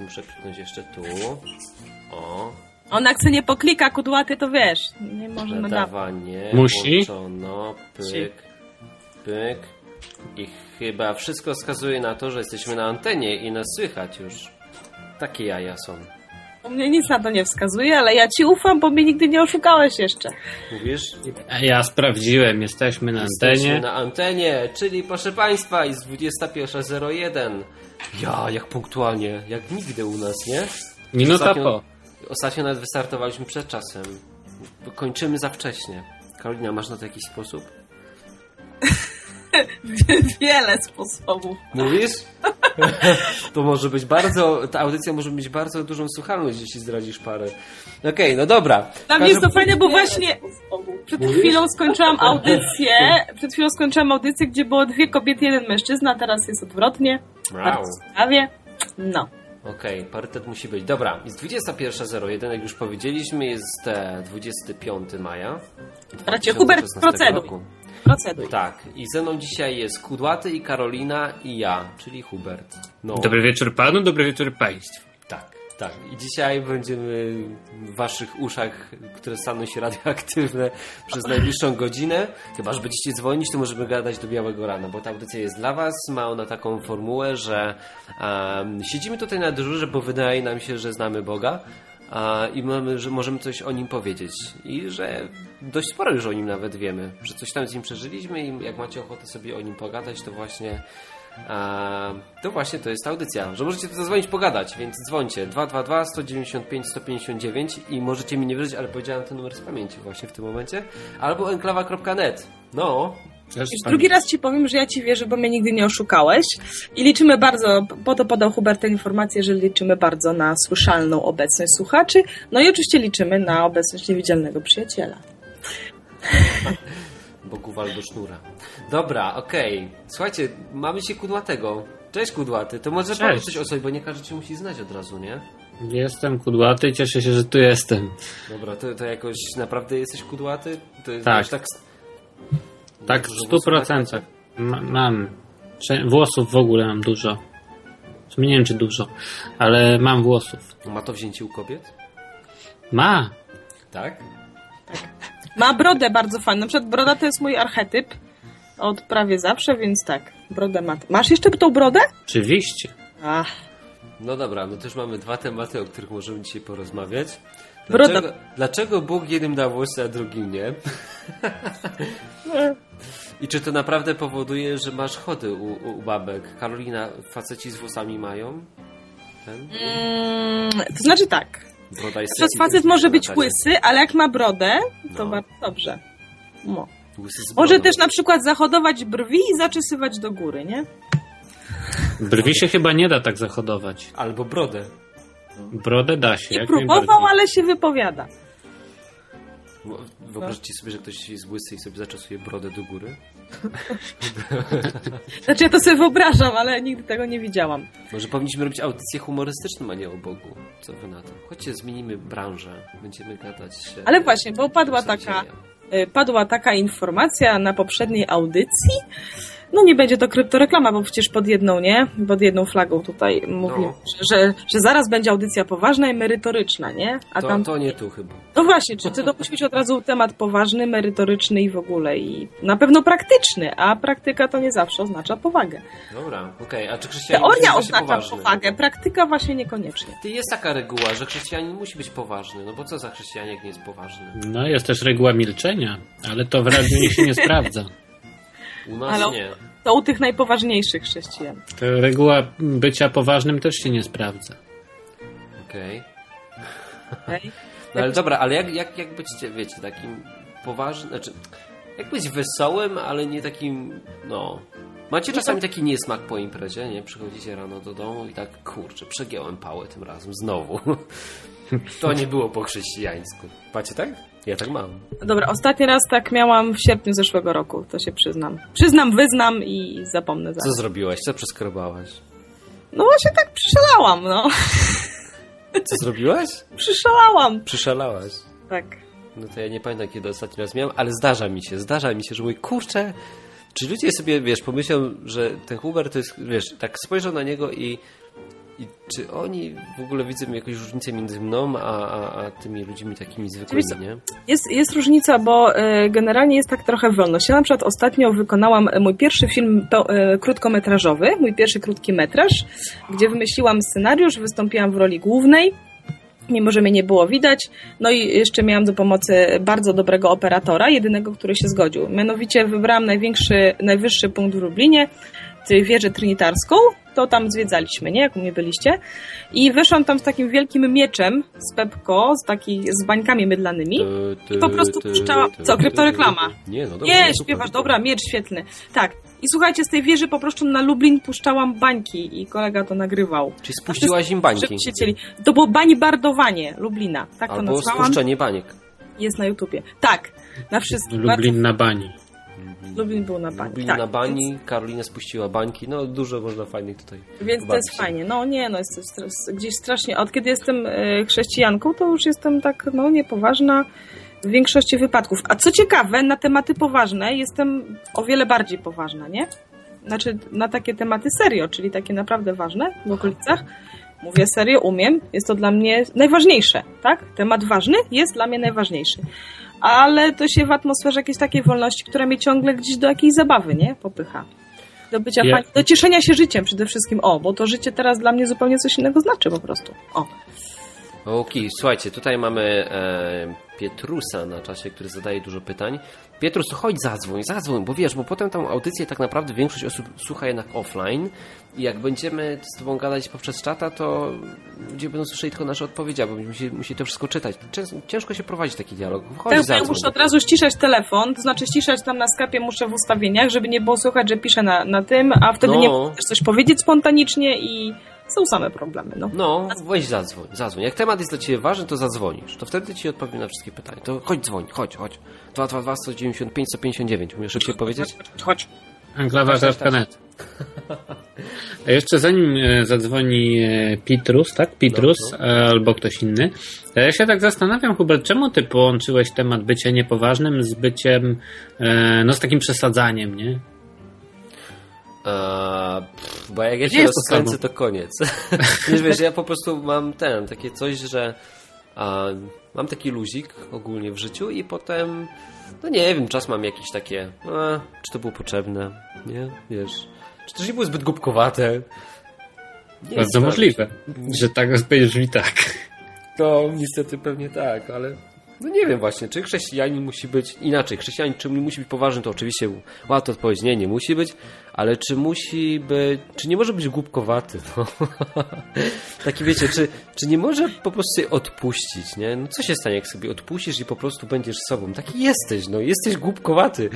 teraz muszę kliknąć jeszcze tu. O, Ona chce nie poklika kudłaty, to wiesz, nie może nadawać. nadawanie. Musi? Włączono, pyk, pyk. I chyba wszystko wskazuje na to, że jesteśmy na antenie i nas słychać już. Takie jaja są. U mnie nic na to nie wskazuje, ale ja ci ufam, bo mnie nigdy nie oszukałeś jeszcze. Mówisz? Ja sprawdziłem, jesteśmy na Jesteśmy antenie. na antenie, czyli proszę Państwa, jest 21.01. Ja, jak punktualnie, jak nigdy u nas, nie? Minuta Ostatnio- po. Ostatnio nawet wystartowaliśmy przed czasem. Kończymy za wcześnie. Karolina, masz na to jakiś sposób? Wiele sposobów. Mówisz? to może być bardzo, ta audycja może mieć bardzo dużą słuchalność, jeśli zdradzisz parę. Okej, no dobra. Dla mnie jest to fajne, bo właśnie przed chwilą skończyłam audycję, przed chwilą skończyłam audycję, gdzie było dwie kobiety, jeden mężczyzna, teraz jest odwrotnie. Wow. Bardzo ciekawie. No. Okej, parytet musi być. Dobra, jest 21.01, jak już powiedzieliśmy, jest e, 25 maja. Bracie, Hubert, 2016 proceduj. roku. Proceduj. Tak, i ze mną dzisiaj jest Kudłaty i Karolina i ja, czyli Hubert. No, Dobry wieczór panu, dobry wieczór państwu. tak, tak. I dzisiaj będziemy w waszych uszach, które staną się radioaktywne przez najbliższą godzinę. Chyba, że będziecie dzwonić, to możemy gadać do białego rana, bo ta audycja jest dla was. Ma ona taką formułę, że em, siedzimy tutaj na dyżurze, bo wydaje nam się, że znamy Boga. A, I mamy, że możemy coś o nim powiedzieć. I że dość sporo już o nim nawet wiemy. Że coś tam z nim przeżyliśmy i jak macie ochotę sobie o nim pogadać, to właśnie a, to właśnie to jest audycja. Że możecie zadzwonić pogadać, więc dzwońcie 222 195 159 i możecie mi nie wierzyć, ale powiedziałem ten numer z pamięci właśnie w tym momencie. Albo enklawa.net. No, Już pan- drugi raz ci powiem, że ja ci wierzę, bo mnie nigdy nie oszukałeś. I liczymy bardzo, po to podał Hubert tę informację, że liczymy bardzo na słyszalną obecność słuchaczy. No i oczywiście liczymy na obecność niewidzialnego przyjaciela. Bogu wal do sznura. Dobra, okej. Słuchajcie, mamy się kudłatego. Cześć kudłaty. To może powiedz coś o sobie, bo nie każdy cię musi znać od razu, nie? Jestem kudłaty, cieszę się, że tu jestem. Dobra, to, to jakoś naprawdę jesteś kudłaty? To jest Tak. wiesz, tak Tak, w stu procentach. Ma- Mam. Włosów w ogóle mam dużo. Sumie Nie wiem, czy dużo, ale mam włosów. Ma to wzięcie u kobiet? Ma. Tak? Ma brodę bardzo fajną. Na przykład broda to jest mój archetyp od prawie zawsze, więc tak, brodę ma. Masz jeszcze tą brodę? Oczywiście. Ach, No dobra, no to już mamy dwa tematy, o których możemy dzisiaj porozmawiać. Dlaczego, dlaczego Bóg jednym da włosy, a drugim nie? I czy to naprawdę powoduje, że masz chody u, u, u babek? Karolina, faceci z włosami mają? Ten? mm, to znaczy tak. Broda jest Przez facet może być Natalia. łysy, ale jak ma brodę, to No. bardzo dobrze. No. Może też na przykład zachodować brwi i zaczesywać do góry, nie? Brwi się chyba nie da tak zachodować. Albo brodę. Brodę da się, Nie jak próbował, ale się wypowiada. Wyobraźcie sobie, że ktoś jest łysy i sobie zaczesuje brodę do góry. Znaczy ja to sobie wyobrażam, ale nigdy tego nie widziałam. Może powinniśmy robić audycję humorystyczną, a nie o Bogu. Co wy na to? Chodźcie, zmienimy branżę. Będziemy gadać. e, Ale właśnie, bo padła taka, y, padła taka informacja na poprzedniej audycji. No nie będzie to kryptoreklama, bo przecież pod jedną, nie? Pod jedną flagą tutaj mówimy, No. że, że zaraz będzie audycja poważna i merytoryczna, nie? A To, tam... to nie tu chyba. No właśnie, czy to musi być od razu temat poważny, merytoryczny i w ogóle i na pewno praktyczny, a praktyka to nie zawsze oznacza powagę. Dobra, okej. A czy chrześcijanin Teoria musi być oznacza poważny? powagę, praktyka właśnie niekoniecznie. Ty jest taka reguła, że chrześcijanin musi być poważny. No bo co za chrześcijanin, jak nie jest poważny? No, jest też reguła milczenia, ale to w radiu nie się nie sprawdza. U nas Ale- nie. To u tych najpoważniejszych chrześcijan. To reguła bycia poważnym też się nie sprawdza. Okej. okej? No ale dobra, ale jak, jak, jak być, wiecie, takim poważnym, znaczy, jak być wesołym, ale nie takim, no... Macie czasami taki niesmak po imprezie, nie? Przychodzicie rano do domu i tak, kurczę, przegiąłem pałę tym razem, znowu. To nie było po chrześcijańsku. Macie tak? Ja tak mam. Dobra, ostatni raz tak miałam w sierpniu zeszłego roku, to się przyznam. Przyznam, wyznam i zapomnę Co zaraz. zrobiłaś? Co przeskrobałaś? No właśnie tak przyszalałam, no. Co zrobiłaś? Przyszalałam. Przyszalałaś. Tak. No to ja nie pamiętam, kiedy ostatni raz miałem, ale zdarza mi się, zdarza mi się, że mówię, kurczę, Czy ludzie sobie, wiesz, pomyślą, że ten Hubert to jest, wiesz, tak spojrzą na niego i, i czy oni w ogóle widzą jakąś różnicę między mną, a, a, a tymi ludźmi takimi zwykłymi, nie? Jest, jest różnica, bo e, generalnie jest tak trochę wolność. Ja na przykład ostatnio wykonałam e, mój pierwszy film to, e, krótkometrażowy, mój pierwszy krótki metraż, gdzie wymyśliłam scenariusz, wystąpiłam w roli głównej, mimo że mnie nie było widać. No i jeszcze miałam do pomocy bardzo dobrego operatora, jedynego, który się zgodził. Mianowicie wybrałam największy, najwyższy punkt w Lublinie, wieżę trinitarską, to tam zwiedzaliśmy, nie? Jak u mnie byliście. I weszłam tam z takim wielkim mieczem z Pepko, z, taki, z bańkami mydlanymi. Tu, po prostu tu, puszczałam- co, kryptoreklama? Nie, no dobra. Nie, no śpiewasz, super. dobra, miecz świetny. Tak. I słuchajcie, z tej wieży po prostu na Lublin puszczałam bańki i kolega to nagrywał. Czyli spuściłaś im bańki. Żeby się cieli. To było banibardowanie Lublina. Tak to Albo nazwałam. spuszczenie baniek. Jest na YouTubie. Tak. Na wszystkim. Lublin na bani. Lublin był na bani. Lublin tak. na bani, Karolina spuściła bańki, no dużo można fajnych tutaj Więc to jest fajnie. No nie, no jest to stres- gdzieś strasznie. Od kiedy jestem e, chrześcijanką, to już jestem tak, no niepoważna w większości wypadków. A co ciekawe, na tematy poważne jestem o wiele bardziej poważna, nie? Znaczy na takie tematy serio, czyli takie naprawdę ważne w okolicach. Mówię serio, umiem. Jest to dla mnie najważniejsze, tak? Temat ważny jest dla mnie najważniejszy. Ale to się w atmosferze jakiejś takiej wolności, która mnie ciągle gdzieś do jakiejś zabawy, nie? Popycha. Do bycia Ja- fajnie, do cieszenia się życiem przede wszystkim. O, bo to życie teraz dla mnie zupełnie coś innego znaczy po prostu. O. Okej, słuchajcie, tutaj mamy e, Pietrusa na czasie, który zadaje dużo pytań. Pietrus, to chodź zadzwoń, zadzwoń, bo wiesz, bo potem tą audycję tak naprawdę większość osób słucha jednak offline i jak będziemy z tobą gadać poprzez czata, to ludzie będą słyszeli tylko nasze odpowiedzi, bo musi, musi to wszystko czytać. Cięż, ciężko się prowadzi taki dialog. Chodź Tak, ja zadzwoń. muszę od razu ściszać telefon, to znaczy ściszać tam na sklepie muszę w ustawieniach, żeby nie było słychać, że piszę na, na tym, a wtedy No. nie też coś powiedzieć spontanicznie i są same problemy, no. No, weź zadzwoń, zadzwoń. Jak temat jest dla Ciebie ważny, to zadzwonisz. To wtedy Ci odpowiem na wszystkie pytania. To chodź dzwoń, chodź, chodź. 222 195 159. Umiesz szybciej powiedzieć? Chodź, chodź. Enklawa.net. A jeszcze zanim e, zadzwoni e, Pitrus, tak? Pitrus No, e, albo ktoś inny, to ja się tak zastanawiam, Hubert, czemu ty połączyłeś temat bycia niepoważnym z byciem, no z takim przesadzaniem, nie? Eee, pff, bo jak ja się to rozkręcę, samo. to koniec. wiesz, wiesz, ja po prostu mam ten, takie coś, że a, mam taki luzik ogólnie w życiu i potem, no nie wiem, czas mam jakieś takie, a, czy to było potrzebne, nie? Wiesz, czy to nie było zbyt głupkowate. Nie Bardzo możliwe, że tak odpowiedziesz mi tak. To niestety pewnie tak, ale no nie wiem właśnie, czy chrześcijanin musi być inaczej. Chrześcijanin czy musi być poważny, to oczywiście łatwo odpowiedzieć, nie, nie musi być, ale czy musi być, czy nie może być głupkowaty, no. Taki wiecie, czy, czy nie może po prostu sobie odpuścić, nie? No co się stanie, jak sobie odpuścisz i po prostu będziesz sobą? Taki jesteś, no, jesteś głupkowaty.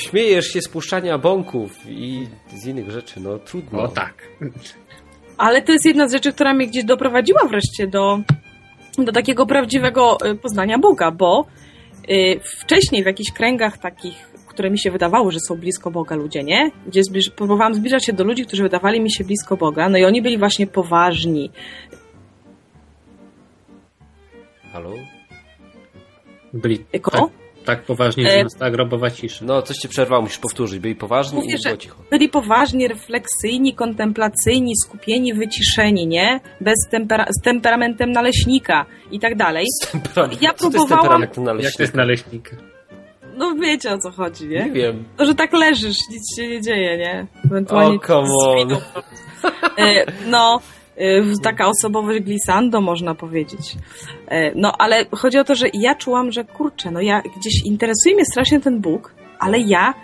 Śmiejesz się z puszczania bąków i z innych rzeczy, no trudno. O tak. Ale to jest jedna z rzeczy, która mnie gdzieś doprowadziła wreszcie do, do takiego prawdziwego y, poznania Boga, bo y, wcześniej w jakichś kręgach takich, które mi się wydawało, że są blisko Boga ludzie, nie? Gdzie zbliż, próbowałam zbliżać się do ludzi, którzy wydawali mi się blisko Boga, no i oni byli właśnie poważni. Halo? Byli Jako? tak, tak poważnie, E, że nastała grobowa cisza. No, coś cię przerwało, musisz powtórzyć. Byli poważni Mówię, i było cicho. byli poważni, refleksyjni, kontemplacyjni, skupieni, wyciszeni, nie? Bez tempera- z temperamentem naleśnika i tak dalej. Temperament. Ja Co to jest temperament Jak naleśnika? to jest naleśnik? No wiecie o co chodzi, nie? Nie wiem. To, że tak leżysz, nic się nie dzieje, nie? Ewentualnie O, come on. E, No, e, taka osobowość glissando, można powiedzieć. E, No, ale chodzi o to, że ja czułam, że kurczę, no ja gdzieś interesuje mnie strasznie ten Bóg, ale ja,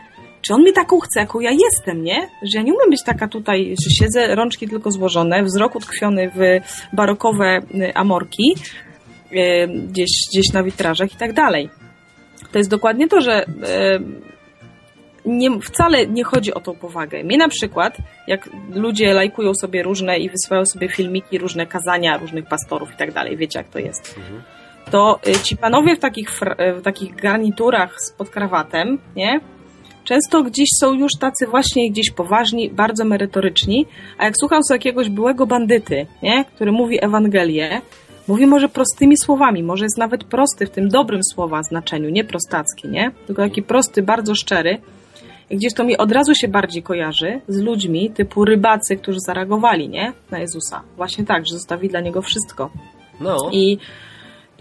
czy on mi taką chce, jaką ja jestem, nie? Że ja nie umiem być taka tutaj, że siedzę, rączki tylko złożone, wzrok utkwiony w barokowe y, amorki, e, gdzieś, gdzieś na witrażach i tak dalej. To jest dokładnie to, że nie, wcale nie chodzi o tą powagę. Mnie na przykład, jak ludzie lajkują sobie różne i wysyłają sobie filmiki, różne kazania różnych pastorów i tak dalej, wiecie jak to jest, Mhm. to y, ci panowie w takich, y, w takich garniturach z pod krawatem, nie? Często gdzieś są już tacy właśnie gdzieś poważni, bardzo merytoryczni, a jak słucham sobie jakiegoś byłego bandyty, nie? który mówi Ewangelię, mówi może prostymi słowami, może jest nawet prosty w tym dobrym słowa znaczeniu, nie prostacki, nie? Tylko taki prosty, bardzo szczery. Gdzieś to mi od razu się bardziej kojarzy z ludźmi typu rybacy, którzy zareagowali, nie? Na Jezusa. Właśnie tak, że zostawi dla niego wszystko. No, I,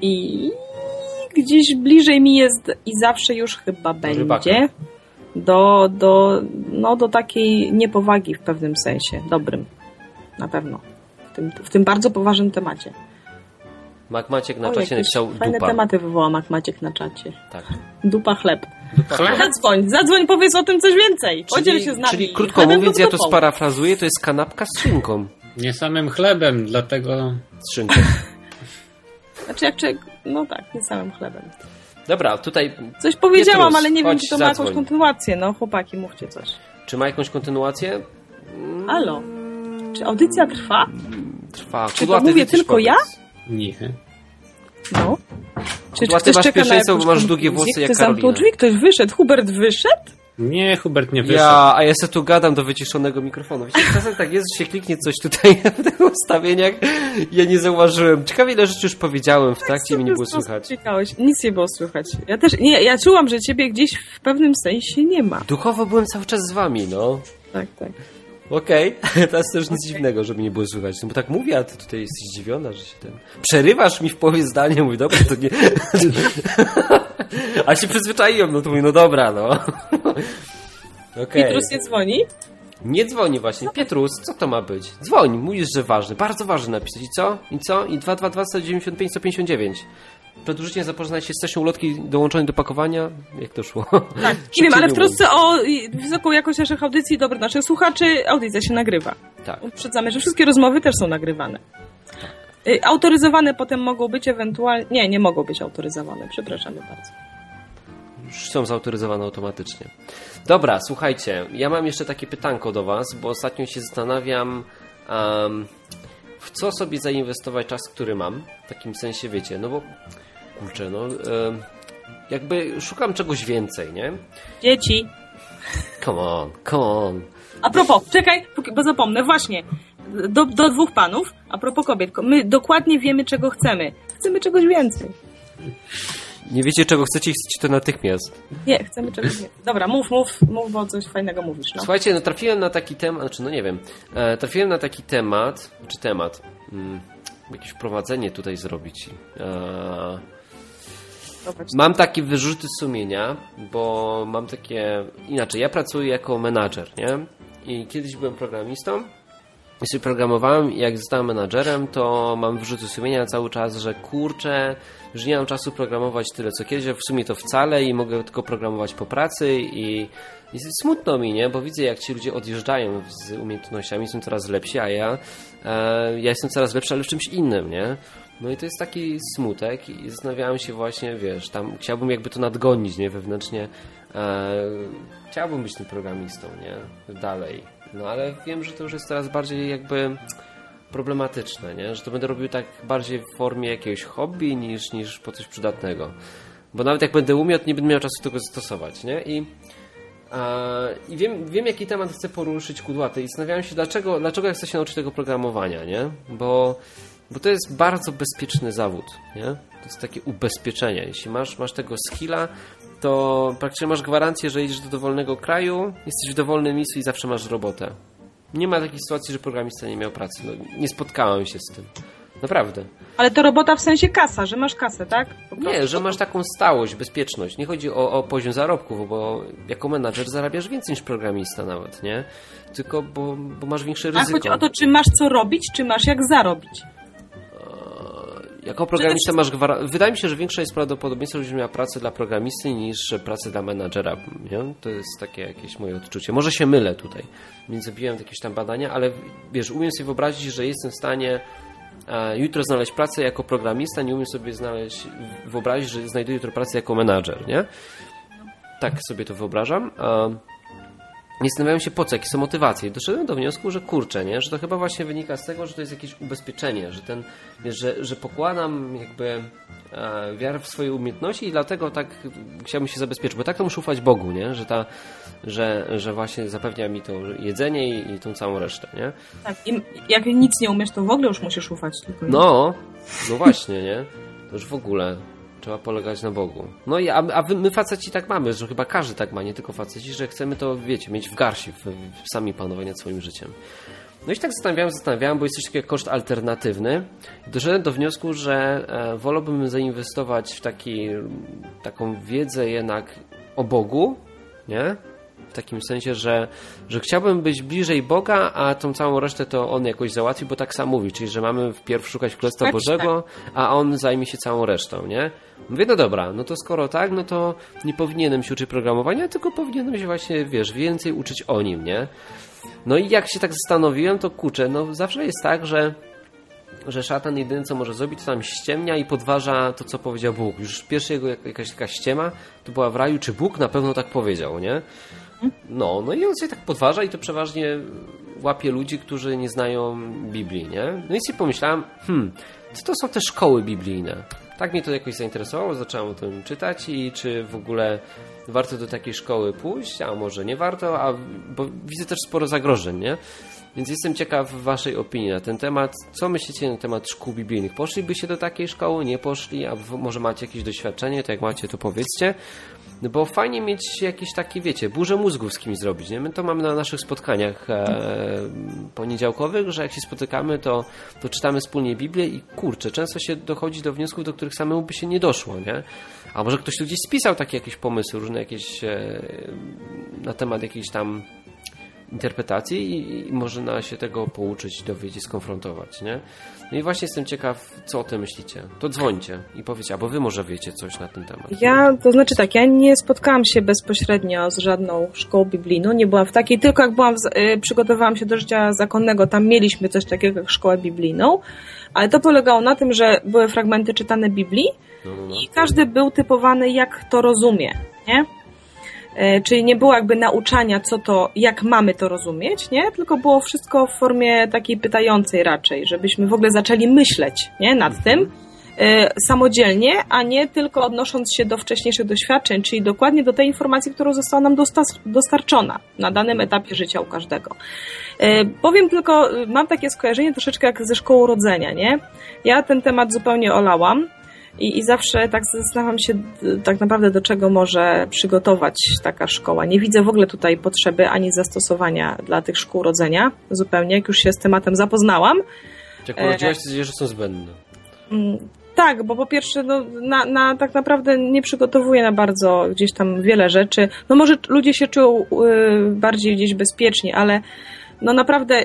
i gdzieś bliżej mi jest i zawsze już chyba będzie rybaka. do, do, no, do takiej niepowagi w pewnym sensie, dobrym. Na pewno. W tym, w tym bardzo poważnym temacie. Mac Maciek na O, czacie napisał fajne dupa. tematy wywoła Mak Maciek na czacie. Tak. Dupa chleb. Zadzwoń, zadzwoń, powiedz o tym coś więcej. Podziel się z nami. czyli krótko Chlebem mówiąc, ja to sparafrazuję, to jest kanapka z szynką. Nie samym chlebem, dlatego Z szynką. Znaczy jak człowiek, no tak, nie samym chlebem. Dobra, tutaj Coś powiedziałam, Pietrus, ale nie wiem, czy to ma jakąś zadzwoń. kontynuację. No chłopaki, mówcie coś. czy ma jakąś kontynuację? Halo? Czy audycja trwa? Trwa. Czy to mówię tylko ja? powiedz. nie. No. Czy, Kudłaty, ktoś masz czeka na pierwszeństwo, jakąś bo masz długie włosy jak Ktoś zamknął drzwi, ktoś wyszedł. Hubert wyszedł? Nie, Hubert nie wyszedł. Ja, a ja sobie tu gadam do wyciszonego mikrofonu. Wiecie, czasem tak jest, że się kliknie coś tutaj w tych ustawieniach ja nie zauważyłem. Ciekawie ile rzeczy już powiedziałem w trakcie i mnie nie było słychać. Nic nie było słychać. Ja też, nie, ja czułam, że ciebie gdzieś w pewnym sensie nie ma. Duchowo byłem cały czas z wami, no. Tak, tak. Okej, teraz też nic dziwnego, żeby mnie było słychać. No bo tak mówię, a ty tutaj jesteś zdziwiona, że się ten... Przerywasz mi w połowie zdania, mówi, dobra, to nie... a się przyzwyczaiłem, no to mówię, no dobra, no. Okej. Pietrus nie dzwoni? Nie dzwoni właśnie. Pietrus, co to ma być? Dzwoń, mówisz, że ważny. Bardzo ważny napisać. I co? I co? I 222 195 159. Przedłużycie zapoznać się z sesją ulotki dołączonej do pakowania? Jak to szło? Tak. Nie wiem, ale w trosce o wysoką jakość naszych audycji dobro naszych słuchaczy, audycja się nagrywa. Tak. Uprzedzamy, że wszystkie rozmowy też są nagrywane. Y, Autoryzowane potem mogą być ewentualnie... Nie, nie mogą być autoryzowane, przepraszamy bardzo. Już są zautoryzowane automatycznie. Dobra, słuchajcie, ja mam jeszcze takie pytanko do Was, bo ostatnio się zastanawiam, em, w co sobie zainwestować czas, który mam. W takim sensie, wiecie, no bo kurczę, no jakby szukam czegoś więcej, nie? Dzieci. Come on, come on. A propos, czekaj, bo zapomnę, właśnie. Do, do dwóch panów, a propos kobiet. My dokładnie wiemy, czego chcemy. Chcemy czegoś więcej. Nie wiecie, czego chcecie i chcecie to natychmiast. Nie, chcemy czegoś więcej. Dobra, mów, mów, mów, bo coś fajnego mówisz, no. Słuchajcie, no trafiłem na taki temat, znaczy no nie wiem, e, trafiłem na taki temat, czy temat, mm, jakieś wprowadzenie tutaj zrobić. E. mam takie wyrzuty sumienia, bo mam takie, inaczej, ja pracuję jako menadżer, nie? I kiedyś byłem programistą, i sobie programowałem jak zostałem menadżerem, to mam wyrzuty sumienia cały czas, że kurczę, że nie mam czasu programować tyle co kiedyś, w sumie to wcale i mogę tylko programować po pracy i, i smutno mi, nie? Bo widzę jak ci ludzie odjeżdżają z umiejętnościami, są coraz lepsi, a ja, e, ja jestem coraz lepszy, ale w czymś innym, nie? No i to jest taki smutek i zastanawiałem się właśnie, wiesz, tam chciałbym jakby to nadgonić, nie? Wewnętrznie e, chciałbym być tym programistą, nie? Dalej. No ale wiem, że to już jest coraz bardziej jakby problematyczne, nie? Że to będę robił tak bardziej w formie jakiegoś hobby niż, niż po coś przydatnego. Bo nawet jak będę umiał, to nie będę miał czasu tego zastosować, nie? I, a, i wiem, wiem, jaki temat chcę poruszyć kudłaty i zastanawiałem się, dlaczego, dlaczego ja chcę się nauczyć tego programowania, nie? Bo, bo to jest bardzo bezpieczny zawód, nie? To jest takie ubezpieczenie. Jeśli masz, masz tego skilla, to praktycznie masz gwarancję, że idziesz do dowolnego kraju, jesteś w dowolnym miejscu i zawsze masz robotę. Nie ma takiej sytuacji, że programista nie miał pracy. No, nie spotkałem się z tym. Naprawdę. Ale to robota w sensie kasa, że masz kasę, tak? Nie, że masz taką stałość, bezpieczność. Nie chodzi o, o poziom zarobków, bo jako menadżer zarabiasz więcej niż programista nawet, nie? Tylko bo, bo masz większe A ryzyko. chodzi o to, czy masz co robić, czy masz jak zarobić. Jako programista masz gwarancję. Wydaje mi się, że większe jest prawdopodobieństwo, żebyś miał pracę dla programisty niż pracę dla menadżera. Nie? To jest takie jakieś moje odczucie. Może się mylę tutaj. Więc zrobiłem jakieś tam badania, ale wiesz, umiem sobie wyobrazić, że jestem w stanie e, jutro znaleźć pracę jako programista, nie umiem sobie znaleźć, wyobrazić, że znajduję jutro pracę jako menadżer, nie? Tak sobie to wyobrażam. Nie zastanawiałem się po co, jakie są motywacje. I doszedłem do wniosku, że kurczę, nie? że to chyba właśnie wynika z tego, że to jest jakieś ubezpieczenie, że ten, że, że pokładam jakby e, wiarę w swoje umiejętności i dlatego tak chciałbym się zabezpieczyć, bo tak to muszę ufać Bogu, nie? Że, ta, że, że właśnie zapewnia mi to jedzenie i, i tą całą resztę, nie? Tak, i jak nic nie umiesz, to w ogóle już musisz ufać tylko. No, no właśnie, nie? To już w ogóle. Trzeba polegać na Bogu. No i a, a my faceci tak mamy, że chyba każdy tak ma, nie tylko faceci, że chcemy to, wiecie, mieć w garści, w, w sami panować nad swoim życiem. No i tak zastanawiałem, zastanawiałem, bo jest coś takiego jak koszt alternatywny. Doszedłem do wniosku, że e, wolałbym zainwestować w taki, taką wiedzę jednak o Bogu, nie? W takim sensie, że, że chciałbym być bliżej Boga, a tą całą resztę to On jakoś załatwi, bo tak sam mówi, czyli że mamy wpierw szukać Królestwa Tak, Bożego, a On zajmie się całą resztą, nie? Mówię, no dobra, no to skoro tak, no to nie powinienem się uczyć programowania, tylko powinienem się właśnie, wiesz, więcej uczyć o Nim, nie? No i jak się tak zastanowiłem, to kurczę, no zawsze jest tak, że że szatan jedyne co może zrobić, to tam ściemnia i podważa to, co powiedział Bóg. Już pierwsza jego jak- jakaś taka ściema to była w raju, czy Bóg na pewno tak powiedział, nie? No, no i on się tak podważa i to przeważnie łapie ludzi, którzy nie znają Biblii, nie? No i sobie pomyślałem, hmm, co to są te szkoły biblijne? Tak mnie to jakoś zainteresowało, zacząłem o tym czytać i czy w ogóle warto do takiej szkoły pójść, a może nie warto, a, bo widzę też sporo zagrożeń, nie? Więc jestem ciekaw waszej opinii na ten temat. Co myślicie na temat szkół biblijnych? Poszlibyście do takiej szkoły, nie poszli, a może macie jakieś doświadczenie, to jak macie, to powiedzcie. No Bo fajnie mieć jakieś takie, wiecie, burzę mózgów z kimś zrobić. Nie? My to mamy na naszych spotkaniach e, poniedziałkowych, że jak się spotykamy, to, to czytamy wspólnie Biblię i kurczę, często się dochodzi do wniosków, do których samemu by się nie doszło, nie? A może ktoś tu gdzieś spisał takie jakieś pomysły, różne jakieś e, na temat jakiejś tam interpretacji i, i można się tego pouczyć, dowiedzieć, skonfrontować, nie? No i właśnie jestem ciekaw, co o tym myślicie. To dzwońcie i powiecie, albo wy może wiecie coś na ten temat. Ja, to znaczy tak, ja nie spotkałam się bezpośrednio z żadną szkołą biblijną, nie byłam w takiej, tylko jak byłam, y, przygotowałam się do życia zakonnego, tam mieliśmy coś takiego jak szkołę biblijną, ale to polegało na tym, że były fragmenty czytane Biblii No, no, no. i każdy był typowany jak to rozumie, nie? E, Czyli nie było jakby nauczania, co to, jak mamy to rozumieć, nie? Tylko było wszystko w formie takiej pytającej raczej, żebyśmy w ogóle zaczęli myśleć, nie? Nad tym e, samodzielnie, a nie tylko odnosząc się do wcześniejszych doświadczeń, czyli dokładnie do tej informacji, którą została nam dostarczona na danym etapie życia u każdego. E, Powiem tylko, mam takie skojarzenie troszeczkę jak ze szkołą rodzenia, nie? Ja ten temat zupełnie olałam. I, I zawsze tak zastanawiam się tak naprawdę do czego może przygotować taka szkoła. Nie widzę w ogóle tutaj potrzeby ani zastosowania dla tych szkół rodzenia zupełnie, jak już się z tematem zapoznałam. Jak urodziłaś, to wiedziesz, że są zbędne. Mm, Tak, bo po pierwsze, no, na, na, tak naprawdę nie przygotowuje na bardzo gdzieś tam wiele rzeczy. No może ludzie się czują y, bardziej gdzieś bezpiecznie, ale no naprawdę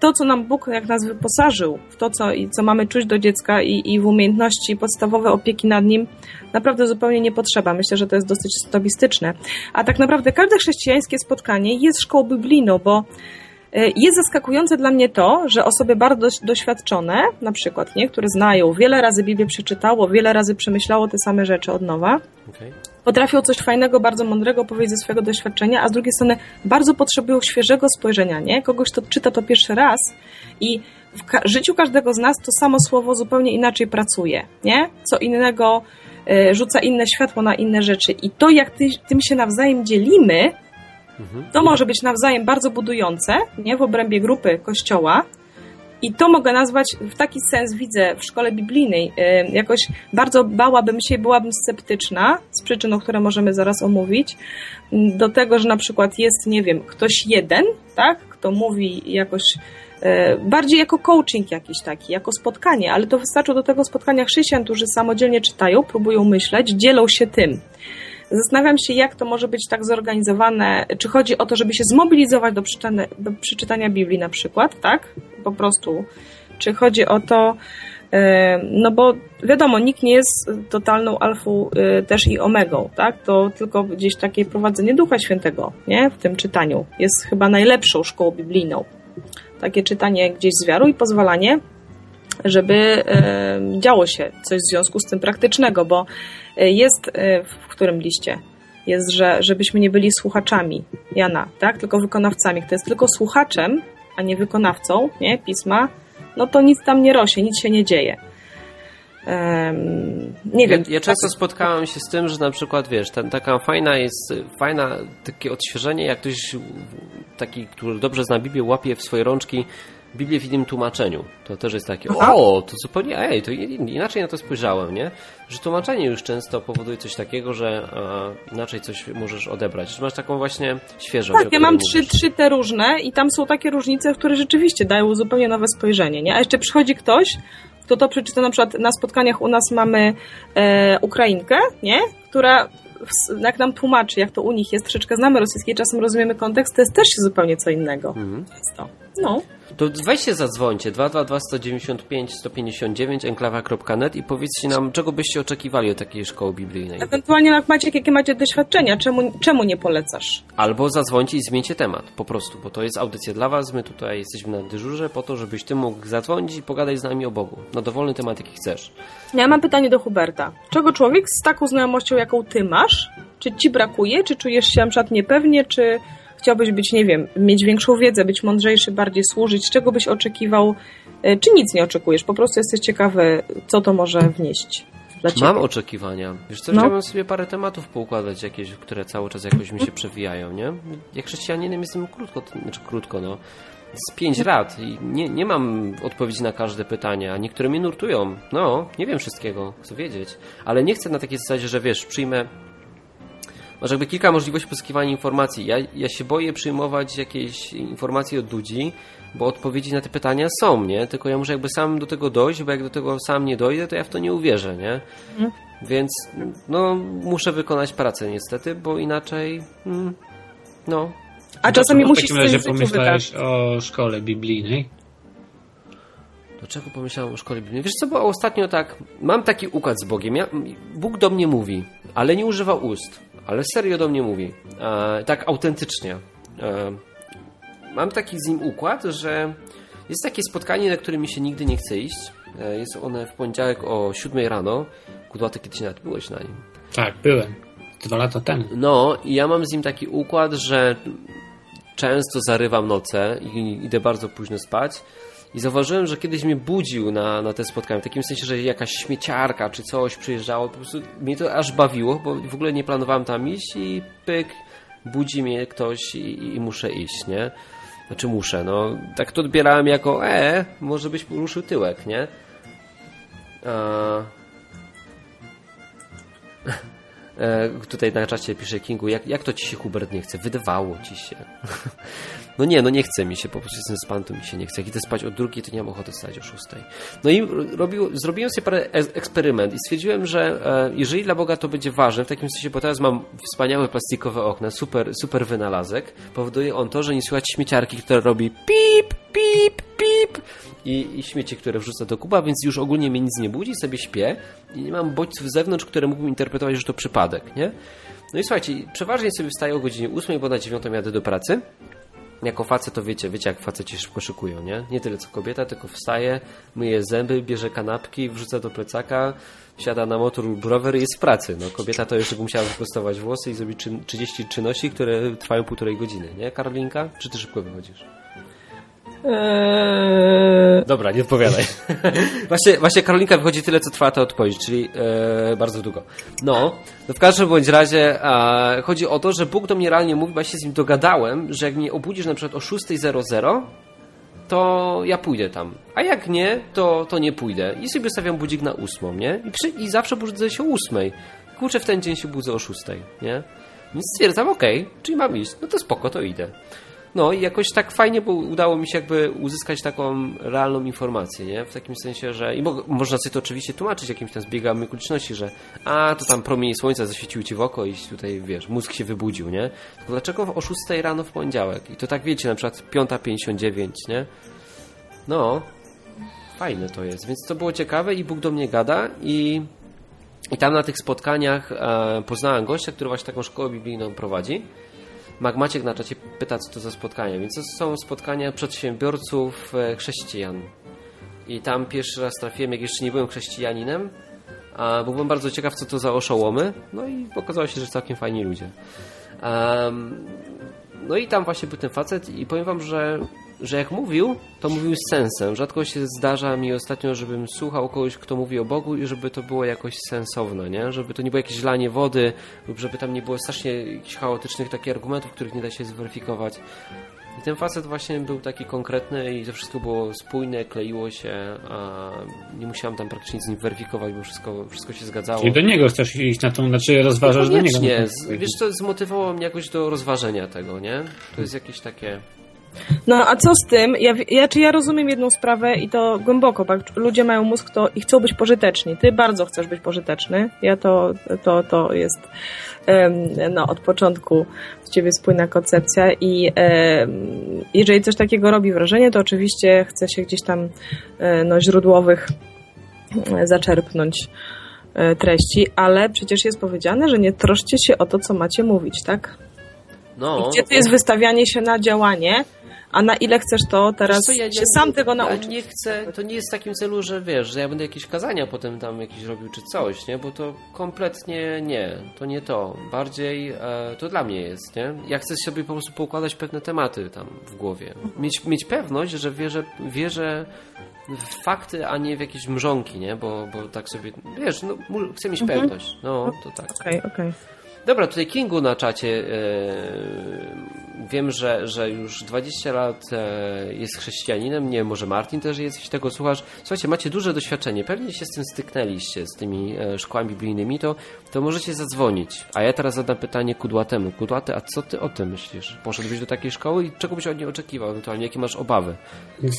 to, co nam Bóg jak nas wyposażył, w to, co, i co mamy czuć do dziecka i, i w umiejętności podstawowe opieki nad nim, naprawdę zupełnie nie potrzeba. Myślę, że to jest dosyć stobistyczne. A tak naprawdę każde chrześcijańskie spotkanie jest szkołą biblijną, bo E, jest zaskakujące dla mnie to, że osoby bardzo doś- doświadczone, na przykład, nie, które znają, wiele razy Biblię przeczytało, wiele razy przemyślało te same rzeczy od nowa, Okay? Potrafią coś fajnego, bardzo mądrego powiedzieć ze swojego doświadczenia, a z drugiej strony bardzo potrzebują świeżego spojrzenia, nie? Kogoś, kto czyta to pierwszy raz i w ka- życiu każdego z nas to samo słowo zupełnie inaczej pracuje, nie? Co innego e, rzuca inne światło na inne rzeczy. I to, jak ty, tym się nawzajem dzielimy, Mhm. to może być nawzajem bardzo budujące, nie? W obrębie grupy kościoła. I to mogę nazwać, w taki sens widzę w szkole biblijnej, y, jakoś bardzo bałabym się, byłabym sceptyczna, z przyczyn, które możemy zaraz omówić, do tego, że na przykład jest, nie wiem, ktoś jeden, tak, kto mówi jakoś y, bardziej jako coaching jakiś taki, jako spotkanie, ale to wystarczy do tego spotkania chrześcijan, którzy samodzielnie czytają, próbują myśleć, dzielą się tym. Zastanawiam się, jak to może być tak zorganizowane. Czy chodzi o to, żeby się zmobilizować do przeczytania, do przeczytania Biblii na przykład, tak? Po prostu. Czy chodzi o to, e, no bo wiadomo, nikt nie jest totalną alfą e, też i omegą, tak? To tylko gdzieś takie prowadzenie Ducha Świętego, nie? W tym czytaniu. Jest chyba najlepszą szkołą biblijną. Takie czytanie gdzieś z wiarą i pozwalanie żeby e, działo się coś w związku z tym praktycznego, bo e, jest e, w którym liście jest, że żebyśmy nie byli słuchaczami Jana, tak? Tylko wykonawcami. Kto jest tylko słuchaczem, a nie wykonawcą, nie? Pisma, no to nic tam nie rośnie, nic się nie dzieje. Em, nie Ja, wiem. ja często spotkałem się z tym, że na przykład, wiesz, ten, taka fajna jest, fajna takie odświeżenie, jak ktoś taki, który dobrze zna Biblię, łapie w swoje rączki Biblię w innym tłumaczeniu. To też jest takie, o, to zupełnie, ej, to inaczej na to spojrzałem, nie? Że tłumaczenie już często powoduje coś takiego, że a, inaczej coś możesz odebrać. Że masz taką właśnie świeżość. o Tak, ja mam trzy, mówisz. trzy te różne i tam są takie różnice, które rzeczywiście dają zupełnie nowe spojrzenie, nie? A jeszcze przychodzi ktoś, kto to przeczyta na przykład na spotkaniach u nas mamy e, Ukrainkę, nie? Która jak nam tłumaczy, jak to u nich jest, troszeczkę znamy rosyjski, czasem rozumiemy kontekst, to jest też zupełnie co innego. Mhm. Często. No. To weźcie zadzwońcie 222 195 159 enklawa.net i powiedzcie nam, czego byście oczekiwali od takiej szkoły biblijnej. Ewentualnie jak macie, jakie macie doświadczenia, czemu, czemu nie polecasz? Albo zadzwońcie i zmieńcie temat, po prostu, bo to jest audycja dla Was. My tutaj jesteśmy na dyżurze po to, żebyś Ty mógł zadzwonić i pogadać z nami o Bogu. Na dowolny temat, jaki chcesz. Ja mam pytanie do Huberta. Czego człowiek z taką znajomością, jaką ty masz, czy ci brakuje, czy czujesz się na przykład niepewnie, czy chciałbyś być, nie wiem, mieć większą wiedzę, być mądrzejszy, bardziej służyć, czego byś oczekiwał, e, czy nic nie oczekujesz, po prostu jesteś ciekawy, co to może wnieść. Mam oczekiwania. Wiesz co, No. chciałbym sobie parę tematów poukładać jakieś, które cały czas jakoś mi się przewijają, nie? Jak chrześcijaninem jestem krótko, znaczy krótko, no. Z pięć lat i nie, nie mam odpowiedzi na każde pytanie, a niektóre mnie nurtują. No, nie wiem wszystkiego, chcę wiedzieć. Ale nie chcę na takiej zasadzie, że wiesz, przyjmę Masz jakby kilka możliwości pozyskiwania informacji. Ja, ja się boję przyjmować jakieś informacje od ludzi, bo odpowiedzi na te pytania są, nie? Tylko ja muszę jakby sam do tego dojść, bo jak do tego sam nie dojdę, to ja w to nie uwierzę, nie? Więc no, muszę wykonać pracę niestety, bo inaczej mm, no, A czasami w musisz takim w razie życiu wydać. pomyślałeś o szkole biblijnej? Dlaczego pomyślałem o szkole biblijnej? Wiesz co, bo ostatnio tak, mam taki układ z Bogiem. Ja, Bóg do mnie mówi, ale nie używa ust, ale serio do mnie mówi. E, tak autentycznie. E, mam taki z nim układ, że jest takie spotkanie, na które mi się nigdy nie chce iść. E, jest one w poniedziałek o 7 rano. Kudła, ty kiedyś nawet byłeś na nim. Tak, byłem. Dwa lata temu. No i ja mam z nim taki układ, że często zarywam noce i idę bardzo późno spać. I zauważyłem, że kiedyś mnie budził na, na te spotkania, w takim sensie, że jakaś śmieciarka czy coś przyjeżdżało. Po prostu mnie to aż bawiło, bo w ogóle nie planowałem tam iść i pyk, budzi mnie ktoś i, i muszę iść, nie? Znaczy muszę, no. Tak to odbierałem jako, e, może byś ruszył tyłek, nie? E, tutaj na czacie pisze Kingu, jak, jak to ci się Hubert nie chce? Wydawało ci się. no nie, no nie chce mi się, po prostu jestem spany, to mi się nie chce. Jak idę spać o drugiej, to nie mam ochoty stać o szóstej. No i robił, zrobiłem sobie parę e- eksperyment i stwierdziłem, że e, jeżeli dla Boga to będzie ważne, w takim sensie, bo teraz mam wspaniałe plastikowe okna, super, super wynalazek, powoduje on to, że nie słychać śmieciarki, która robi pip, pip, pip i, i które wrzuca do kuba, więc już ogólnie mnie nic nie budzi, sobie śpię i nie mam bodźców z zewnątrz, które mógłbym interpretować, że to przypadek, nie? No i słuchajcie, przeważnie sobie wstaję o godzinie 8, bo na 9 jadę do pracy. Jako facet to wiecie, wiecie jak faceci szybko szykują, nie? Nie tyle co kobieta, tylko wstaje, myje zęby, bierze kanapki, wrzuca do plecaka, wsiada na motor lub rower i jest w pracy. No, kobieta to jeszcze by musiała wyprostować włosy i zrobić czyn- 30 czynności, które trwają półtorej godziny, nie? Karolinka? Czy ty szybko wychodzisz? Eee, Dobra, nie odpowiadaj. właśnie, właśnie Karolinka wychodzi tyle, co trwa ta odpowiedź, czyli e, bardzo długo. No, no w każdym bądź razie chodzi o to, że Bóg do mnie realnie mówi, bo ja się z nim dogadałem, że jak mnie obudzisz na przykład o 6.00, to ja pójdę tam. A jak nie, to, to nie pójdę. I sobie stawiam budzik na 8, nie? I, przy, I zawsze budzę się o 8. Kurczę, w ten dzień się budzę o 6, nie? Więc stwierdzam, okej, czyli mam iść. No to spoko, to idę. No i jakoś tak fajnie, bo udało mi się jakby uzyskać taką realną informację, nie? W takim sensie, że... I mo można sobie to oczywiście tłumaczyć jakimś tam zbiegami okoliczności, że a, to tam promienie słońca zaświeciły ci w oko i tutaj, wiesz, mózg się wybudził, nie? Tylko dlaczego o 6 rano w poniedziałek? I to tak wiecie, na przykład 5.59, nie? No, fajne to jest. Więc to było ciekawe i Bóg do mnie gada i... I tam na tych spotkaniach e, poznałem gościa, który właśnie taką szkołę biblijną prowadzi. Magmaciek na czacie pyta, co to za spotkania. Więc to są spotkania przedsiębiorców e, chrześcijan. I tam pierwszy raz trafiłem, jak jeszcze nie byłem chrześcijaninem, a byłem bardzo ciekaw, co to za oszołomy. No i okazało się, że całkiem fajni ludzie. Um, no i tam właśnie był ten facet i powiem wam, że że jak mówił, to mówił z sensem. Rzadko się zdarza mi ostatnio, żebym słuchał kogoś, kto mówi o Bogu i żeby to było jakoś sensowne, nie? Żeby to nie było jakieś lanie wody lub żeby tam nie było strasznie jakichś chaotycznych takich argumentów, których nie da się zweryfikować. I ten facet właśnie był taki konkretny i to wszystko było spójne, kleiło się, a nie musiałem tam praktycznie nic z nim weryfikować, bo wszystko, wszystko się zgadzało. Czyli do niego chcesz iść na tą, znaczy rozważasz do niego. Nie, wiesz co, zmotywowało mnie jakoś do rozważenia tego, nie? To jest jakieś takie... No a co z tym? Ja, ja, czy ja rozumiem jedną sprawę i to głęboko, tak? Ludzie mają mózg to, i chcą być pożyteczni. Ty bardzo chcesz być pożyteczny. Ja to, to, to jest um, no, od początku w ciebie spójna koncepcja i um, jeżeli coś takiego robi wrażenie, to oczywiście chce się gdzieś tam e, no, źródłowych e, zaczerpnąć e, treści, ale przecież jest powiedziane, że nie troszcie się o to, co macie mówić, tak? No, I gdzie to jest wystawianie się na działanie, a na ile chcesz to teraz co, ja, się ja, sam tego ja nauczyć? nie chcę, to nie jest w takim celu, że wiesz, że ja będę jakieś kazania potem tam jakieś robił czy coś, nie? Bo to kompletnie nie, to nie to. Bardziej e, to dla mnie jest, nie? Ja chcę sobie po prostu poukładać pewne tematy tam w głowie. Mieć, mieć pewność, że wierzę, wierzę w fakty, a nie w jakieś mrzonki, nie? Bo, bo tak sobie, wiesz, no, chcę mieć pewność. No, to tak. Okej, okej. Dobra, tutaj Kingu na czacie e, wiem, że, że już 20 lat e, jest chrześcijaninem. Nie może Martin też jest, jeśli tego słuchasz. Słuchajcie, macie duże doświadczenie. Pewnie się z tym styknęliście, z tymi e, szkołami biblijnymi, to, to możecie zadzwonić. A ja teraz zadam pytanie Kudłatemu. Kudłaty, a co ty o tym myślisz? Poszedłbyś do takiej szkoły i czego byś od niej oczekiwał ewentualnie? Jakie masz obawy?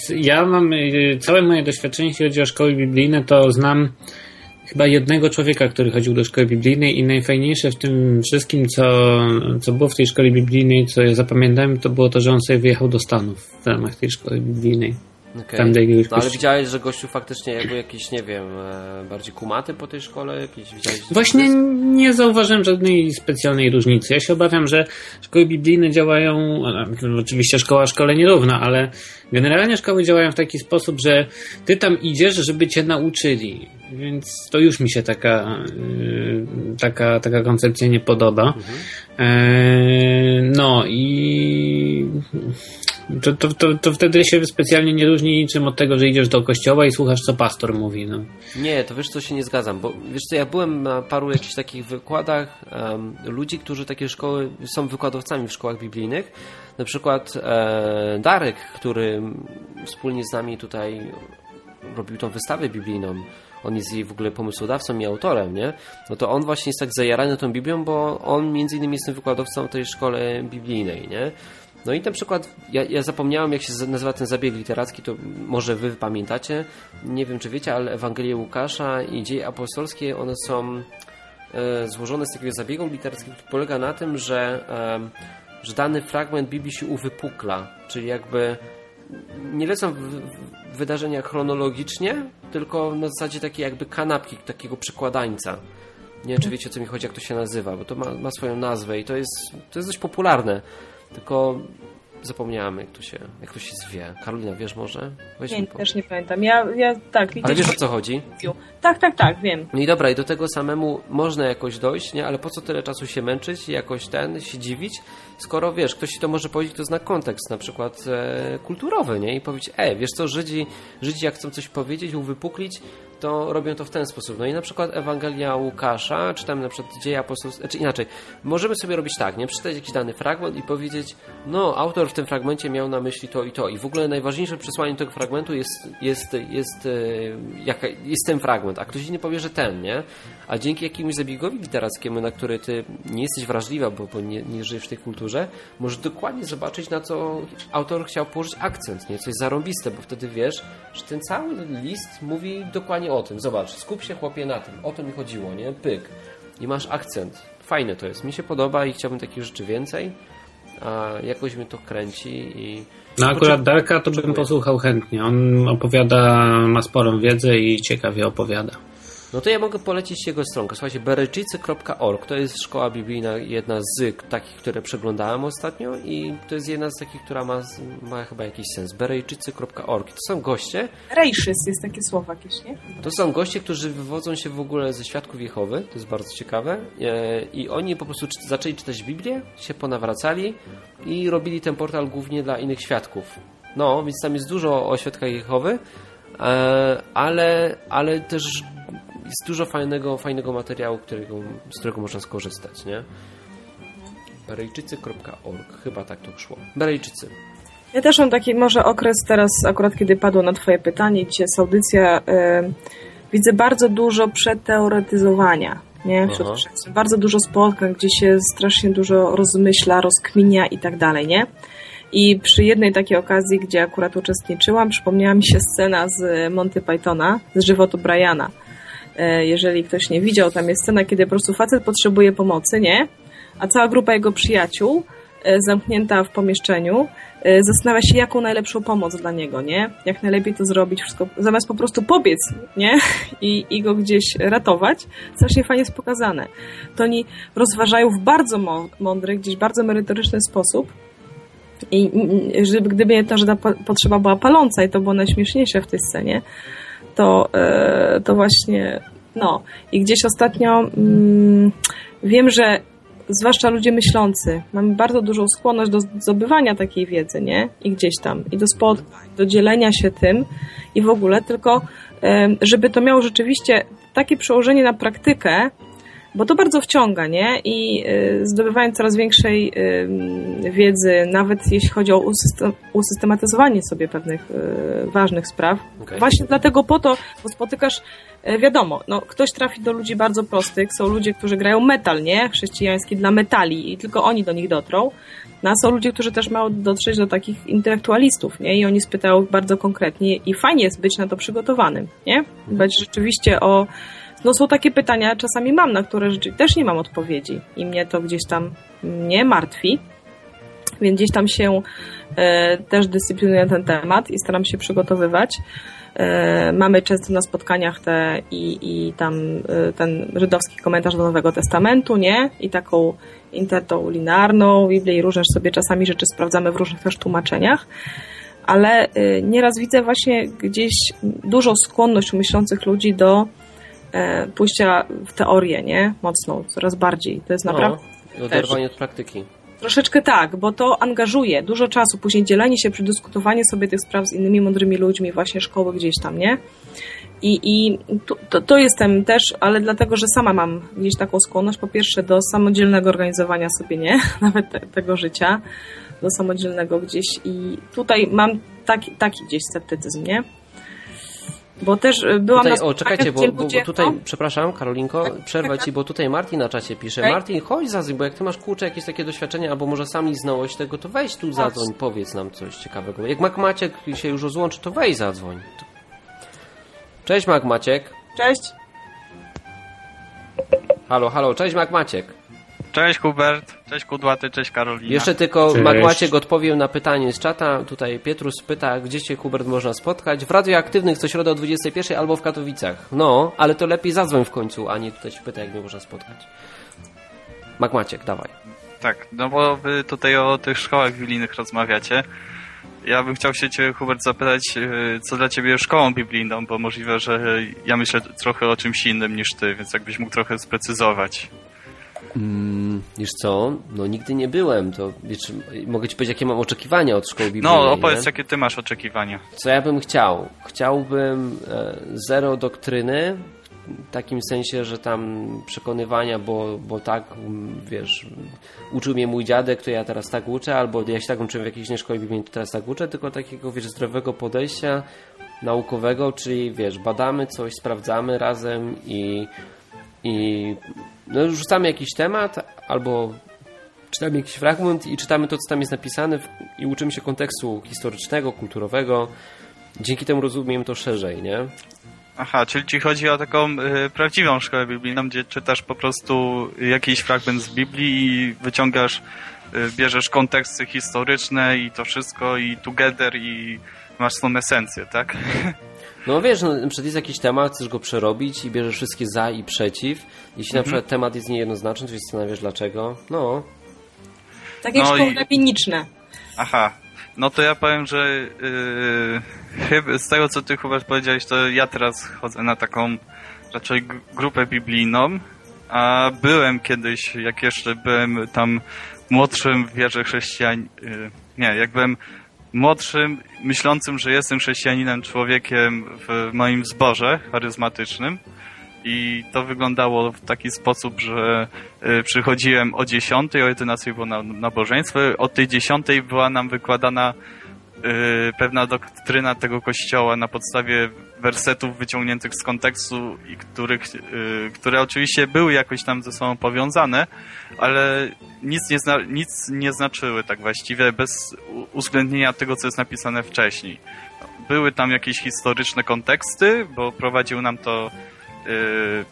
Ja mam całe moje doświadczenie, jeśli chodzi o szkoły biblijne, to znam chyba jednego człowieka, który chodził do szkoły biblijnej i najfajniejsze w tym wszystkim, co, co było w tej szkole biblijnej, co ja zapamiętałem, to było to, że on sobie wyjechał do Stanów w ramach tej szkoły biblijnej. Okay. Tam jakiegoś No ale widziałeś, że gościu faktycznie jakby jakiś, nie wiem, e, bardziej kumaty po tej szkole? Jakieś, widziałeś, Właśnie nie zauważyłem żadnej specjalnej różnicy. Ja się obawiam, że szkoły biblijne działają, e, oczywiście szkoła szkole nierówna, ale generalnie szkoły działają w taki sposób, że ty tam idziesz, żeby cię nauczyli. Więc to już mi się taka, y, taka, taka koncepcja nie podoba. E, No i to, to, to, to wtedy się specjalnie nie różni niczym od tego, że idziesz do kościoła i słuchasz, co pastor mówi. No. Nie, to wiesz co, się nie zgadzam, bo wiesz co, ja byłem na paru jakichś takich wykładach em, ludzi, którzy takie szkoły, są wykładowcami w szkołach biblijnych. Na przykład e, Darek, który wspólnie z nami tutaj robił tą wystawę biblijną, on jest jej w ogóle pomysłodawcą i autorem, nie? No to on właśnie jest tak zajarany tą Biblią, bo on między innymi jest tym wykładowcą tej szkole biblijnej, nie? No i na przykład, ja, ja zapomniałem jak się nazywa ten zabieg literacki, to może wy pamiętacie, nie wiem czy wiecie, ale Ewangelie Łukasza i Dzieje Apostolskie, one są e, złożone z takiego zabiegu literackiego, który polega na tym, że, e, że dany fragment Biblii się uwypukla, czyli jakby nie lecą w, w wydarzenia chronologicznie, tylko na zasadzie takiej jakby kanapki, takiego przykładańca. Nie wiem, czy wiecie, o co mi chodzi, jak to się nazywa, bo to ma, ma swoją nazwę i to jest, to jest dość popularne. Tylko zapomniałem, jak to się, jak to się zwie. Karolina, wiesz może? Weź Nie, po- też nie pamiętam. Ja, ja tak, Ale widzisz, wiesz, o co chodzi? Tak, tak, tak, wiem. No i dobra, i do tego samemu można jakoś dojść, nie? Ale po co tyle czasu się męczyć i jakoś ten, się dziwić, skoro wiesz, ktoś ci to może powiedzieć, to zna kontekst na przykład e, kulturowy, nie? I powiedzieć, e, wiesz co, Żydzi, Żydzi jak chcą coś powiedzieć, uwypuklić, to robią to w ten sposób. No i na przykład Ewangelia Łukasza, czy tam na przykład Dzieje Apostolskie, czy inaczej, możemy sobie robić tak, nie? Przeczytać jakiś dany fragment i powiedzieć, no, autor w tym fragmencie miał na myśli to i to. I w ogóle najważniejsze przesłanie tego fragmentu jest, jest, jest, e, jaka, jest ten fragment, a ktoś inny powie, że ten, nie? A dzięki jakiemuś zabiegowi literackiemu, na który ty nie jesteś wrażliwa, bo, bo nie, nie żyjesz w tej kulturze, możesz dokładnie zobaczyć, na co autor chciał położyć akcent, nie? Coś zarąbiste, bo wtedy wiesz, że ten cały list mówi dokładnie o tym. Zobacz, skup się chłopie na tym. O to mi chodziło, nie? Pyk. I masz akcent. Fajne to jest. Mi się podoba i chciałbym takich rzeczy więcej. A jakoś mnie to kręci i... No akurat Darka to bym posłuchał chętnie. On opowiada, ma sporą wiedzę i ciekawie opowiada. No to ja mogę polecić jego stronkę. Słuchajcie, berejczycy.org to jest szkoła biblijna, jedna z takich, które przeglądałem ostatnio i to jest jedna z takich, która ma, ma chyba jakiś sens. berejczycy.org. To są goście, Rejszys jest takie słowo jakieś, nie? to są goście, którzy wywodzą się w ogóle ze świadków Jehowy, to jest bardzo ciekawe e, i oni po prostu zaczęli czytać Biblię, się ponawracali i robili ten portal głównie dla innych świadków. No, więc tam jest dużo o świadkach Jehowy, e, ale, ale też jest dużo fajnego, fajnego materiału, którego, z którego można skorzystać, nie? Berejczycy.org, chyba tak to szło. Berejczycy. Ja też mam taki może okres teraz, akurat kiedy padło na Twoje pytanie, dzisiaj jest audycja, e, widzę bardzo dużo przeteoretyzowania. Nie? Wśród. Bardzo dużo spotkań, gdzie się strasznie dużo rozmyśla, rozkminia i tak dalej, nie? I przy jednej takiej okazji, gdzie akurat uczestniczyłam, przypomniała mi się scena z Monty Pythona, z żywotu Briana. E, Jeżeli ktoś nie widział, tam jest scena, kiedy po prostu facet potrzebuje pomocy, nie? A cała grupa jego przyjaciół, e, zamknięta w pomieszczeniu, e, zastanawia się, jaką najlepszą pomoc dla niego, nie? Jak najlepiej to zrobić, wszystko, zamiast po prostu pobiec, nie? I, i go gdzieś ratować. Strasznie fajnie jest pokazane. To oni rozważają w bardzo mą- mądry, gdzieś bardzo merytoryczny sposób, i żeby, gdyby nie to, że ta po- potrzeba była paląca i to było najśmieszniejsze w tej scenie, to, e, to właśnie, no. I gdzieś ostatnio mm, wiem, że zwłaszcza ludzie myślący, mamy bardzo dużą skłonność do zdobywania takiej wiedzy, nie? I gdzieś tam, i do spotkań, do dzielenia się tym i w ogóle, tylko żeby to miało rzeczywiście takie przełożenie na praktykę, bo to bardzo wciąga, nie? I y, zdobywając coraz większej y, wiedzy, nawet jeśli chodzi o usystem, usystematyzowanie sobie pewnych y, ważnych spraw, Okej. właśnie dlatego po to, bo spotykasz, wiadomo, no, ktoś trafi do ludzi bardzo prostych, są ludzie, którzy grają metal, nie? Chrześcijański dla metali i tylko oni do nich dotrą. No, a są ludzie, którzy też mają dotrzeć do takich intelektualistów, nie? I oni spytają bardzo konkretnie i fajnie jest być na to przygotowanym, nie? Bać rzeczywiście o no są takie pytania, czasami mam, na które też nie mam odpowiedzi i mnie to gdzieś tam nie martwi, więc gdzieś tam się e, też dyscyplinuję ten temat i staram się przygotowywać. E, mamy często na spotkaniach te i, i tam e, ten żydowski komentarz do Nowego Testamentu, nie? I taką intertoulinarną Biblię i różne sobie czasami rzeczy sprawdzamy w różnych też tłumaczeniach ale y, nieraz widzę właśnie gdzieś dużą skłonność u myślących ludzi do e, pójścia w teorię, nie? Mocną, coraz bardziej. To jest naprawdę No, oderwanie od praktyki. troszeczkę tak, bo to angażuje dużo czasu, później dzielenie się, przedyskutowanie sobie tych spraw z innymi mądrymi ludźmi, właśnie szkoły gdzieś tam, nie? I, i to, to jestem też, ale dlatego, że sama mam gdzieś taką skłonność, po pierwsze do samodzielnego organizowania sobie, nie? Nawet te, tego życia, do samodzielnego gdzieś i tutaj mam taki, taki gdzieś sceptycyzm, nie? Bo też y, byłam Tutaj, na o, czekajcie, bo, bo, bo tutaj, no, przepraszam, Karolinko, przerwę ci, bo tutaj Martin na czacie pisze. Okej. Martin, chodź zadzwoń, bo jak ty masz kurczę jakieś takie doświadczenia, albo może sam nie znałeś tego, to weź tu zadzwoń, powiedz nam coś ciekawego. Jak Mak Maciek się już rozłączy, to weź zadzwoń. Cześć Mak Maciek. Cześć. Halo, halo, cześć Mak Maciek. Cześć Hubert, cześć Kudłaty, cześć Karolina. Jeszcze tylko Cześć. Mak Maciek odpowiem na pytanie z czata. Tutaj Pietrus pyta, gdzie cię Hubert można spotkać? W radioaktywnych co środę o 21 albo w Katowicach. No, ale to lepiej zadzwoń w końcu, a nie tutaj się pyta, jak mnie można spotkać. Mak Maciek, dawaj. Tak, no bo wy tutaj o tych szkołach biblijnych rozmawiacie. Ja bym chciał się cię, Hubert, zapytać, e, co dla ciebie jest szkołą biblijną, bo możliwe, że ja myślę trochę o czymś innym niż ty, więc jakbyś mógł trochę sprecyzować. Mm, wiesz co, no nigdy nie byłem, to wiesz, mogę ci powiedzieć, jakie mam oczekiwania od szkoły biblijnej. No, opowiedz, nie? jakie ty masz oczekiwania. Co ja bym chciał? Chciałbym e, zero doktryny, w takim sensie, że tam przekonywania, bo, bo tak, mm, wiesz, uczył mnie mój dziadek, to ja teraz tak uczę, albo ja się tak uczyłem w jakiejś nie szkole biblijnej, to teraz tak uczę, tylko takiego, wiesz, zdrowego podejścia naukowego, czyli, wiesz, badamy coś, sprawdzamy razem i, i no, rzucamy jakiś temat, albo czytamy jakiś fragment i czytamy to, co tam jest napisane i uczymy się kontekstu historycznego, kulturowego. Dzięki temu rozumiemy to szerzej, nie? Aha, czyli ci chodzi o taką e, prawdziwą szkołę biblijną, gdzie czytasz po prostu jakiś fragment z Biblii i wyciągasz, e, bierzesz konteksty historyczne i to wszystko i together i masz tą esencję, tak? No wiesz, no, na przykład jest jakiś temat, chcesz go przerobić i bierzesz wszystkie za i przeciw. Jeśli na przykład temat jest niejednoznaczny, to się zastanawiasz dlaczego. No, Takie No szkoły i-. Aha, no to ja powiem, że yy, chyba z tego co ty Hubert powiedziałeś, to ja teraz chodzę na taką raczej grupę biblijną, a byłem kiedyś, jak jeszcze byłem tam młodszym w wierze chrześcijan, yy, nie, jak byłem młodszym, myślącym, że jestem chrześcijaninem, człowiekiem w moim zborze charyzmatycznym. I to wyglądało w taki sposób, że y, przychodziłem o 10, o 11 było na, nabożeństwo, o tej 10 była nam wykładana y, pewna doktryna tego kościoła na podstawie wersetów wyciągniętych z kontekstu i których, y, które oczywiście były jakoś tam ze sobą powiązane, ale nic nie, zna, nic nie znaczyły tak właściwie bez uwzględnienia tego, co jest napisane wcześniej. Były tam jakieś historyczne konteksty, bo prowadził nam to y,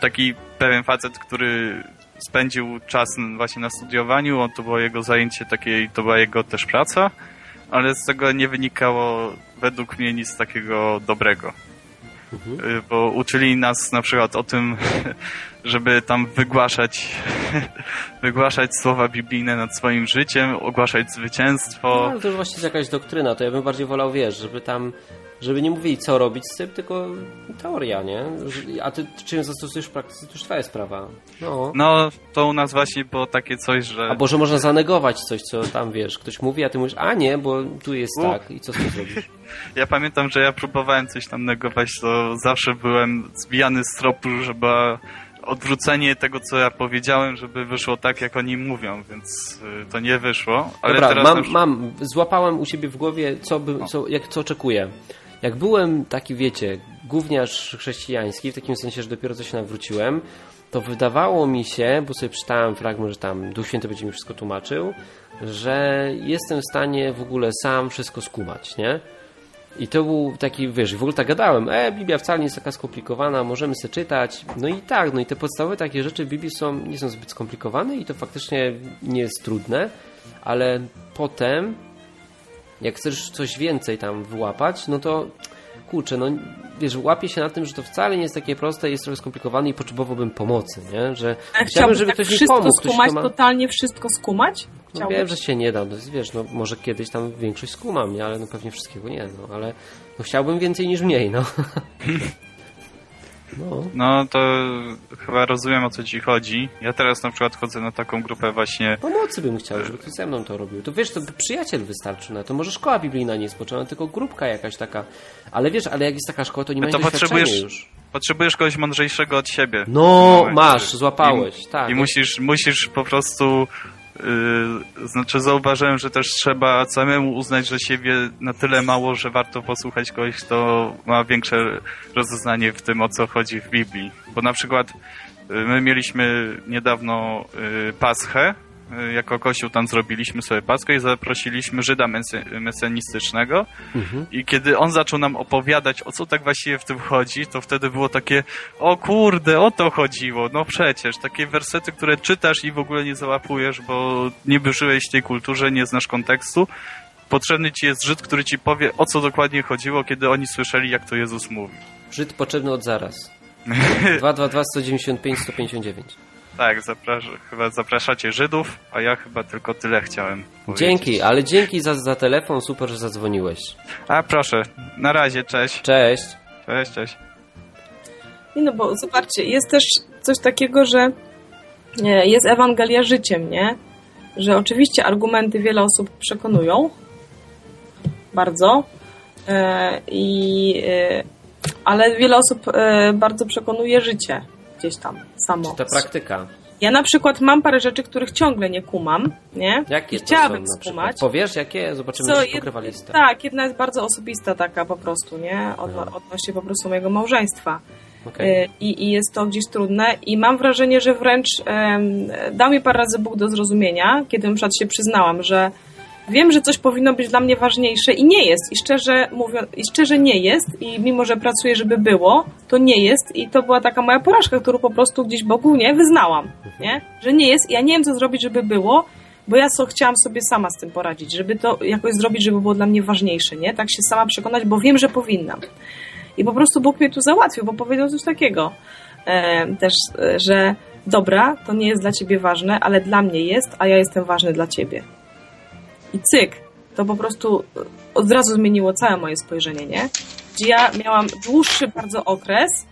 taki pewien facet, który spędził czas właśnie na studiowaniu, on to było jego zajęcie takie i to była jego też praca, ale z tego nie wynikało według mnie nic takiego dobrego. Y, Bo uczyli nas na przykład o tym, żeby tam wygłaszać, wygłaszać słowa biblijne nad swoim życiem, ogłaszać No, zwycięstwo. ale to już właściwie jest jakaś doktryna, to ja bym bardziej wolał, wiesz, żeby tam, żeby nie mówili co robić z tym, tylko teoria, nie? A ty czy ją zastosujesz w praktyce, to już twoja sprawa. No. No, to u nas właśnie było takie coś, że... Albo że można zanegować coś, co tam, wiesz, ktoś mówi, a ty mówisz, a nie, bo tu jest U. tak i co z tym zrobisz? Ja pamiętam, że ja próbowałem coś tam negować, to zawsze byłem zbijany z tropu, żeby odwrócenie tego, co ja powiedziałem, żeby wyszło tak, jak oni mówią, więc y, to nie wyszło. Ale Dobra, teraz mam, przy- mam, złapałem u siebie w głowie, co, by, co, jak, co oczekuję. Jak byłem taki, wiecie, gówniarz chrześcijański, w takim sensie, że dopiero co się nawróciłem, to wydawało mi się, bo sobie czytałem fragment, że tam Duch Święty będzie mi wszystko tłumaczył, że jestem w stanie w ogóle sam wszystko skumać, nie? I to był taki, wiesz, w ogóle tak gadałem, e, Biblia wcale nie jest taka skomplikowana, możemy sobie czytać. No i tak, no i te podstawowe takie rzeczy w Biblii są, nie są zbyt skomplikowane i to faktycznie nie jest trudne, ale potem, jak chcesz coś więcej tam wyłapać, no to kurczę, no wiesz, łapię się na tym, że to wcale nie jest takie proste, jest trochę skomplikowane i potrzebowałbym pomocy, nie? Że chciałbym, chciałbyś żeby tak ktoś mi wszystko pomógł. Ktoś, skumać, ma... totalnie wszystko skumać? No wiem, że się nie da, no, wiesz, no może kiedyś tam większość skumam, nie? Ale no pewnie wszystkiego nie, no ale no, chciałbym więcej niż mniej, no. no. No to chyba rozumiem o co ci chodzi. Ja teraz na przykład chodzę na taką grupę właśnie Pomocy bym chciał, żeby ktoś ze mną to robił. To wiesz, to przyjaciel wystarczy na to. Może szkoła biblijna nie jest potrzebna, tylko grupka jakaś taka. Ale wiesz, ale jak jest taka szkoła, to nie No ma to potrzebujesz- już. potrzebujesz kogoś mądrzejszego od siebie. No, masz, złapałeś, I, tak. I musisz, musisz po prostu yy, znaczy zauważyłem, że też trzeba samemu uznać, że siebie na tyle mało, że warto posłuchać kogoś, kto ma większe rozeznanie w tym, o co chodzi w Biblii. Bo na przykład yy, my mieliśmy niedawno yy, Paschę, jako kościół tam zrobiliśmy sobie Paschę i zaprosiliśmy Żyda mesjanistycznego Mhm. i kiedy on zaczął nam opowiadać, o co tak właściwie w tym chodzi, to wtedy było takie, o kurde, o to chodziło. No przecież, takie wersety, które czytasz i w ogóle nie załapujesz, bo nie żyłeś w tej kulturze, nie znasz kontekstu. Potrzebny ci jest Żyd, który ci powie, o co dokładnie chodziło, kiedy oni słyszeli, jak to Jezus mówi. Żyd potrzebny od zaraz. 222 195 159. Tak, zaprasz chyba zapraszacie Żydów, a ja chyba tylko tyle chciałem powiedzieć. Dzięki, ale dzięki za, za telefon, super, że zadzwoniłeś. A proszę, na razie, cześć. Cześć. Cześć, cześć. Nie no, bo zobaczcie, jest też coś takiego, że e, jest Ewangelia życiem, nie? Że oczywiście argumenty wiele osób przekonują bardzo e, i e, ale wiele osób bardzo przekonuje życie gdzieś tam samo. Ta praktyka. Ja na przykład mam parę rzeczy, których ciągle nie kumam, nie? Jakie I to chciałabym są skumać. Powiesz, jakie? Zobaczymy, Co, czy jed- pokrywa listę. Tak, jedna jest bardzo osobista taka po prostu, nie? Odno- No. Odnośnie po prostu mojego małżeństwa. Okej. Y, I, I jest to gdzieś trudne i mam wrażenie, że wręcz em, dał mi parę razy Bóg do zrozumienia, kiedy na przykład się przyznałam, że wiem, że coś powinno być dla mnie ważniejsze i nie jest. I szczerze mówiąc, i szczerze nie jest i mimo, że pracuję, żeby było, to nie jest i to była taka moja porażka, którą po prostu gdzieś Bogu nie wyznałam, nie? Że nie jest. Ja nie wiem, co zrobić, żeby było, bo ja so, chciałam sobie sama z tym poradzić, żeby to jakoś zrobić, żeby było dla mnie ważniejsze, nie? Tak się sama przekonać, bo wiem, że powinnam. I po prostu Bóg mnie tu załatwił, bo powiedział coś takiego e, też, e, że dobra, to nie jest dla ciebie ważne, ale dla mnie jest, a ja jestem ważny dla ciebie. I cyk, to po prostu e, od razu zmieniło całe moje spojrzenie, nie? Gdzie ja miałam dłuższy bardzo okres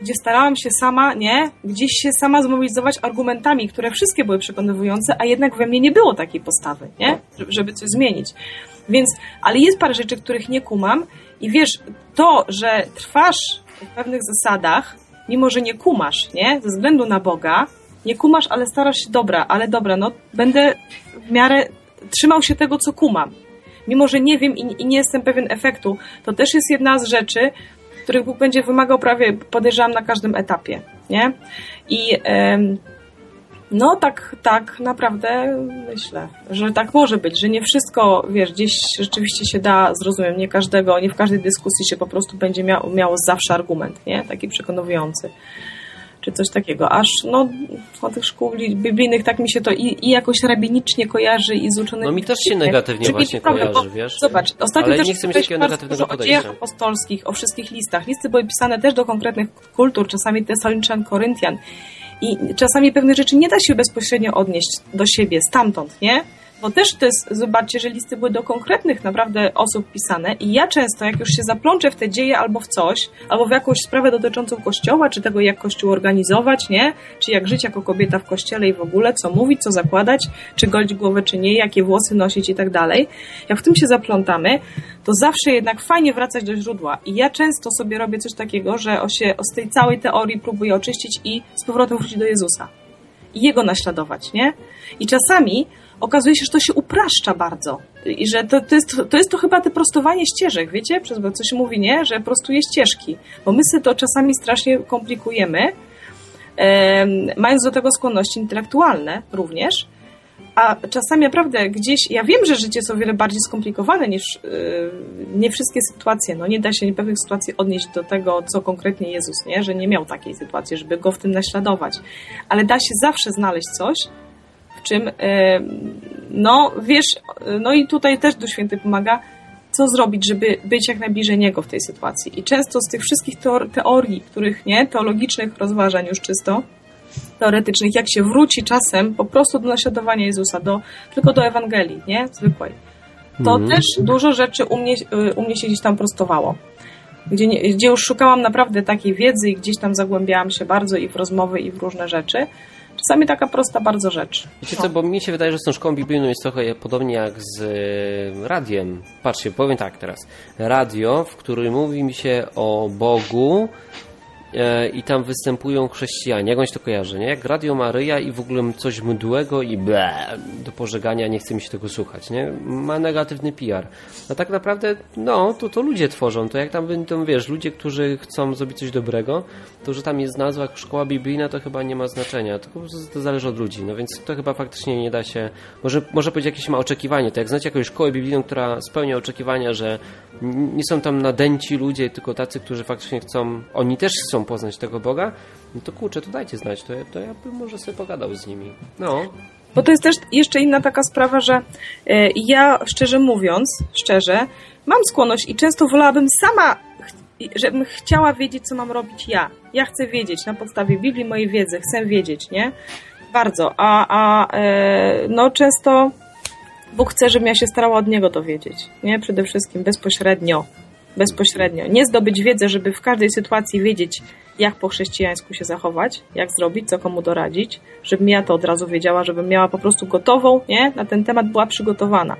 gdzie starałam się sama, nie, gdzieś się sama zmobilizować argumentami, które wszystkie były przekonywujące, a jednak we mnie nie było takiej postawy, nie, żeby, coś zmienić. Więc, ale jest parę rzeczy, których nie kumam i wiesz, to, że trwasz w pewnych zasadach, mimo że nie kumasz, nie, ze względu na Boga, nie kumasz, ale starasz się, dobra, ale dobra, no będę w miarę trzymał się tego, co kumam. Mimo, że nie wiem i, i nie jestem pewien efektu, to też jest jedna z rzeczy, których Bóg będzie wymagał prawie, podejrzewam, na każdym etapie, nie? I no tak, tak naprawdę myślę, że tak może być, że nie wszystko, wiesz, gdzieś rzeczywiście się da, zrozumiem, nie każdego, nie w każdej dyskusji się po prostu będzie miał, miało zawsze argument, nie? Taki przekonujący czy coś takiego. Aż no, o tych szkół biblijnych tak mi się to i, i jakoś rabinicznie kojarzy i z uczonymi. No mi też się negatywnie Że właśnie prawda, kojarzy, wiesz? Zobacz, ostatnio Ale też nie chcę mieć takiego negatywnego dużo o dziejach podejścia. apostolskich, o wszystkich listach. Listy były pisane też do konkretnych kultur, czasami Tesaloniczan, Koryntian. I czasami pewne rzeczy nie da się bezpośrednio odnieść do siebie, stamtąd, nie? Bo też to jest, zobaczcie, że listy były do konkretnych naprawdę osób pisane i ja często, jak już się zaplączę w te dzieje albo w coś, albo w jakąś sprawę dotyczącą kościoła, czy tego, jak kościół organizować, nie? Czy jak żyć jako kobieta w kościele i w ogóle, co mówić, co zakładać, czy golić głowę, czy nie, jakie włosy nosić i tak dalej. Jak w tym się zaplątamy, to zawsze jednak fajnie wracać do źródła. I ja często sobie robię coś takiego, że się z tej całej teorii próbuję oczyścić i z powrotem wrócić do Jezusa. I Jego naśladować, nie? I czasami okazuje się, że to się upraszcza bardzo. I że to, to, jest, to jest to chyba te prostowanie ścieżek, wiecie? Przez co się mówi, nie? Że prostuje ścieżki. Bo my sobie to czasami strasznie komplikujemy, em, mając do tego skłonności intelektualne również, a czasami naprawdę gdzieś, ja wiem, że życie jest o wiele bardziej skomplikowane niż yy, nie wszystkie sytuacje, no nie da się pewnych sytuacji odnieść do tego, co konkretnie Jezus, nie? Że nie miał takiej sytuacji, żeby go w tym naśladować. Ale da się zawsze znaleźć coś, w czym, yy, no wiesz, no i tutaj też Duch Święty pomaga, co zrobić, żeby być jak najbliżej Niego w tej sytuacji. I często z tych wszystkich teor- teorii, których, nie, teologicznych rozważań już czysto, teoretycznych, jak się wróci czasem po prostu do naśladowania Jezusa, do, tylko do Ewangelii, nie? Zwykłej. To Mhm. też dużo rzeczy u mnie, y, u mnie się gdzieś tam prostowało. Gdzie, gdzie już szukałam naprawdę takiej wiedzy i gdzieś tam zagłębiałam się bardzo i w rozmowy, i w różne rzeczy. Czasami taka prosta bardzo rzecz. Wiecie co, bo mi się wydaje, że z tą szkołą biblijną jest trochę podobnie jak z e, radiem. Patrzcie, powiem tak teraz. Radio, w którym mówi mi się o Bogu i tam występują chrześcijanie. Jak on się to kojarzy, nie? Jak Radio Maryja i w ogóle coś mdłego i ble, do pożegania, nie chce mi się tego słuchać, nie? Ma negatywny PR. A tak naprawdę, no, to, to ludzie tworzą. To jak tam będą, wiesz, ludzie, którzy chcą zrobić coś dobrego, to, że tam jest nazwa szkoła biblijna, to chyba nie ma znaczenia. To to zależy od ludzi. No więc to chyba faktycznie nie da się. Może, może powiedzieć jakieś ma oczekiwanie. To jak znacie jakąś szkołę biblijną, która spełnia oczekiwania, że nie są tam nadęci ludzie, tylko tacy, którzy faktycznie chcą, oni też chcą poznać tego Boga, no to kurczę, to dajcie znać. To, ja- to ja bym może sobie pogadał z nimi. No. Bo to jest też jeszcze inna taka sprawa, że e, ja szczerze mówiąc, szczerze, mam skłonność i często wolałabym sama, żebym chciała wiedzieć, co mam robić ja. Ja chcę wiedzieć na podstawie Biblii, mojej wiedzy, chcę wiedzieć, nie? Bardzo. A, a e, no często Bóg chce, żebym ja się starała od Niego dowiedzieć, nie? Przede wszystkim bezpośrednio. Bezpośrednio. Nie zdobyć wiedzę, żeby w każdej sytuacji wiedzieć, jak po chrześcijańsku się zachować, jak zrobić, co komu doradzić, żebym ja to od razu wiedziała, żebym miała po prostu gotową, nie? Na ten temat była przygotowana.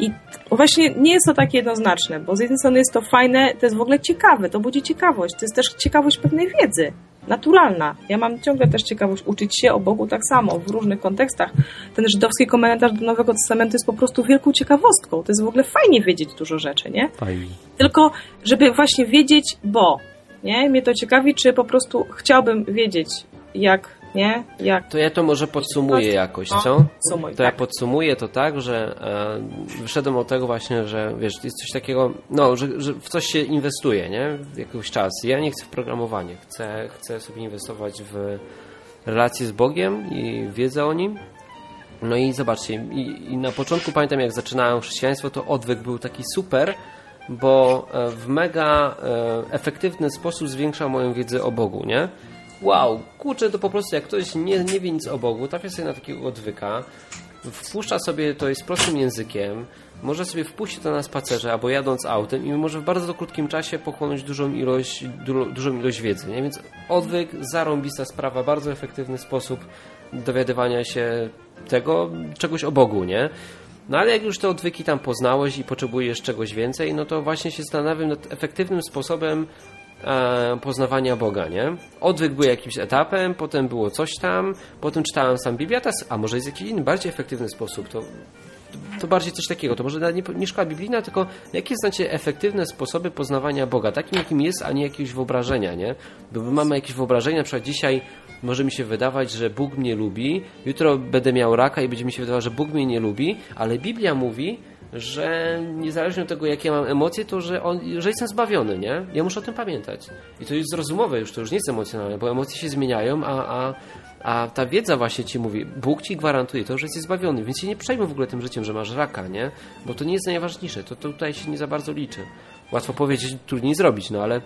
I właśnie nie jest to takie jednoznaczne, bo z jednej strony jest to fajne, to jest w ogóle ciekawe, to budzi ciekawość, to jest też ciekawość pewnej wiedzy, naturalna. Ja mam ciągle też ciekawość uczyć się o Bogu tak samo, w różnych kontekstach. Ten żydowski komentarz do Nowego Testamentu jest po prostu wielką ciekawostką. To jest w ogóle fajnie wiedzieć dużo rzeczy, nie? Fajnie. Tylko, żeby właśnie wiedzieć, bo, nie? Mnie to ciekawi, czy po prostu chciałbym wiedzieć, jak, nie? Jak To ja to może podsumuję jakoś, No, co? sumuj, To ja tak. podsumuję to tak, że e, wyszedłem od tego właśnie, że wiesz, jest coś takiego, no, że, że w coś się inwestuje, nie? W jakiś czas. Ja nie chcę w programowanie, chcę, chcę sobie inwestować w relacje z Bogiem i wiedzę o Nim. No i zobaczcie, i, i na początku pamiętam jak zaczynałem chrześcijaństwo, to odwyk był taki super, bo e, w mega e, efektywny sposób zwiększał moją wiedzę o Bogu, nie? Wow, kurczę, to po prostu jak ktoś nie, nie wie nic o Bogu, trafia sobie na takiego odwyka, wpuszcza sobie to jest prostym językiem, może sobie wpuścić to na spacerze albo jadąc autem i może w bardzo krótkim czasie pochłonąć dużą ilość, du, dużą ilość wiedzy. Nie? Więc odwyk, zarąbista sprawa, bardzo efektywny sposób dowiadywania się tego, czegoś o Bogu, nie? No ale jak już te odwyki tam poznałeś i potrzebujesz czegoś więcej, no to właśnie się zastanawiam nad efektywnym sposobem e, poznawania Boga, nie? Odwyk był jakimś etapem, potem było coś tam, potem czytałem sam Biblię, a, może jest jakiś inny, bardziej efektywny sposób, to to bardziej coś takiego. To może nie, nie szkoła biblijna, tylko jakie znacie efektywne sposoby poznawania Boga, takim jakim jest, a nie jakiegoś wyobrażenia, nie? Bo my mamy jakieś wyobrażenie, na przykład dzisiaj może mi się wydawać, że Bóg mnie lubi, jutro będę miał raka i będzie mi się wydawać, że Bóg mnie nie lubi, ale Biblia mówi, że niezależnie od tego, jakie mam emocje, to że, on, że jestem zbawiony, nie? Ja muszę o tym pamiętać. I to jest zrozumowe już, to już nie jest emocjonalne, bo emocje się zmieniają, a, a, a ta wiedza właśnie ci mówi, Bóg ci gwarantuje to, że jesteś zbawiony, więc się nie przejmuj w ogóle tym życiem, że masz raka, nie? Bo to nie jest najważniejsze, to, to tutaj się nie za bardzo liczy. Łatwo powiedzieć, trudniej zrobić, no ale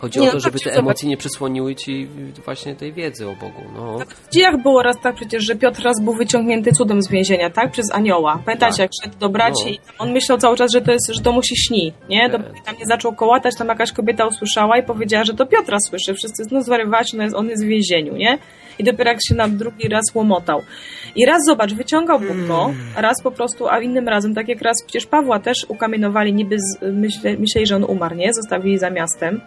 Chodzi Nie, o to, no żeby tak, te emocje nie przysłoniły ci właśnie tej wiedzy o Bogu. No. W dziejach było raz tak przecież, że Piotr raz był wyciągnięty cudem z więzienia, tak? Przez anioła. Pamiętacie, Tak. jak szedł do braci No. i on myślał cały czas, że to jest, że to mu się śni, nie? Tak. Dopóki tam nie zaczął kołatać, tam jakaś kobieta usłyszała i powiedziała, że to Piotra słyszy. Wszyscy, no zwariowaci, no jest, on jest w więzieniu, nie? I dopiero jak się nam drugi raz łomotał. I raz, zobacz, wyciągał Bóg go, a raz po prostu, a innym razem, tak jak raz przecież Pawła też ukamienowali, niby z, myśle, myśleli, że on umarł, nie? Zostawili za miastem.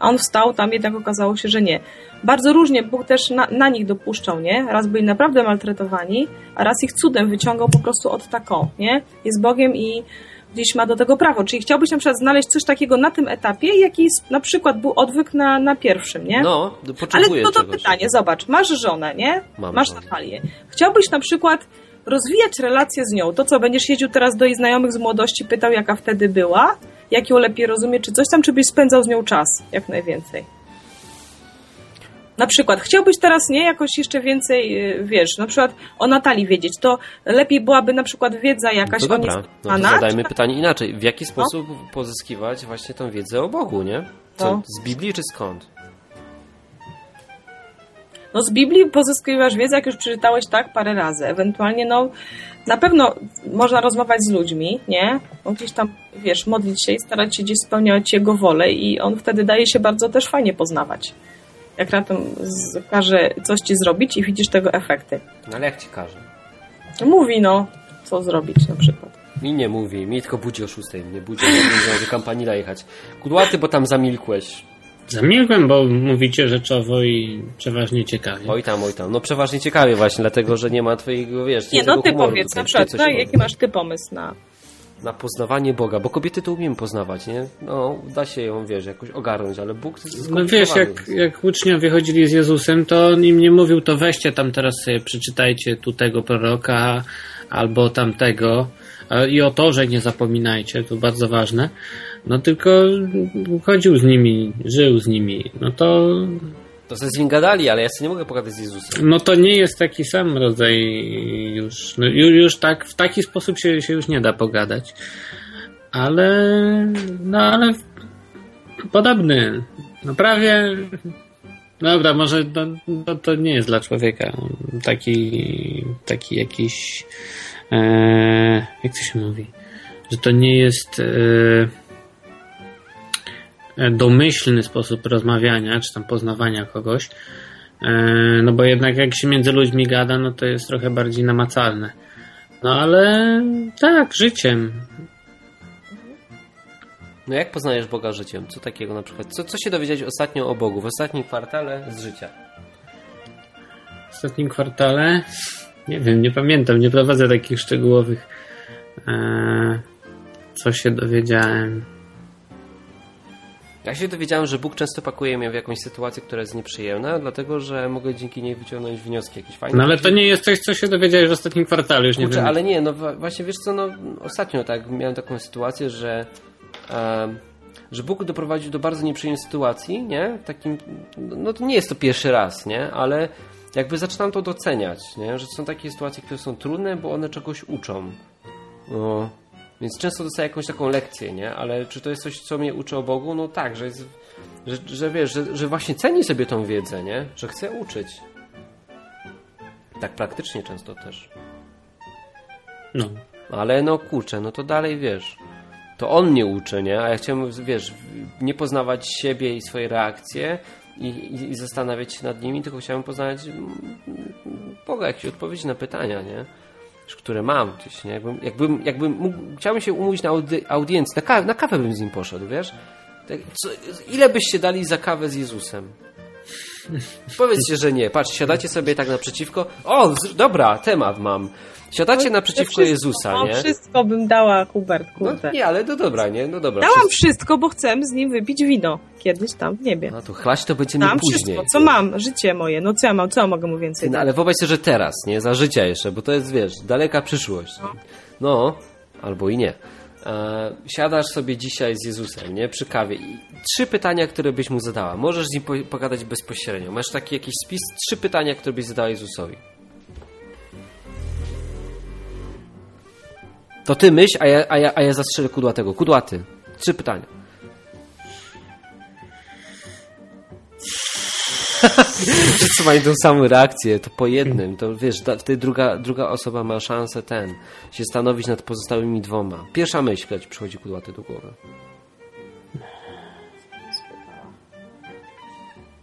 A on wstał, tam jednak okazało się, że nie. Bardzo różnie Bóg też na, na nich dopuszczał, nie? Raz byli naprawdę maltretowani, a raz ich cudem wyciągał po prostu od tako, nie? Jest Bogiem i gdzieś ma do tego prawo. Czyli chciałbyś na przykład znaleźć coś takiego na tym etapie, jaki jest, na przykład był odwyk na, na pierwszym, nie? No, Ale no to czegoś. pytanie, zobacz, masz żonę, nie? Mam masz żonę. Natalię. Chciałbyś na przykład rozwijać relacje z nią. To co, będziesz jeździł teraz do jej znajomych z młodości, pytał jaka wtedy była, jak ją lepiej rozumie, czy coś tam, czy byś spędzał z nią czas jak najwięcej. Na przykład, chciałbyś teraz, nie, jakoś jeszcze więcej, y, wiesz, na przykład o Natalii wiedzieć, to lepiej byłaby na przykład wiedza jakaś No o to dobra, no to zadajmy pytanie inaczej. W jaki sposób pozyskiwać właśnie tą wiedzę o Bogu, nie? Co, No. z Biblii czy skąd? No z Biblii pozyskiwasz wiedzę, jak już przeczytałeś tak parę razy. Ewentualnie, no, na pewno można rozmawiać z ludźmi, nie? Gdzieś tam, wiesz, modlić się i starać się gdzieś spełniać jego wolę i on wtedy daje się bardzo też fajnie poznawać. Jak na tym każe coś ci zrobić i widzisz tego efekty. No ale jak ci każe? Mówi, no, co zrobić na przykład. Mi nie mówi, mi tylko budzi o 6, mnie budzi, będę do kampanila jechać. Kudłaty, bo tam zamilkłeś. Zamilkłem, bo mówicie rzeczowo i przeważnie ciekawie. Oj tam, oj tam. No przeważnie ciekawie właśnie, dlatego, że nie ma twojego, wiesz, Nie, no ty humoru powiedz na przykład, no, jaki masz ty pomysł na... Na poznawanie Boga, bo kobiety to umiemy poznawać, nie? No, da się ją, wiesz, jakoś ogarnąć, ale Bóg to jest No wiesz, jak, jak uczniowie chodzili z Jezusem, to on im nie mówił, to weźcie tam teraz sobie przeczytajcie tu tego proroka albo tamtego i o to, że nie zapominajcie, to bardzo ważne. No tylko chodził z nimi, żył z nimi. No to, To ze z nim gadali, ale ja sobie nie mogę pogadać z Jezusem. no to nie jest taki sam rodzaj już. No, ju- już tak, w taki sposób się, się już nie da pogadać. Ale, no ale podobny. No prawie. Dobra, może to nie jest dla człowieka taki, taki jakiś. E, jak to się mówi? Że to nie jest e, e, domyślny sposób rozmawiania, czy tam poznawania kogoś. No bo jednak jak się między ludźmi gada, no to jest trochę bardziej namacalne. No ale tak, życiem. No jak poznajesz Boga życiem? Co takiego na przykład? Co, co się dowiedziałeś ostatnio o Bogu, w ostatnim kwartale z życia? W ostatnim kwartale nie wiem, nie pamiętam, nie prowadzę takich szczegółowych. E, co się dowiedziałem? Ja się dowiedziałem, że Bóg często pakuje mnie w jakąś sytuację, która jest nieprzyjemna, dlatego że mogę dzięki niej wyciągnąć wnioski jakieś fajne. No ale to nie jest coś, co się dowiedziałeś w ostatnim kwartale, już nie Kurczę, wiem. ale nie, no właśnie wiesz co, no ostatnio tak miałem taką sytuację, że em, że Bóg doprowadził do bardzo nieprzyjemnej sytuacji, nie? Takim, no to nie jest to pierwszy raz, nie? Ale jakby zaczynam to doceniać, nie? Że są takie sytuacje, które są trudne, bo one czegoś uczą. No. Więc często dostaję jakąś taką lekcję, nie? Ale czy to jest coś, co mnie uczy o Bogu? No tak, że jest, że, że wiesz, że, że właśnie ceni sobie tą wiedzę, nie? Że chce uczyć. Tak praktycznie często też. No. Ale no kurczę, no to dalej wiesz. To on mnie uczy, nie? A ja chciałem, wiesz, nie poznawać siebie i swoje reakcje i, i, i zastanawiać się nad nimi, tylko chciałem poznać mm, Boga, jakieś odpowiedzi na pytania, nie? Które mam gdzieś, nie? Jakbym, jakbym, jakbym mógł, chciałbym się umówić na audi- audiencji, na, ka- na kawę bym z nim poszedł, wiesz? Tak, co, ile byście dali za kawę z Jezusem? Powiedzcie, że nie. Patrz, siadacie sobie tak naprzeciwko. O, dobra, temat mam. Siadacie naprzeciwko Wszystko, Jezusa, no, nie? wszystko bym dała, Hubert, No nie, ale no dobra, nie? No dobra. Dałam wszystko- wszystko, bo chcę z nim wypić wino. Kiedyś tam w niebie. No to chlać to będziemy Dałam później. wszystko, co mam, życie moje. No co ja mam, co ja mogę mu więcej No, dać? ale wyobraź sobie, że teraz, nie? Za życia jeszcze, bo to jest, wiesz, daleka przyszłość. No, albo i nie. E, siadasz sobie dzisiaj z Jezusem, nie? Przy kawie i trzy pytania, które byś mu zadała. Możesz z nim po- pogadać bezpośrednio. Masz taki jakiś spis, trzy pytania, które byś zadała Jezusowi. To ty myśl, a ja, a ja, a ja zastrzelę kudłatego. Kudłaty. Trzy pytania. Wszyscy mają tą samą reakcję, to po jednym, to wiesz, da- wtedy druga, druga osoba ma szansę ten, się stanowić nad pozostałymi dwoma. Pierwsza myśl, ci przychodzi kudłaty do głowy.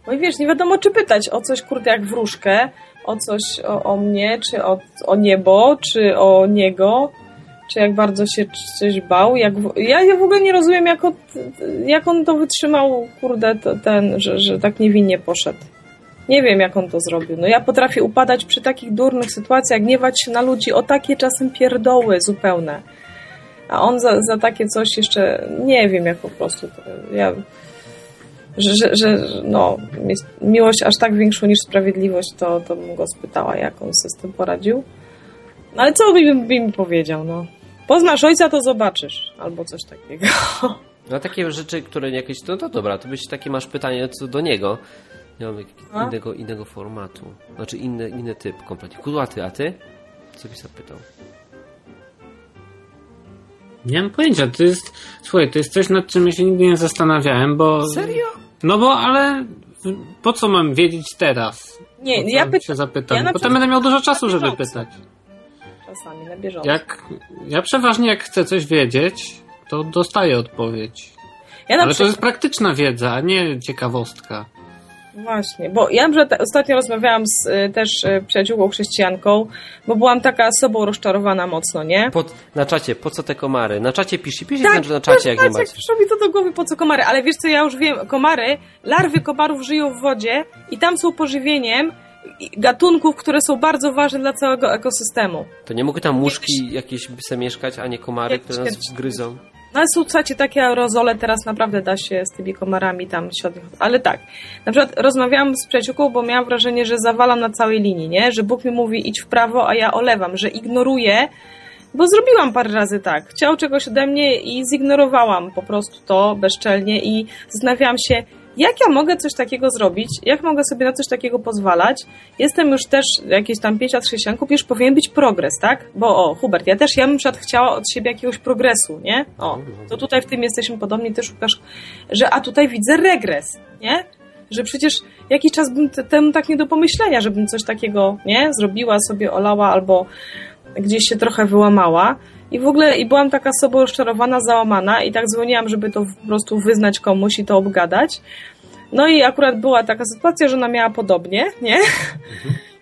No i wiesz, nie wiadomo czy pytać o coś, kurde, jak wróżkę, o coś o, o mnie, czy o, o niebo, czy o niego, czy jak bardzo się coś bał. Jak ja, ja w ogóle nie rozumiem, jak on, jak on to wytrzymał, kurde, to, ten, że, że tak niewinnie poszedł. Nie wiem, jak on to zrobił. No ja potrafię upadać przy takich durnych sytuacjach, gniewać się na ludzi o takie czasem pierdoły zupełne. A on za, za takie coś jeszcze, nie wiem, jak po prostu, to, ja że, że, że no, miłość aż tak większą niż sprawiedliwość, to, to bym go spytała, jak on sobie z tym poradził. No ale co by mi powiedział, no? Poznasz ojca, to zobaczysz. Albo coś takiego. No takie rzeczy, które jakieś, no to dobra, to byś takie masz pytanie co do niego. Nie mam innego, innego formatu. Znaczy inny, inny typ kompletnie. Kudłaty, a ty? Co byś zapytał? Nie mam pojęcia, to jest, słuchaj, to jest coś, nad czym ja się nigdy nie zastanawiałem, bo... Serio? No bo, ale po co mam wiedzieć teraz? Nie, ja się pytam ja na Potem przykład- będę miał dużo czasu, żeby pytać. Czasami na bieżąco. Jak, ja przeważnie jak chcę coś wiedzieć, to dostaję odpowiedź. ja Ale to przykład, jest praktyczna wiedza, a nie ciekawostka. Właśnie, bo ja przykład ostatnio rozmawiałam z y, też y, przyjaciółką chrześcijanką, bo byłam taka sobą rozczarowana mocno, nie? Pod, na czacie, po co te komary? Na czacie pisz i pisz Tak, znaczy na czacie, jak nie macie. przyszło mi to do głowy, po co komary, ale wiesz co, ja już wiem, komary, larwy komarów żyją w wodzie i tam są pożywieniem gatunków, które są bardzo ważne dla całego ekosystemu. To nie mogły tam muszki jakieś se mieszkać, a nie komary, Jakieś które nas gryzą? No ale słuchajcie, takie aerozole, teraz naprawdę da się z tymi komarami tam świetnie. Ale tak, na przykład rozmawiałam z przyjaciółką, bo miałam wrażenie, że zawalam na całej linii, nie? Że Bóg mi mówi idź w prawo, a ja olewam, że ignoruję, bo zrobiłam parę razy tak. Chciał czegoś ode mnie i zignorowałam po prostu to bezczelnie i zastanawiałam się, jak ja mogę coś takiego zrobić, jak mogę sobie na coś takiego pozwalać. Jestem już też jakieś tam 5 lat chrześcijanką, już powinien być progres, tak? Bo o, Hubert, ja też, ja bym przykład chciała od siebie jakiegoś progresu, nie? O, to tutaj w tym jesteśmy podobni, też szukasz, że a tutaj widzę regres, nie? Że przecież jakiś czas bym te- temu tak nie do pomyślenia, żebym coś takiego, nie? Zrobiła sobie, olała albo gdzieś się trochę wyłamała. I w ogóle i byłam taka sobą rozczarowana, załamana i tak dzwoniłam, żeby to po prostu wyznać komuś i to obgadać. No i akurat była taka sytuacja, że ona miała podobnie, nie?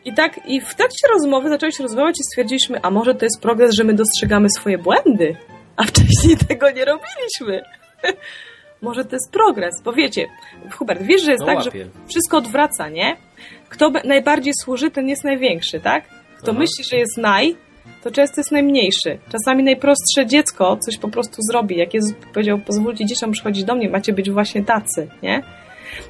I tak, i w trakcie rozmowy zaczęliśmy rozmawiać i stwierdziliśmy, a może to jest progres, że my dostrzegamy swoje błędy, a wcześniej tego nie robiliśmy. może to jest progres, bo wiecie, Hubert, wiesz, że jest No tak, że łapię. wszystko odwraca, nie? Kto najbardziej służy, ten jest największy, tak? Kto Aha. myśli, że jest naj, to często jest najmniejszy. Czasami najprostsze dziecko coś po prostu zrobi. Jak Jezus powiedział, pozwólcie dzieciom przychodzić do mnie, macie być właśnie tacy, nie?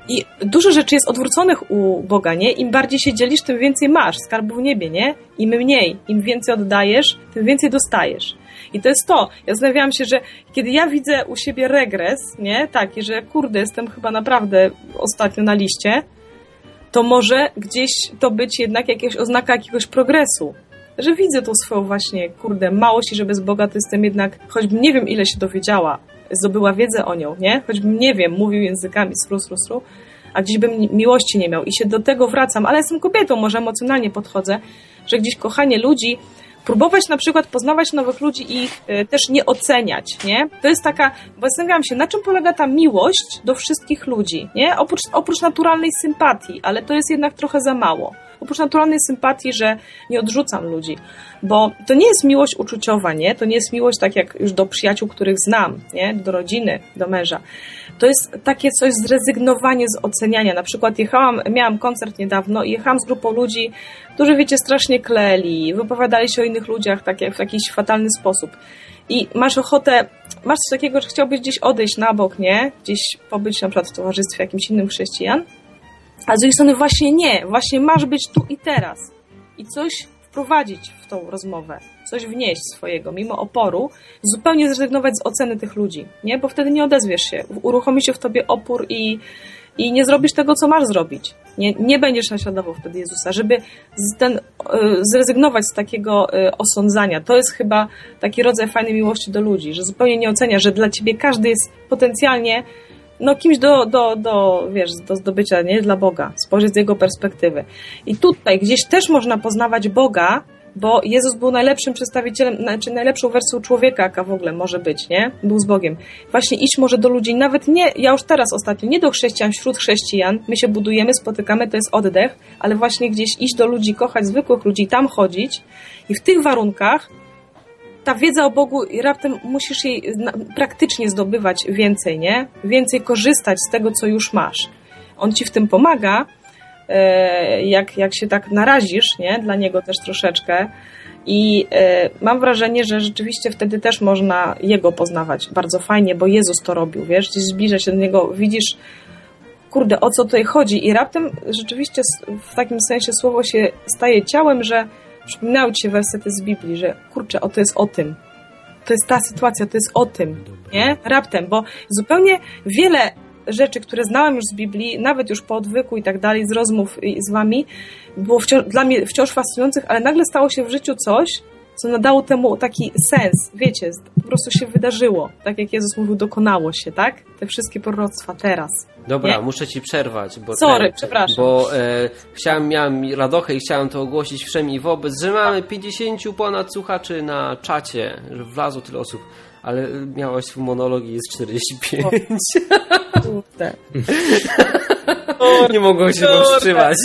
I dużo rzeczy jest odwróconych u Boga, nie? Im bardziej się dzielisz, tym więcej masz. Skarbu w niebie, nie? Im mniej, im więcej oddajesz, tym więcej dostajesz. I to jest to. Ja zastanawiałam się, że kiedy ja widzę u siebie regres, nie? Taki, że kurde, jestem chyba naprawdę ostatnio na liście, to może gdzieś to być jednak jakaś oznaka jakiegoś progresu. Że widzę tą swoją właśnie, kurde, małość i że bez Boga to jestem jednak, choćbym nie wiem ile się dowiedziała, zdobyła wiedzę o nią, nie? Choćbym nie wiem, mówił językami, sru, sru, sru, a gdzieś bym miłości nie miał i się do tego wracam, ale jestem kobietą, może emocjonalnie podchodzę, że gdzieś kochanie ludzi próbować na przykład poznawać nowych ludzi i ich y, też nie oceniać, nie? To jest taka, bo zastanawiam się, na czym polega ta miłość do wszystkich ludzi, nie? Oprócz, oprócz naturalnej sympatii, ale to jest jednak trochę za mało. Oprócz naturalnej sympatii, że nie odrzucam ludzi, bo to nie jest miłość uczuciowa, nie? To nie jest miłość tak jak już do przyjaciół, których znam, nie? Do rodziny, do męża. To jest takie coś zrezygnowanie z oceniania. Na przykład jechałam, miałam koncert niedawno i jechałam z grupą ludzi, którzy, wiecie, strasznie kleli, wypowiadali się o innych ludziach tak jak w jakiś fatalny sposób. I masz ochotę, masz coś takiego, że chciałbyś gdzieś odejść na bok, nie? Gdzieś pobyć na przykład w towarzystwie jakimś innym chrześcijan, a z drugiej strony właśnie nie, właśnie masz być tu i teraz. I coś wprowadzić w tą rozmowę, coś wnieść swojego, mimo oporu, zupełnie zrezygnować z oceny tych ludzi, nie? Bo wtedy nie odezwiesz się, uruchomi się w tobie opór i, i nie zrobisz tego, co masz zrobić. Nie, nie będziesz naśladował wtedy Jezusa, żeby z ten, y, zrezygnować z takiego y, osądzania. To jest chyba taki rodzaj fajnej miłości do ludzi, że zupełnie nie ocenia, że dla ciebie każdy jest potencjalnie no, kimś do, do, do, wiesz, do zdobycia, nie? Dla Boga. Spojrzeć z Jego perspektywy. I tutaj gdzieś też można poznawać Boga, bo Jezus był najlepszym przedstawicielem, znaczy najlepszą wersją człowieka, jaka w ogóle może być, nie? Był z Bogiem. Właśnie iść może do ludzi, nawet nie, ja już teraz ostatnio, nie do chrześcijan, wśród chrześcijan, my się budujemy, spotykamy, to jest oddech, ale właśnie gdzieś iść do ludzi, kochać zwykłych ludzi, tam chodzić i w tych warunkach ta wiedza o Bogu i raptem musisz jej praktycznie zdobywać więcej, nie? Więcej korzystać z tego, co już masz. On ci w tym pomaga, e, jak, jak się tak narazisz, nie? Dla niego też troszeczkę. I e, mam wrażenie, że rzeczywiście wtedy też można jego poznawać bardzo fajnie, bo Jezus to robił, wiesz? Gdzieś zbliża się do niego, widzisz, kurde, o co tutaj chodzi. I raptem rzeczywiście w takim sensie słowo się staje ciałem, że ci się wersety z Biblii, że kurczę, o to jest o tym. To jest ta sytuacja, to jest o tym, nie? Raptem, bo zupełnie wiele rzeczy, które znałam już z Biblii, nawet już po odwyku i tak dalej, z rozmów z wami, było wciąż, dla mnie wciąż fascynujących, ale nagle stało się w życiu coś, co nadało temu taki sens. Wiecie, po prostu się wydarzyło. Tak jak Jezus mówił, dokonało się, tak? Te wszystkie proroctwa teraz. Dobra, nie? muszę ci przerwać, bo Sorry, ten, przepraszam. Bo e, chciałem, miałem radochę i chciałem to ogłosić wszem i wobec, że mamy 50 ponad słuchaczy na czacie, że wlazło tyle osób, ale miałaś swój monolog i jest 45. Kurde. nie mogłem się powstrzymać.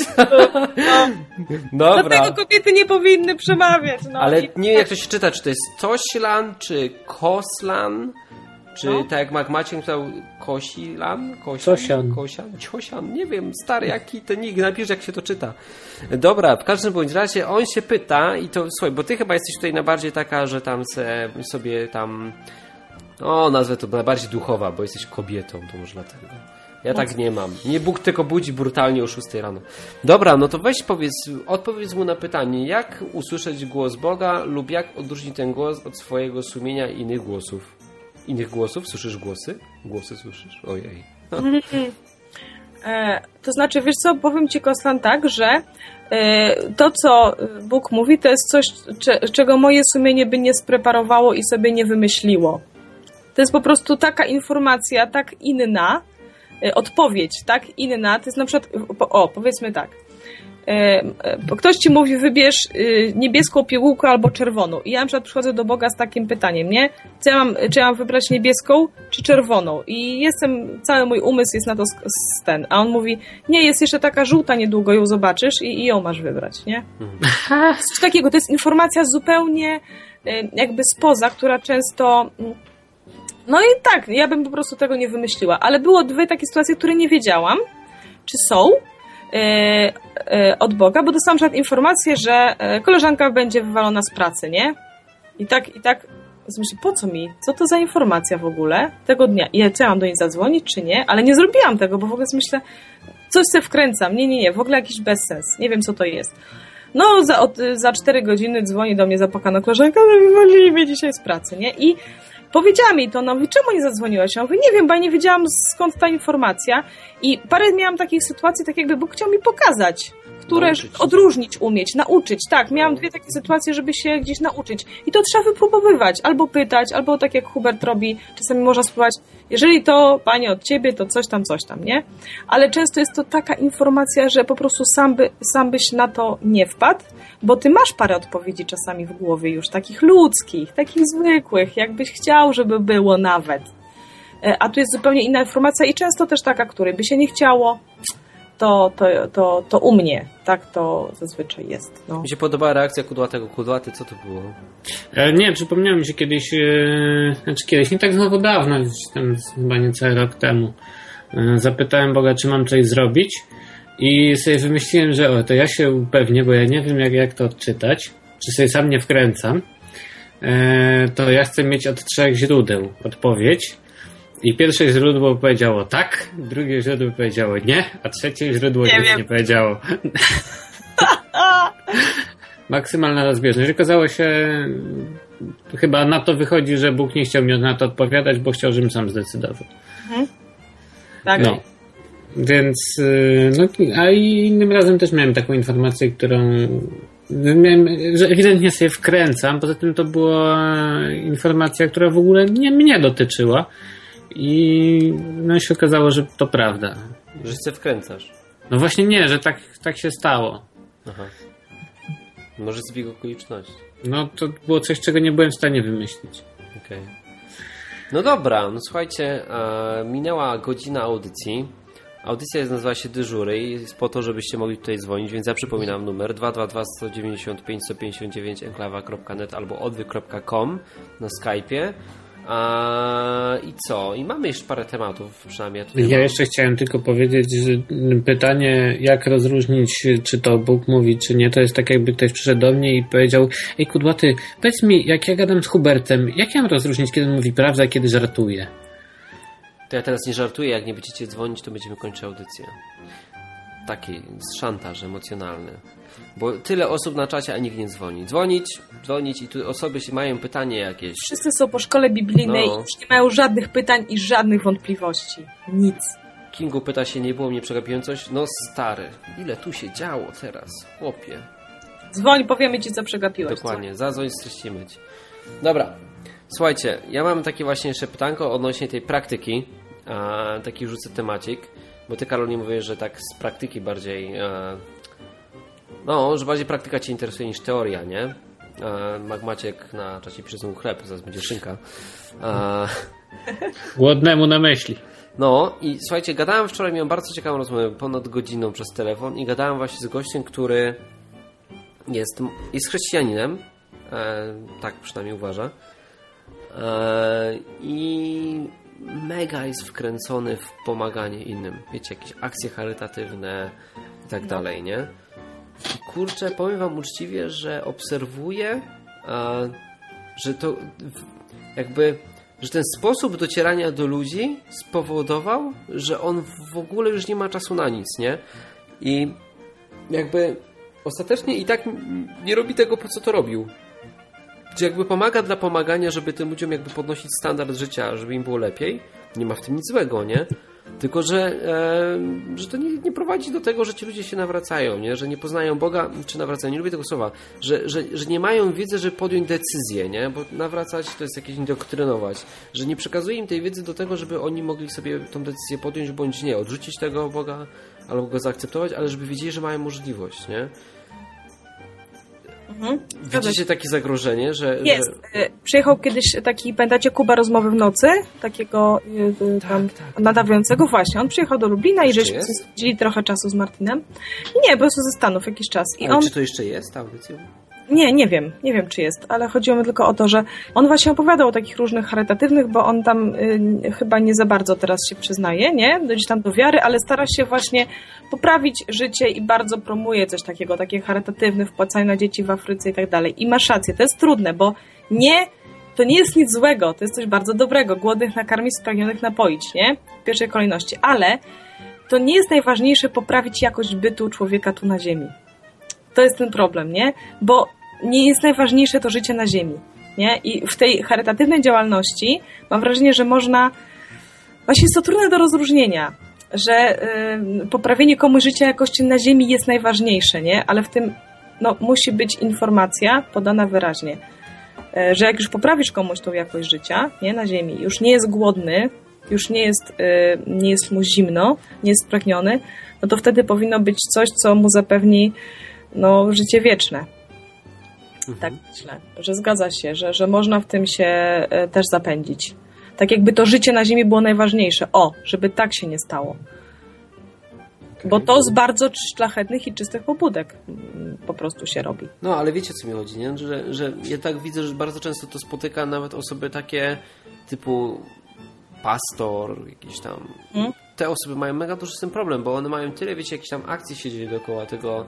Dobra. Dlatego kobiety nie powinny przemawiać. No. Ale nie wiem jak to się czyta, czy to jest Toślan, czy Koslan, czy No. tak jak Mac Maciek czytał Kosilan? Kosian? Cosian. Kosian? Ciosian? Nie wiem, stary, jaki to nick, napisz jak się to czyta. Dobra, w każdym bądź razie on się pyta i to, słuchaj, bo ty chyba jesteś tutaj najbardziej taka, że tam se, sobie tam, o nazwę to najbardziej duchowa, bo jesteś kobietą, to może dlatego. Ja tak nie mam. Nie Bóg tylko budzi brutalnie o 6 rano. Dobra, no to weź powiedz, odpowiedz mu na pytanie, jak usłyszeć głos Boga lub jak odróżnić ten głos od swojego sumienia i innych głosów. Innych głosów? Słyszysz głosy? Głosy słyszysz? Ojej. E, to znaczy, wiesz co, powiem Ci, Kostan, tak, że e, to, co Bóg mówi, to jest coś, cze, czego moje sumienie by nie spreparowało i sobie nie wymyśliło. To jest po prostu taka informacja, tak inna, e, odpowiedź, tak inna. To jest na przykład, o, powiedzmy tak. E, e, Ktoś ci mówi, wybierz y, niebieską pigułkę albo czerwoną. I ja na przykład przychodzę do Boga z takim pytaniem, nie? Co ja mam, czy ja mam wybrać niebieską czy czerwoną? I jestem, cały mój umysł jest na to ten. A on mówi, nie, jest jeszcze taka żółta, niedługo ją zobaczysz i, i ją masz wybrać, nie? Coś takiego, to jest informacja zupełnie jakby spoza, która często... No i tak, ja bym po prostu tego nie wymyśliła. Ale było dwie takie sytuacje, które nie wiedziałam, czy są e, e, od Boga, bo dostałam przykład informację, że e, koleżanka będzie wywalona z pracy, nie? I tak, i tak myślę, po co mi? Co to za informacja w ogóle tego dnia? I ja, mam do niej zadzwonić, czy nie? Ale nie zrobiłam tego, bo w ogóle myślę, coś se wkręcam. Nie, nie, nie, w ogóle jakiś bezsens. Nie wiem, co to jest. No, za, od, za 4 godziny dzwoni do mnie zapłakana koleżanka, ale wywalili mnie dzisiaj z pracy, nie? I powiedziała mi to, no mówi, czemu nie zadzwoniłaś? Ja mówię, nie wiem, bo ja nie wiedziałam skąd ta informacja i parę miałam takich sytuacji, tak jakby Bóg chciał mi pokazać. które Nauczyć odróżnić umieć, nauczyć. Tak, miałam dwie takie sytuacje, żeby się gdzieś nauczyć. I to trzeba wypróbowywać, albo pytać, albo tak jak Hubert robi, czasami można spróbować, jeżeli to panie od ciebie, to coś tam, coś tam, nie? Ale często jest to taka informacja, że po prostu sam, by, sam byś na to nie wpadł, bo ty masz parę odpowiedzi czasami w głowie już, takich ludzkich, takich zwykłych, jakbyś chciał, żeby było nawet. E, A tu jest zupełnie inna informacja i często też taka, której by się nie chciało, to, to, to, to u mnie tak to zazwyczaj jest. No. Mi się podobała reakcja kudłatego. Kudłaty, co to było? E, Nie, przypomniało mi się kiedyś, e, znaczy kiedyś, nie tak znowu dawno, gdzieś tam chyba niecały rok temu. E, Zapytałem Boga, czy mam coś zrobić i sobie wymyśliłem, że o, to ja się upewnię, bo ja nie wiem jak, jak to odczytać, czy sobie sam nie wkręcam, e, to ja chcę mieć od trzech źródeł odpowiedź. I pierwsze źródło powiedziało tak, drugie źródło powiedziało nie, a trzecie źródło Nie nie powiedziało. Maksymalna rozbieżność. Okazało się, chyba na to wychodzi, że Bóg nie chciał mi na to odpowiadać, bo chciał, żebym sam zdecydował. Tak, No. Więc, y, no, a i innym razem też miałem taką informację, którą miałem, że ewidentnie sobie wkręcam. Poza tym to była informacja, która w ogóle nie mnie dotyczyła. I no się okazało, że to prawda. Że się wkręcasz. No właśnie nie, że tak, tak się stało. Aha. Może zbieg okoliczności. No to było coś, czego nie byłem w stanie wymyślić. Okej. No dobra, no słuchajcie, e, minęła godzina audycji. Audycja jest, nazywa się Dyżury i jest po to, żebyście mogli tutaj dzwonić, więc ja przypominam numer 222 195 159 enklawa.net albo odwy.com na Skype'ie. A, I co? I mamy jeszcze parę tematów, przynajmniej ja Ja jeszcze chciałem tylko powiedzieć, że pytanie, jak rozróżnić, czy to Bóg mówi, czy nie, to jest tak, jakby ktoś przyszedł do mnie i powiedział: Ej, kudłaty, powiedz mi, jak ja gadam z Hubertem, jak ja mam rozróżnić, kiedy mówi prawdę, a kiedy żartuje? To ja teraz nie żartuję, jak nie będziecie dzwonić, to będziemy kończyć audycję. Taki szantaż emocjonalny. Bo tyle osób na czacie, a nikt nie dzwoni. Dzwonić, dzwonić i tu osoby się mają pytanie jakieś. Wszyscy są po szkole biblijnej No. i już nie mają żadnych pytań i żadnych wątpliwości. Nic. Kingu pyta się, nie było mnie, przegapiłem coś? No stary, ile tu się działo teraz, chłopie. Dzwoń, powiemy ci, co przegapiłeś. Dokładnie, zadzwoń, streścimy ci. Dobra, słuchajcie, ja mam takie właśnie jeszcze pytanko odnośnie tej praktyki. A, taki rzucę temacik, bo ty Karol nie mówisz, że tak z praktyki bardziej... A, no, że bardziej praktyka cię interesuje niż teoria, nie? A, Mag Maciek na pisze znowu chleb, zaraz będzie szynka. A, Głodnemu na myśli. no i słuchajcie, gadałem wczoraj, miałem bardzo ciekawą rozmowę, ponad godziną przez telefon i gadałem właśnie z gościem, który jest, jest chrześcijaninem, e, tak przynajmniej uważa, e, i mega jest wkręcony w pomaganie innym. Wiecie, jakieś akcje charytatywne i tak dalej, nie? I kurczę, powiem wam uczciwie, że obserwuję, e, że to jakby że ten sposób docierania do ludzi spowodował, że on w ogóle już nie ma czasu na nic, nie? I jakby ostatecznie i tak nie robi tego, po co to robił. Jakby pomaga dla pomagania, żeby tym ludziom jakby podnosić standard życia, żeby im było lepiej. Nie ma w tym nic złego, nie? Tylko, że, e, że to nie, nie prowadzi do tego, że ci ludzie się nawracają, nie? że nie poznają Boga, czy nawracają, nie lubię tego słowa, że, że, że nie mają wiedzy, żeby podjąć decyzję, nie? bo nawracać to jest jakieś indoktrynować, że nie przekazuje im tej wiedzy do tego, żeby oni mogli sobie tą decyzję podjąć bądź nie, odrzucić tego Boga albo go zaakceptować, ale żeby wiedzieli, że mają możliwość, nie? Mhm. Widzicie takie zagrożenie, że... Jest. Że... Przyjechał kiedyś taki, pamiętacie, Kuba rozmowy w nocy? Takiego e, e, tam tak. nadawającego właśnie. On przyjechał do Lublina i żeśmy spędzili trochę czasu z Martinem. Nie, po prostu ze Stanów jakiś czas. I Ale on... czy to jeszcze jest ta audycja? Nie, nie wiem, nie wiem czy jest, ale chodziło mi tylko o to, że on właśnie opowiadał o takich różnych charytatywnych, bo on tam y, chyba nie za bardzo teraz się przyznaje, nie? Gdzieś tam do wiary, ale stara się właśnie poprawić życie i bardzo promuje coś takiego, takie charytatywne, wpłacanie na dzieci w Afryce i tak dalej. I masz rację, to jest trudne, bo nie, to nie jest nic złego, to jest coś bardzo dobrego, głodnych nakarmić, spragnionych napoić, nie? W pierwszej kolejności, ale to nie jest najważniejsze poprawić jakość bytu człowieka tu na ziemi. To jest ten problem, nie? Bo nie jest najważniejsze to życie na ziemi, nie? I w tej charytatywnej działalności mam wrażenie, że można... Właśnie jest to trudne do rozróżnienia. że y, poprawienie komuś życia jakości na ziemi jest najważniejsze, nie? Ale w tym no, musi być informacja podana wyraźnie, y, że jak już poprawisz komuś tą jakość życia, nie, na ziemi, już nie jest głodny, już nie jest, y, nie jest mu zimno, nie jest spragniony, no to wtedy powinno być coś, co mu zapewni no, życie wieczne. Tak myślę, że zgadza się, że, że można w tym się e, też zapędzić. Tak jakby to życie na ziemi było najważniejsze. O, żeby tak się nie stało. Bo to z bardzo szlachetnych i czystych pobudek mm, po prostu się robi. No, ale wiecie, co mi chodzi, nie? Że, że ja tak widzę, że bardzo często to spotyka nawet osoby takie typu pastor, jakiś tam. Mm. Te osoby mają mega duży z tym problem, bo one mają tyle, wiecie, jakichś tam akcji się dzieje dookoła tego,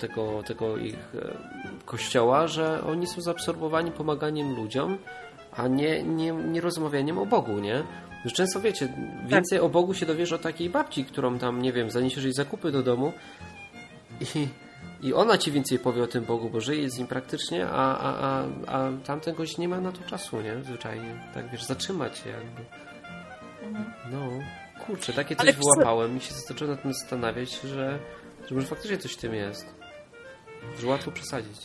tego, tego ich e, kościoła, że oni są zaabsorbowani pomaganiem ludziom, a nie, nie, nie rozmawianiem o Bogu, nie? Już często wiecie, więcej o Bogu się dowiesz od takiej babci, którą tam, nie wiem, zaniesiesz jej zakupy do domu i, i ona ci więcej powie o tym Bogu, bo żyje z nim praktycznie, a, a, a, a tamten gość nie ma na to czasu, nie? Zwyczajnie. Tak, wiesz, zatrzymać się jakby. No, kurczę, takie coś Ale wyłapałem i się zacząłem nad tym zastanawiać, że, że może faktycznie coś w tym jest. Że łatwo przesadzić.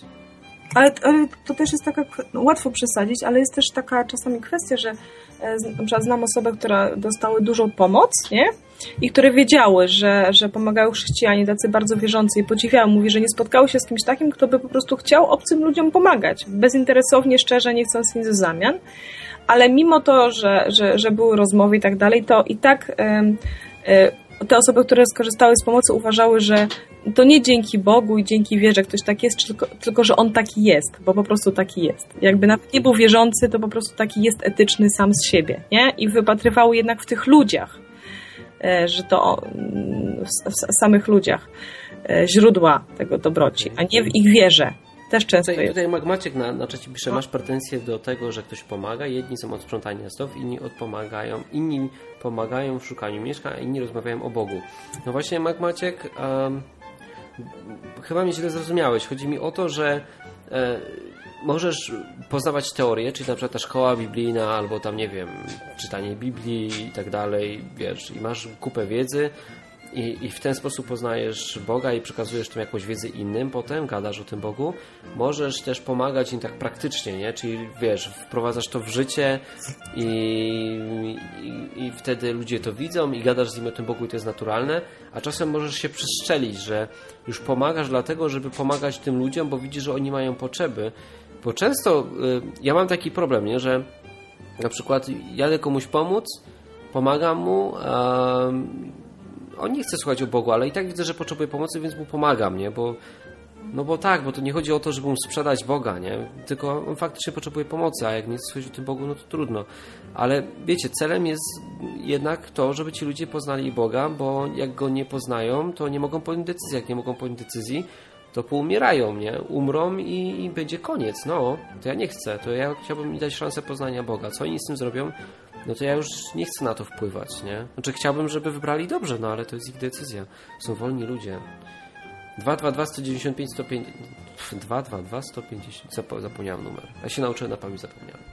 Ale, ale to też jest taka, no, łatwo przesadzić, ale jest też taka czasami kwestia, że e, na przykład znam osoby, które dostały dużą pomoc, nie? I które wiedziały, że, że pomagają chrześcijanie, tacy bardzo wierzący i podziwiają. Mówi, że nie spotkały się z kimś takim, kto by po prostu chciał obcym ludziom pomagać. Bezinteresownie, szczerze, nie chcąc nic w zamian. Ale mimo to, że, że, że były rozmowy i tak dalej, to i tak em, e, te osoby, które skorzystały z pomocy, uważały, że to nie dzięki Bogu i dzięki wierze ktoś tak jest, tylko, tylko że on taki jest, bo po prostu taki jest. Jakby nawet nie był wierzący, to po prostu taki jest etyczny sam z siebie, nie? I wypatrywały jednak w tych ludziach, e, że to mm, w, samych ludziach e, źródła tego dobroci, a nie w ich wierze. Też często Tutaj, tutaj Maciek na, na czacie pisze, masz pretensje do tego, że ktoś pomaga, jedni są od sprzątania stów, inni od pomagają, inni pomagają w szukaniu mieszkań, a inni rozmawiają o Bogu. No właśnie Mag Maciek, em, chyba mnie źle zrozumiałeś. Chodzi mi o to, że e, możesz poznawać teorię, czyli na przykład ta szkoła biblijna, albo tam, nie wiem, czytanie Biblii i tak dalej, wiesz, i masz kupę wiedzy, i, I w ten sposób poznajesz Boga i przekazujesz tym jakąś wiedzę innym, potem gadasz o tym Bogu. Możesz też pomagać im tak praktycznie, nie? Czyli wiesz, wprowadzasz to w życie i, i, i wtedy ludzie to widzą i gadasz z nimi o tym Bogu i to jest naturalne, a czasem możesz się przestrzelić, że już pomagasz dlatego, żeby pomagać tym ludziom, bo widzisz, że oni mają potrzeby. Bo często y, ja mam taki problem, nie? Że na przykład jadę komuś pomóc, pomagam mu, a on nie chce słuchać o Bogu, ale i tak widzę, że potrzebuje pomocy, więc mu pomagam, nie? Bo, no bo tak, bo to nie chodzi o to, żeby mu sprzedać Boga, nie? Tylko on faktycznie potrzebuje pomocy, a jak nie słuchać o tym Bogu, no to trudno. Ale wiecie, celem jest jednak to, żeby ci ludzie poznali Boga, bo jak go nie poznają, to nie mogą podjąć decyzji. Jak nie mogą podjąć decyzji, to poumierają, nie? Umrą i, i będzie koniec. No, to ja nie chcę. To ja chciałbym im dać szansę poznania Boga. Co oni z tym zrobią? No to ja już nie chcę na to wpływać, nie? Znaczy chciałbym, żeby wybrali dobrze, no ale to jest ich decyzja. Są wolni ludzie. 222 195 105 222 150 Zap- zapomniałem numer. Ja się nauczyłem na pamięć zapomniałem.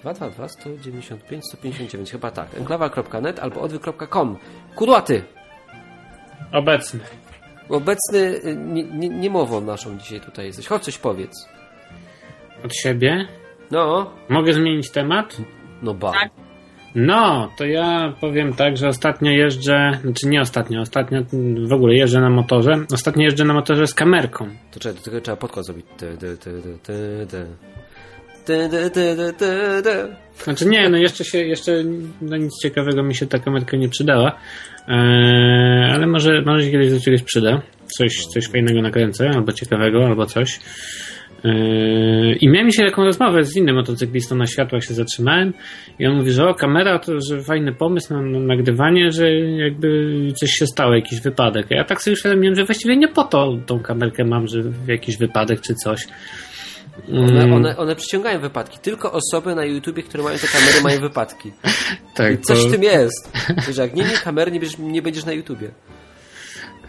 222 195 159 chyba tak. enklawa.net albo odwy.com. Kudłaty! Obecny. Obecny y, nie, nie, niemową naszą dzisiaj tutaj jesteś. Chodź coś powiedz. Od siebie. No, Mogę zmienić temat? no ba. Tak. No, to ja powiem tak, że ostatnio jeżdżę, znaczy nie ostatnio, ostatnio w ogóle jeżdżę na motorze. Ostatnio jeżdżę na motorze z kamerką. To czekaj, tego trzeba podkład zrobić. Ty, ty, ty, ty, ty, ty. Ty, ty, ty, ty, ty, ty. Znaczy nie, no jeszcze się, jeszcze no nic ciekawego mi się ta kamerka nie przydała, eee, ale może, może się kiedyś do czegoś przyda. Coś, coś fajnego nakręcę, albo ciekawego, albo coś. Eee, I miałem dzisiaj taką rozmowę z innym motocyklistą na światłach, się zatrzymałem i on mówi, że o, kamera to że fajny pomysł na, na nagrywanie, że jakby coś się stało, jakiś wypadek. A ja tak sobie uświadomiłem, że właściwie nie po to tą kamerkę mam, że jakiś wypadek czy coś. One, Mm, one, one przyciągają wypadki. Tylko osoby na YouTubie, które mają te kamery, mają wypadki. tak, I coś to- w tym jest. Że jak nie miej kamery, nie będziesz, nie będziesz na YouTubie.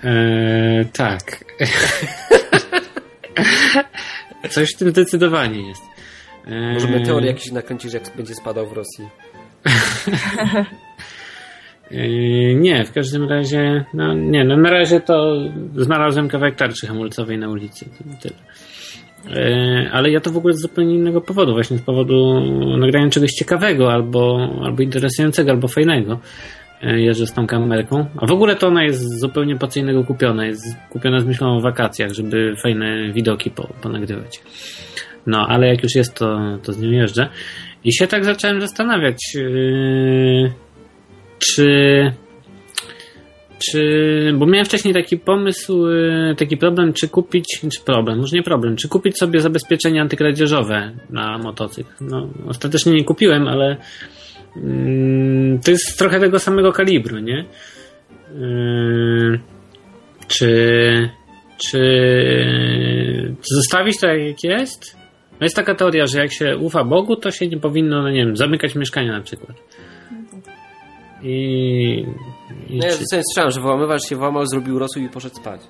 Eee, tak. Coś w tym zdecydowanie jest. Eee, Może meteor jakiś nakręcisz, jak będzie spadał w Rosji. Yy, nie, w każdym razie, no nie, no na razie to znalazłem kawałek tarczy hamulcowej na ulicy. Tyle. Yy, ale ja to w ogóle z zupełnie innego powodu, właśnie z powodu nagrania czegoś ciekawego, albo, albo interesującego, albo fajnego. Yy, Jeżdżę z tą kamerką. A w ogóle to ona jest zupełnie po co innego kupiona. Jest kupiona z myślą o wakacjach, żeby fajne widoki po, ponagrywać. No, ale jak już jest, to, to z nią jeżdżę. I się tak zacząłem zastanawiać, yy, czy, czy, bo miałem wcześniej taki pomysł, yy, taki problem, czy kupić, czy problem, może nie problem, czy kupić sobie zabezpieczenie antykradzieżowe na motocykl. No, ostatecznie nie kupiłem, ale to jest trochę tego samego kalibru, nie? Yy, czy, czy zostawić to jak jest? No jest taka teoria, że jak się ufa Bogu, to się nie powinno, no nie wiem, zamykać mieszkania na przykład. I, i No ja czy, sobie słyszałem, że włamywacz się włamał, zrobił rosół i poszedł spać.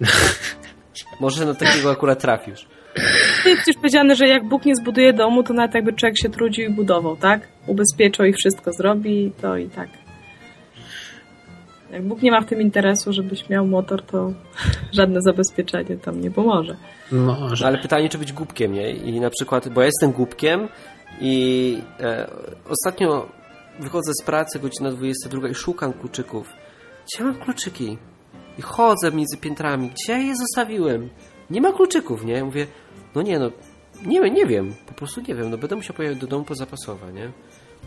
Może na takiego akurat trafisz. Jest przecież powiedziane, że jak Bóg nie zbuduje domu, to nawet jakby człowiek się trudził i budował, tak? Ubezpieczał i wszystko zrobi, to i tak. Jak Bóg nie ma w tym interesu, żebyś miał motor, to żadne zabezpieczenie tam nie pomoże. może. No, ale pytanie, czy być głupkiem, nie? I na przykład, bo ja jestem głupkiem i e, ostatnio wychodzę z pracy, godzina 22 i szukam kluczyków. Gdzie mam kluczyki? I chodzę między piętrami. Gdzie ja je zostawiłem? Nie ma kluczyków, nie? Mówię, no nie no, nie, wiem, nie wiem, po prostu nie wiem, no będę musiał pojechać do domu pozapasowe, nie?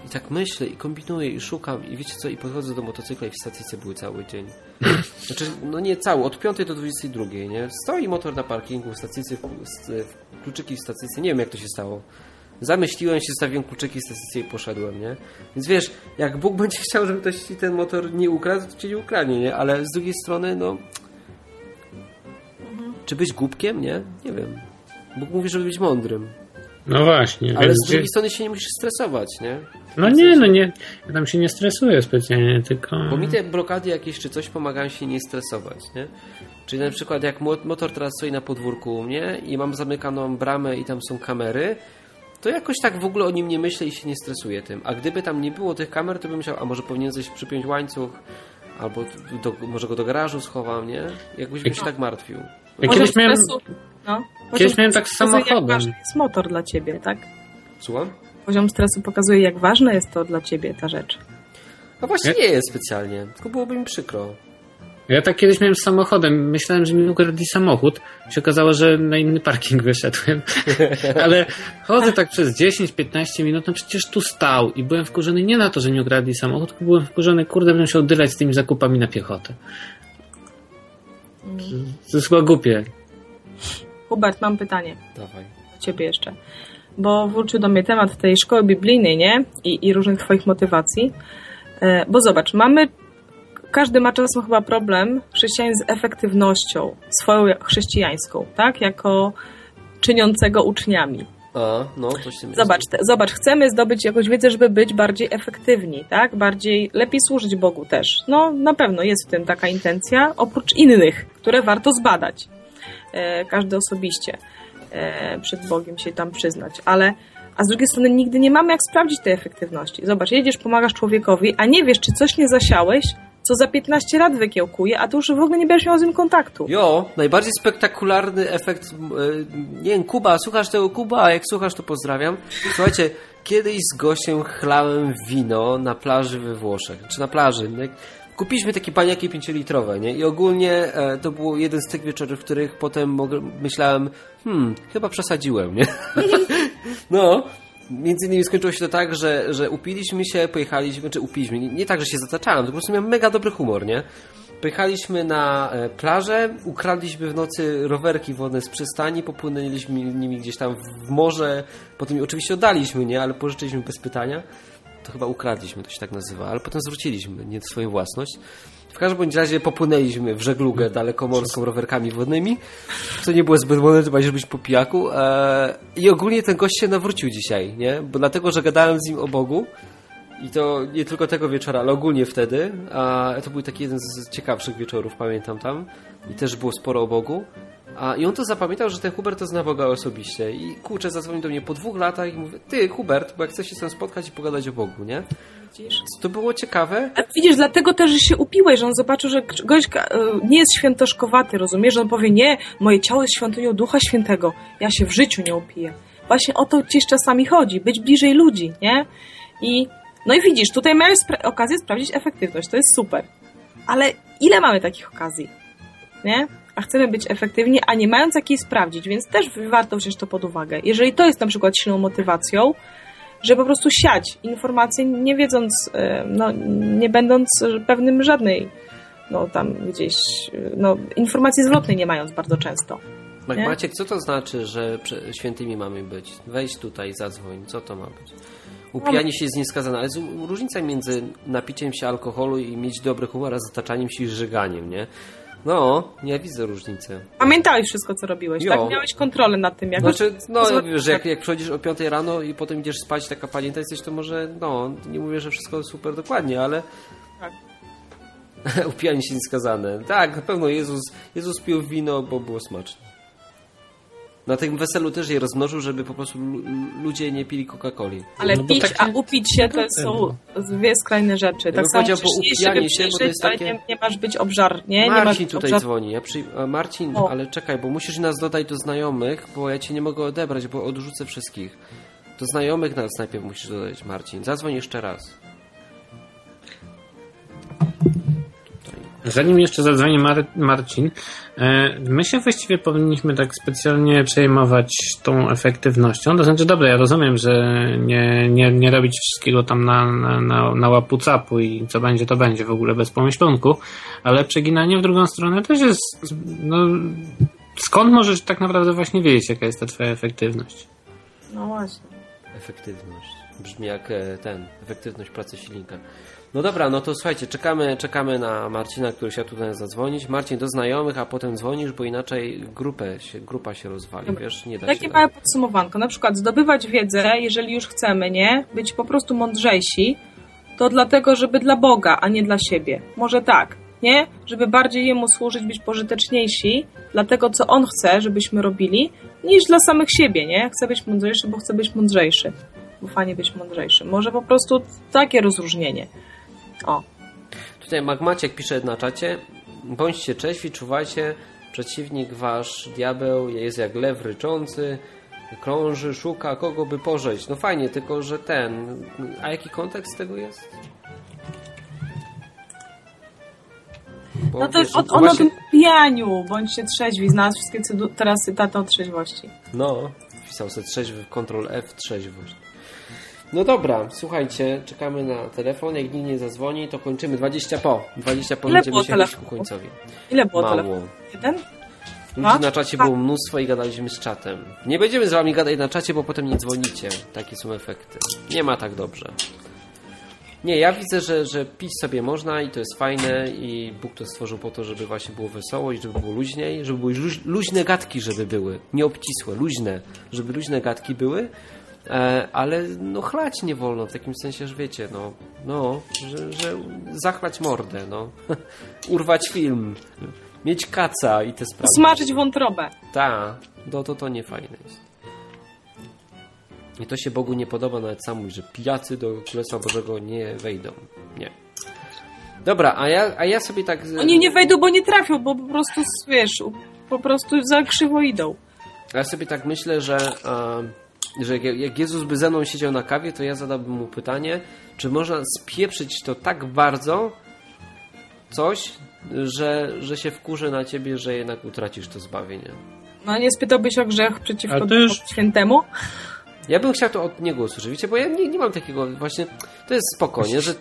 I tak myślę i kombinuję i szukam i wiecie co, i podchodzę do motocykla i w stacyjce były cały dzień. Znaczy, no nie cały, od 5 do 22, nie? Stoi motor na parkingu, w stacyjce, kluczyki w stacyjce, nie wiem jak to się stało. Zamyśliłem się, zostawiłem kluczyki w stacyjce i poszedłem, nie? Więc wiesz, jak Bóg będzie chciał, żeby ktoś ci ten motor nie ukradł, to cię nie ukradnie, nie? Ale z drugiej strony, no... Czy być głupkiem, nie? Nie wiem. Bóg mówi, żeby być mądrym. No właśnie. Ale więc z drugiej strony się nie musisz stresować, nie? No nie, no nie. Ja tam się nie stresuję specjalnie, tylko. Bo mi te blokady jakieś czy coś pomagają się nie stresować, nie? Czyli na przykład jak mo- motor teraz stoi na podwórku u mnie i mam zamykaną bramę i tam są kamery, to jakoś tak w ogóle o nim nie myślę i się nie stresuję tym. A gdyby tam nie było tych kamer, to bym myślał, a może powinien coś przypiąć łańcuch, albo do, może go do garażu schowam, nie? Jakbyś bym się tak martwił. Ja kiedyś miałem, no, kiedyś miałem tak z samochodem. Jak ważny jest motor dla ciebie, tak? Słucham? Poziom stresu pokazuje, jak ważna jest to dla ciebie ta rzecz. No właśnie nie jest specjalnie, tylko byłoby mi przykro. Ja tak kiedyś miałem z samochodem. Myślałem, że mi ukradli samochód. Się okazało, że na inny parking wyszedłem. Ale chodzę tak przez 10-15 minut, no przecież tu stał i byłem wkurzony nie na to, że mi ukradli samochód, tylko byłem wkurzony, kurde, będę się oddylać z tymi zakupami na piechotę. To jest chyba głupie. Hubert, mam pytanie Dawaj. do ciebie jeszcze. Bo wrócił do mnie temat tej szkoły biblijnej, nie? I, i różnych twoich motywacji. E, bo zobacz, mamy każdy ma czasem chyba problem chrześcijanin z efektywnością swoją chrześcijańską, tak? Jako czyniącego uczniami. A, no, coś tym jest. Zobacz, te, zobacz, chcemy zdobyć jakąś wiedzę, żeby być bardziej efektywni, tak? Bardziej, lepiej służyć Bogu też. No, na pewno jest w tym taka intencja, oprócz innych, które warto zbadać. E, każdy osobiście e, przed Bogiem się tam przyznać, ale a z drugiej strony nigdy nie mamy jak sprawdzić tej efektywności. Zobacz, jedziesz, pomagasz człowiekowi, a nie wiesz, czy coś nie zasiałeś, co za 15 lat wykiełkuje, a to już w ogóle nie będziesz miał z nim kontaktu. Jo, najbardziej spektakularny efekt, e, nie wiem, Kuba, słuchasz tego Kuba, jak słuchasz to pozdrawiam. Słuchajcie, kiedyś z gościem chlałem wino na plaży we Włoszech, czy na plaży, kupiliśmy takie paniaki 5-litrowe, nie? I ogólnie e, to był jeden z tych wieczorów, w których potem myślałem, hmm, chyba przesadziłem, nie? no, między innymi skończyło się to tak, że, że upiliśmy się, pojechaliśmy, czy upiliśmy, nie, nie tak, że się zataczałem, tylko po prostu miałem mega dobry humor, nie? Pojechaliśmy na e, plażę, ukradliśmy w nocy rowerki wodne z przystani, popłynęliśmy nimi gdzieś tam w morze, potem oczywiście oddaliśmy, nie? Ale pożyczyliśmy bez pytania. To chyba ukradliśmy, to się tak nazywa, ale potem zwróciliśmy, nie swoją własność. W każdym bądź razie popłynęliśmy w żeglugę dalekomorską rowerkami wodnymi, co nie było zbyt mądre, trzeba się być po pijaku. E, I ogólnie ten gość się nawrócił dzisiaj, nie? Bo dlatego, że gadałem z nim o Bogu, i to nie tylko tego wieczora, ale ogólnie wtedy. A to był taki jeden z ciekawszych wieczorów, pamiętam tam. I też było sporo o Bogu. A, I on to zapamiętał, że ten Hubert to zna Boga osobiście. I kurczę, zadzwonił do mnie po dwóch latach i mówi, ty Hubert, bo jak chcesz się z tym spotkać i pogadać o Bogu, nie? Widzisz? To było ciekawe. A widzisz, dlatego też, że się upiłeś, że on zobaczył, że gośka e, nie jest świętoszkowaty, rozumiesz? Że on powie, nie, moje ciało jest świątynią Ducha Świętego, ja się w życiu nie upiję. Właśnie o to gdzieś czasami chodzi, być bliżej ludzi, nie? I, no i widzisz, tutaj miałeś spra- okazję sprawdzić efektywność, to jest super. Ale ile mamy takich okazji, nie? A chcemy być efektywni, a nie mając jakiej sprawdzić, więc też warto wziąć to pod uwagę. Jeżeli to jest na przykład silną motywacją, że po prostu siać informacje, nie wiedząc, e, no, nie będąc pewnym żadnej, no tam gdzieś, no, informacji zwrotnej nie mając bardzo często. Nie? Maciek, co to znaczy, że świętymi mamy być? Wejdź tutaj, zadzwoń. Co to ma być? Upijanie się jest nieskazane, ale jest różnica między napiciem się alkoholu i mieć dobry humor, a zataczaniem się i żyganiem, nie? No, ja widzę różnicę. Pamiętałeś wszystko, co robiłeś, Jo. tak? Miałeś kontrolę nad tym, jak... Znaczy, no Pozwól- wiesz, że jak, jak przychodzisz o 5 rano i potem idziesz spać, taka pamięta jesteś, to może, no, nie mówię, że wszystko super dokładnie, ale Tak. upijanie się nieskazane. Tak, na pewno Jezus, Jezus pił wino, bo było smaczne. Na tym weselu też je rozmnożył, żeby po prostu lu- ludzie nie pili Coca-Coli. Ale No pić, takie- a upić się to są dwie skrajne rzeczy. bym Tak samo upijanie żeby się, bo to jest takie- nie, nie masz być obżar, nie? nie masz Marcin być tutaj obżar... dzwoni. Ja przy... Marcin, O. ale czekaj, bo musisz nas dodać do znajomych, bo ja cię nie mogę odebrać, bo odrzucę wszystkich. Do znajomych nas najpierw musisz dodać, Marcin. Zadzwoń jeszcze raz. Zanim jeszcze zadzwoni Mar- Marcin, e, my się właściwie powinniśmy tak specjalnie przejmować tą efektywnością. To znaczy, dobra, ja rozumiem, że nie, nie, nie robić wszystkiego tam na, na, na, na łapu capu i co będzie, to będzie w ogóle bez pomyślunku, ale przeginanie w drugą stronę też jest, no, skąd możesz tak naprawdę właśnie wiedzieć, jaka jest ta twoja efektywność? No właśnie. Efektywność. Brzmi jak e, ten, efektywność pracy silnika. No dobra, no to słuchajcie, czekamy, czekamy na Marcina, który się tutaj zadzwonić. Marcin do znajomych, a potem dzwonisz, bo inaczej grupę się, grupa się rozwali, Dobra. wiesz, nie da Takie się. małe podsumowanko. Na przykład zdobywać wiedzę, jeżeli już chcemy, nie? Być po prostu mądrzejsi, to dlatego, żeby dla Boga, a nie dla siebie. Może tak, nie? Żeby bardziej Jemu służyć, być pożyteczniejsi dla tego, co On chce, żebyśmy robili, niż dla samych siebie, nie? Chcę być mądrzejszy, bo chcę być mądrzejszy. Bo fajnie być mądrzejszy. Może po prostu takie rozróżnienie. O. Tutaj Magmaciek pisze na czacie, bądźcie cześwi, czuwajcie, przeciwnik wasz, diabeł, jest jak lew ryczący, krąży, szuka kogo by pożeć. No fajnie, tylko że ten... A jaki kontekst tego jest? Bo No to wiesz, on, że on o właśnie- tym pijaniu, bądźcie trzeźwi, znalazł wszystkie cydu- teraz cytaty o trzeźwości. No, wpisał sobie trzeźwy, Ctrl F, trzeźwość. No dobra, słuchajcie, czekamy na telefon. Jak nikt nie zadzwoni, to kończymy 20 po. 20 po Ile będziemy się ku telefonów? końcowi. Ile było Mało. Jeden? Ludzi na czacie było mnóstwo i gadaliśmy z czatem. Nie będziemy z wami gadać na czacie, bo potem nie dzwonicie. Takie są efekty. Nie ma tak dobrze. Nie, ja widzę, że, że pić sobie można i to jest fajne i Bóg to stworzył po to, żeby właśnie było wesoło i żeby było luźniej, żeby były luź, luźne gadki, żeby były. Nie obcisłe, luźne. Żeby luźne gadki były, e, ale no chlać nie wolno, w takim sensie, że wiecie, no, no że, że zachlać mordę, no. Urwać film. Mieć kaca i te sprawy. Smażyć wątrobę. Ta, no to to nie fajne jest. I to się Bogu nie podoba, nawet sam że pijacy do Królestwa Bożego nie wejdą. Nie. Dobra, a ja, a ja sobie tak... Oni nie wejdą, bo nie trafią, bo po prostu, wiesz, po prostu za krzywo idą. Ja sobie tak myślę, że, że jak, Jezus by ze mną siedział na kawie, to ja zadałbym mu pytanie, czy można spieprzyć to tak bardzo coś, że, że się wkurzy na ciebie, że jednak utracisz to zbawienie. No nie spytałbyś o grzech przeciwko to już- Duchowi Świętemu? Ja bym chciał to od niego usłyszeć, wiecie, bo ja nie, nie mam takiego właśnie, to jest spokojnie, że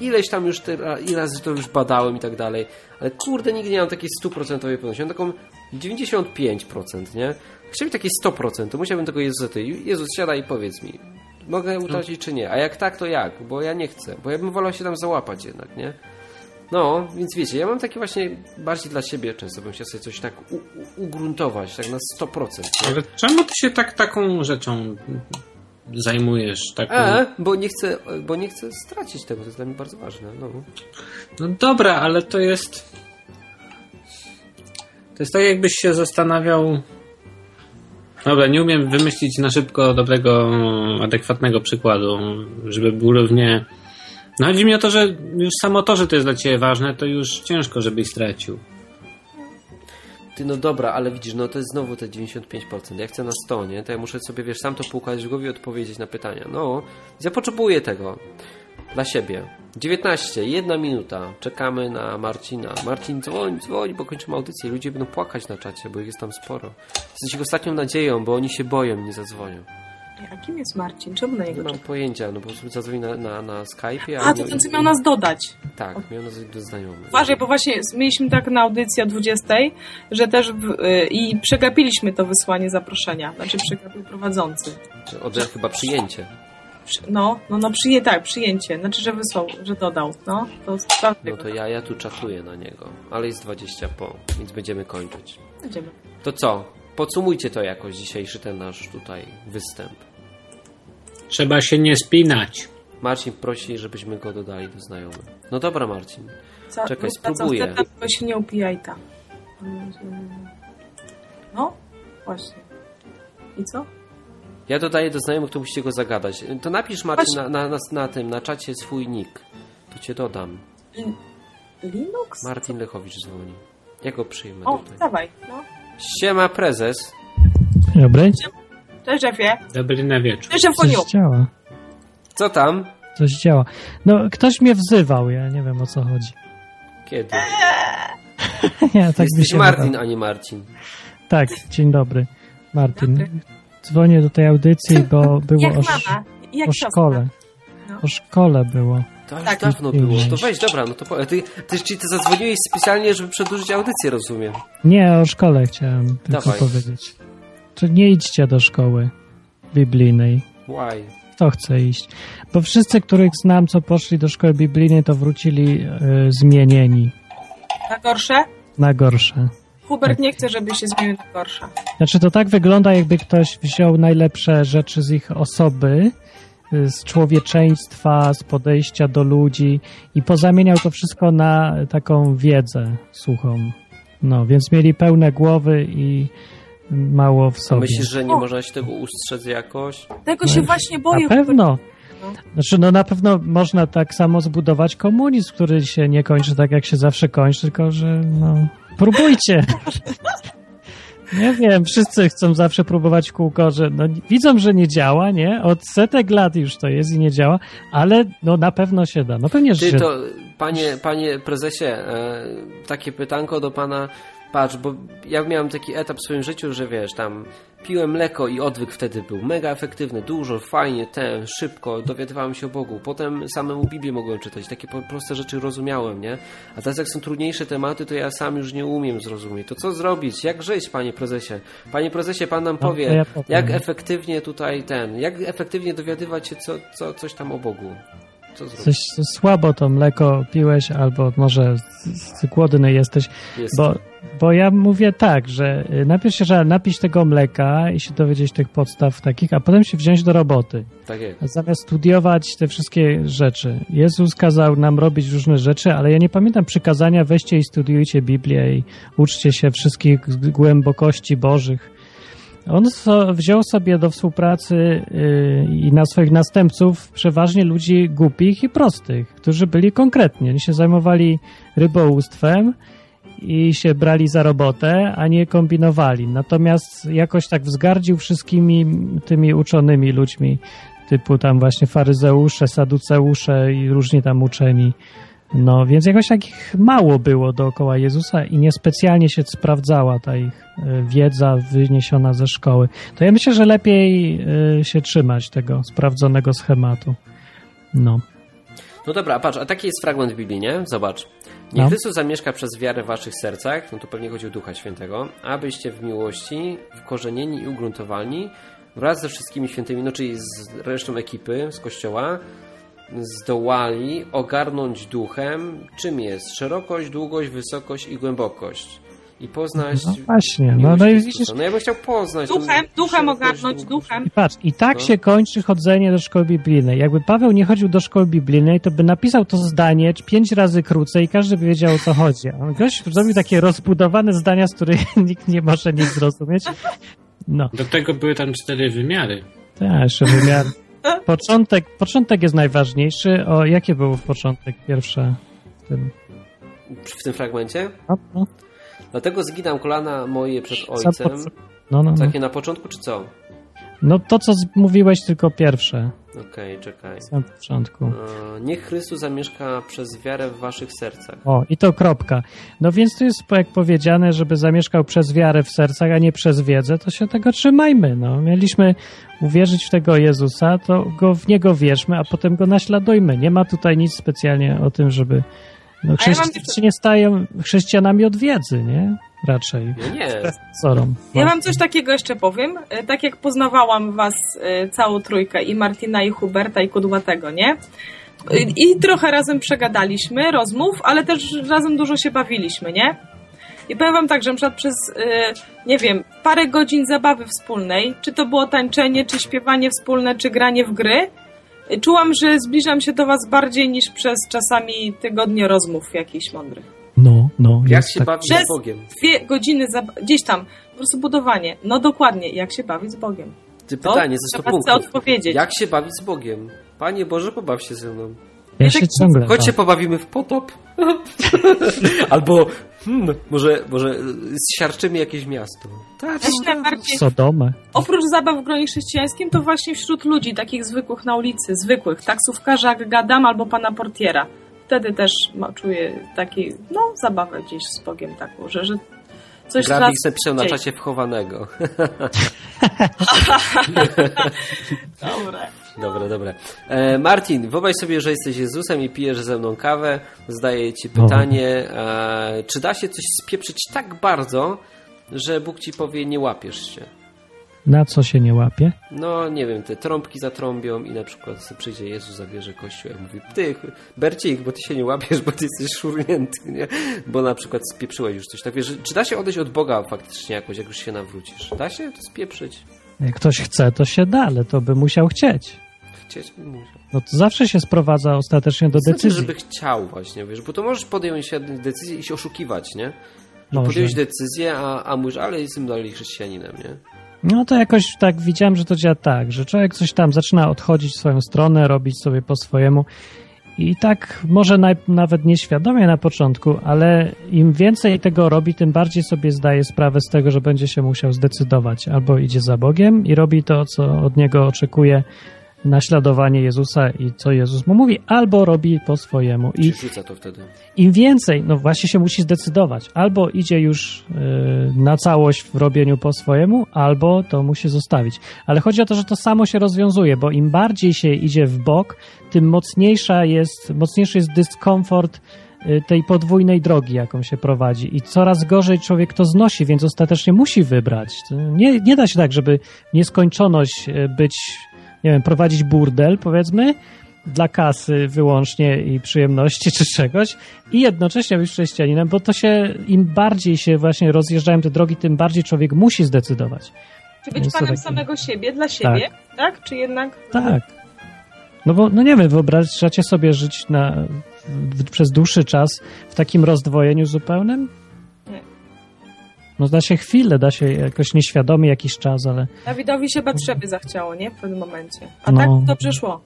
ileś tam już, te, ile razy to już badałem i tak dalej, ale kurde, nigdy nie mam takiej stuprocentowej pewności, mam taką 95%, nie? Chciałbym takie 100%, to musiałbym tego Jezusa, Jezus, siadaj i powiedz mi, mogę utracić czy nie, a jak tak, to jak, bo ja nie chcę, bo ja bym wolał się tam załapać jednak, nie? No, więc wiecie, ja mam takie właśnie bardziej dla siebie często bym chciał sobie coś tak ugruntować, tak na 100%. Nie? Ale czemu ty się tak taką rzeczą zajmujesz? Taką... E, bo nie chcę, bo nie chcę stracić tego, to jest dla mnie bardzo ważne. No. No dobra, ale to jest. To jest tak, jakbyś się zastanawiał. Dobra, nie umiem wymyślić na szybko dobrego, adekwatnego przykładu, żeby był równie. No chodzi mi o to, że już samo to, że to jest dla ciebie ważne, to już ciężko, żebyś stracił. Ty, no dobra, ale widzisz, no to jest znowu te 95%. Ja chcę na 100, nie? To ja muszę sobie, wiesz, sam to poukładać w głowie i odpowiedzieć na pytania. No, ja potrzebuję tego. Dla siebie. 19, jedna minuta. Czekamy na Marcina. Marcin, dzwoń, dzwoń, bo kończymy audycję. Ludzie będą płakać na czacie, bo ich jest tam sporo. Jesteś ich ostatnią nadzieją, bo oni się boją, nie zadzwonią. A kim jest Marcin? Czemu na Nie niego mam pojęcia, no bo zadzwoni na, na, na Skype'ie. A, to ten, co miał nas dodać. Tak, miał nas do znajomych. Uważaj, bo właśnie mieliśmy tak na audycji o 20, że też w, y, i przegapiliśmy to wysłanie zaproszenia. Znaczy przegapił prowadzący. Od chyba przyjęcie. No, no, no przyję, tak, przyjęcie. Znaczy, że wysłał, że dodał. No, to sprawdzę. No to ja, ja tu czatuję na niego. Ale jest 20 po, więc będziemy kończyć. Będziemy. To co? Podsumujcie to jakoś dzisiejszy ten nasz tutaj występ. Trzeba się nie spinać. Marcin prosi, żebyśmy go dodali do znajomych. No dobra, Marcin. Co, Czekaj, no, spróbuję. Co, tylko się nie upijaj tam. No, właśnie. I co? Ja dodaję do znajomych, to musicie go zagadać. To napisz, Marcin, na, na, na, na tym, na czacie swój nick. To cię dodam. Lin- Linux? Martin Lechowicz dzwoni. Ja go przyjmę O, tutaj. dawaj, no. Siema, prezes. Dobry. Cześć, szefie. Dobry na wieczór. Cześć. Coś działa. Co tam? Coś działa. No, ktoś mnie wzywał, ja nie wiem o co chodzi. Kiedy? nie, tak mi Jesteś się Martin, a nie Marcin. Tak, dzień dobry. Martin. Dobry. Dzwonię do tej audycji, bo było Jak o, sz- mama? Jak o szkole. No. O szkole było. To już Tak. dawno było. To weź, dobra, no to po... ty, ty, czyli ty zadzwoniłeś specjalnie, żeby przedłużyć audycję, rozumiem. Nie, o szkole chciałem tylko Dawaj. powiedzieć. Czy nie idźcie do szkoły biblijnej. Why? Kto chce iść? Bo wszyscy, których znam, co poszli do szkoły biblijnej, to wrócili e, zmienieni Na gorsze? na gorsze. Hubert nie chce, żeby się zmienił na gorsze. Znaczy to tak wygląda, jakby ktoś wziął najlepsze rzeczy z ich osoby, y, z człowieczeństwa, z podejścia do ludzi i pozamieniał to wszystko na taką wiedzę suchą. No, więc mieli pełne głowy i mało w A sobie. myślisz, że nie O. można się tego ustrzec jakoś? Tego się właśnie boję. Na pewno. No. Znaczy, no na pewno można tak samo zbudować komunizm, który się nie kończy tak, jak się zawsze kończy, tylko że no, próbujcie. Nie wiem, wszyscy chcą zawsze próbować kółko, że no, widzą, że nie działa, nie? Od setek lat już to jest i nie działa, ale no na pewno się da. No pewnie, że Ty się to, panie, panie prezesie, e, takie pytanko do pana. Patrz, bo ja miałem taki etap w swoim życiu, że wiesz, tam piłem mleko i odwyk wtedy był mega efektywny, dużo, fajnie, ten, szybko, dowiadywałem się o Bogu. Potem samemu Biblię mogłem czytać, takie proste rzeczy rozumiałem, nie? A teraz jak są trudniejsze tematy, to ja sam już nie umiem zrozumieć. To co zrobić? Jak żyć, panie prezesie? Panie prezesie, pan nam No, powie, ja jak efektywnie tutaj ten, jak efektywnie dowiadywać się co, co, coś tam o Bogu? Co zrobić? coś słabo to mleko piłeś, albo może głodny jesteś, Jest. bo, bo ja mówię tak, że y, najpierw się trzeba napić tego mleka i się dowiedzieć tych podstaw takich, a potem się wziąć do roboty. Tak jest. Zamiast studiować te wszystkie rzeczy. Jezus kazał nam robić różne rzeczy, ale ja nie pamiętam przykazania, weźcie i studiujcie Biblię i uczcie się wszystkich głębokości Bożych. On so, wziął sobie do współpracy yy, i na swoich następców przeważnie ludzi głupich i prostych, którzy byli konkretni. Oni się zajmowali rybołówstwem i się brali za robotę, a nie kombinowali. Natomiast jakoś tak wzgardził wszystkimi tymi uczonymi ludźmi, typu tam właśnie faryzeusze, saduceusze i różni tam uczeni. No, więc jakoś takich mało było dookoła Jezusa i niespecjalnie się sprawdzała ta ich e, wiedza wyniesiona ze szkoły. To ja myślę, że lepiej e, się trzymać tego sprawdzonego schematu. No. No dobra, a patrz, a taki jest fragment Biblii, nie? Zobacz. Niech No. Chrystus zamieszka przez wiarę w waszych sercach, no to pewnie chodzi o Ducha Świętego, abyście w miłości, wkorzenieni i ugruntowani, wraz ze wszystkimi świętymi, no czyli z resztą ekipy z Kościoła, zdołali ogarnąć duchem, czym jest szerokość, długość, wysokość i głębokość. I poznać No właśnie, no, no i widzisz, No ja bym chciał poznać. Duchem, duchem ogarnąć, duchem. I patrz, i tak No. się kończy chodzenie do szkoły biblijnej. Jakby Paweł nie chodził do szkoły biblijnej, to by napisał to zdanie pięć razy krócej i każdy by wiedział o co chodzi. On gość zrobił takie rozbudowane zdania, z których nikt nie może nic zrozumieć. No, Do tego były tam cztery wymiary. tak, jeszcze wymiar. Początek, początek jest najważniejszy. O, jakie był początek pierwsze? w Tym, W tym fragmencie? no, no, Dlatego zginam kolana moje przed ojcem. no, no, no. Takie na początku, czy co? no to, co mówiłeś, tylko pierwsze. Okej, czekaj. Na początku. E, Niech Chrystus zamieszka przez wiarę w waszych sercach. O, i to kropka. No więc tu jest jak powiedziane, żeby zamieszkał przez wiarę w sercach, a nie przez wiedzę, to się tego trzymajmy. No. Mieliśmy uwierzyć w tego Jezusa, to go w Niego wierzmy, a potem go naśladujmy. Nie ma tutaj nic specjalnie o tym, żeby... No, chrześcijanie nie stają chrześcijanami od wiedzy, nie? Raczej. No nie. Sorą. Ja wam coś takiego jeszcze powiem. E, Tak jak poznawałam was e, całą trójkę, i Martina, i Huberta, i Kudłatego, nie? I trochę razem przegadaliśmy rozmów, ale też razem dużo się bawiliśmy, nie? I powiem wam tak, że na przykład przez, e, nie wiem, parę godzin zabawy wspólnej, czy to było tańczenie, czy śpiewanie wspólne, czy granie w gry, czułam, że zbliżam się do was bardziej niż przez czasami tygodnie rozmów jakichś mądrych. No, no. Jak się tak- bawić Przez- z Bogiem? Dwie godziny zab- gdzieś tam, po prostu budowanie. No dokładnie, jak się bawić z Bogiem. Ty To pytanie ze 100 trzeba sobie punktów. odpowiedzieć. Jak się bawić z Bogiem? Panie Boże, pobaw się ze mną. Ja się tak- ciągle... Chodź się pobawimy w potop. Albo hmm, może, może zsiarczymy jakieś miasto. Tak, Ja się najbardziej, Sodomę. oprócz zabaw w gronie chrześcijańskim, to właśnie wśród ludzi, takich zwykłych na ulicy, zwykłych, taksówkarza, jak gadam, albo pana portiera. Wtedy też ma, czuję taki, no, zabawę gdzieś z Bogiem taką, że, że coś. Grabik napisał na dzieje. czacie wchowanego. Dobre. Dobra, dobra. E, Martin, wyobraź sobie, że jesteś Jezusem i pijesz ze mną kawę. Zadaję ci pytanie, e, czy da się coś spieprzyć tak bardzo, że Bóg ci powie, nie łapiesz się? Na co się nie łapie? No, nie wiem, te trąbki zatrąbią i na przykład przyjdzie Jezus, zabierze kościół i mówi, ty, Bercik, bo ty się nie łapiesz, bo ty jesteś szurnięty, nie? Bo na przykład spieprzyłeś już coś. Tak wiesz, czy da się odejść od Boga faktycznie jakoś, jak już się nawrócisz? Da się to spieprzyć? Jak ktoś chce, to się da, ale to by musiał chcieć. Chcieć musiał. No to zawsze się sprowadza ostatecznie do Znaczy, decyzji. żeby chciał właśnie, wiesz, bo to możesz podjąć jedną decyzję i się oszukiwać, nie? Może. podjąć decyzję, a, a mówisz, ale jestem dalej chrześcijaninem, nie? No to jakoś tak widziałem, że to działa tak, że człowiek coś tam zaczyna odchodzić w swoją stronę, robić sobie po swojemu i tak może naj, nawet nieświadomie na początku, ale im więcej tego robi, tym bardziej sobie zdaje sprawę z tego, że będzie się musiał zdecydować. Albo idzie za Bogiem i robi to, co od niego oczekuje naśladowanie Jezusa i co Jezus mu mówi, albo robi po swojemu. I rzuca to wtedy? im więcej, no właśnie się musi zdecydować. Albo idzie już y, na całość w robieniu po swojemu, albo to musi zostawić. Ale chodzi o to, że to samo się rozwiązuje, bo im bardziej się idzie w bok, tym mocniejsza jest, mocniejszy jest dyskomfort y, tej podwójnej drogi, jaką się prowadzi. I coraz gorzej człowiek to znosi, więc ostatecznie musi wybrać. Nie, nie da się tak, żeby nieskończoność y, być, nie wiem, prowadzić burdel, powiedzmy, dla kasy wyłącznie i przyjemności czy czegoś i jednocześnie być chrześcijaninem, bo to się, im bardziej się właśnie rozjeżdżają te drogi, tym bardziej człowiek musi zdecydować. Czy być panem taki- samego siebie, dla siebie, tak? Czy jednak... Tak. No bo, no nie wiem, wyobrażacie sobie żyć na, w, przez dłuższy czas w takim rozdwojeniu zupełnym? No da się chwilę, da się jakoś nieświadomie jakiś czas, ale Dawidowi się Batrzeby zachciało, nie? W pewnym momencie. A No. tak dobrze szło.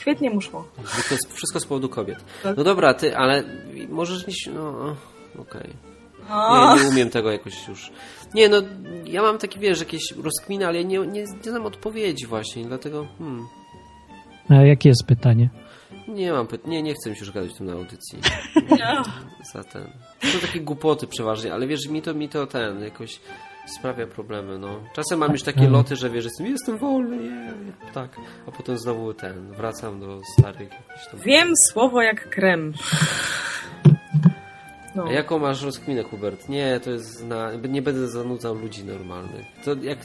Świetnie mu szło. To jest wszystko z powodu kobiet. No dobra, ty, ale możesz nie... No, okej. O, Nie, nie umiem tego jakoś już. Nie, no, ja mam takie, wiesz, jakieś rozkminy, ale nie, nie, nie znam odpowiedzi właśnie, dlatego, hmm, a jakie jest pytanie? Nie mam, pyt- nie, nie chcę mi się już gadać w tym na audycji. nie. Za ten. To takie głupoty przeważnie, ale wiesz, mi to, mi to ten, jakoś sprawia problemy, no. Czasem mam już takie loty, że wiesz, jestem, jestem wolny, nie, tak, a potem znowu ten, wracam do starych jakichś tam... Wiem słowo jak krem. No. A jaką masz rozkminę, Hubert? Nie, to jest na... Nie będę zanudzał ludzi normalnych. To jak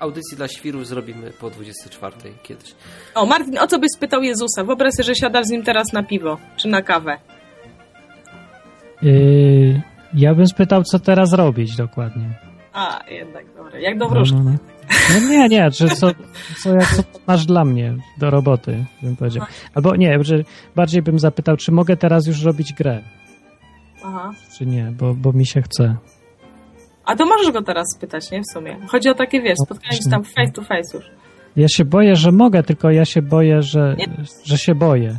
audycji dla świrów zrobimy po 24 kiedyś. O, Martin, o co byś spytał Jezusa? Wyobraź sobie, że siadasz z nim teraz na piwo, czy na kawę. Yy, Ja bym spytał, co teraz robić dokładnie. A, jednak, dobra. Jak do No, wróżki. no, no. no nie, nie, czy co, co, jak, co masz dla mnie do roboty, bym powiedział. Albo nie, że bardziej bym zapytał, czy mogę teraz już robić grę, Aha. czy nie, bo, bo mi się chce. A to możesz go teraz spytać, nie? W sumie. Chodzi o takie, wiesz, No spotkanie się tam face to face już. Ja się boję, że mogę, tylko ja się boję, że, Nie. że się boję.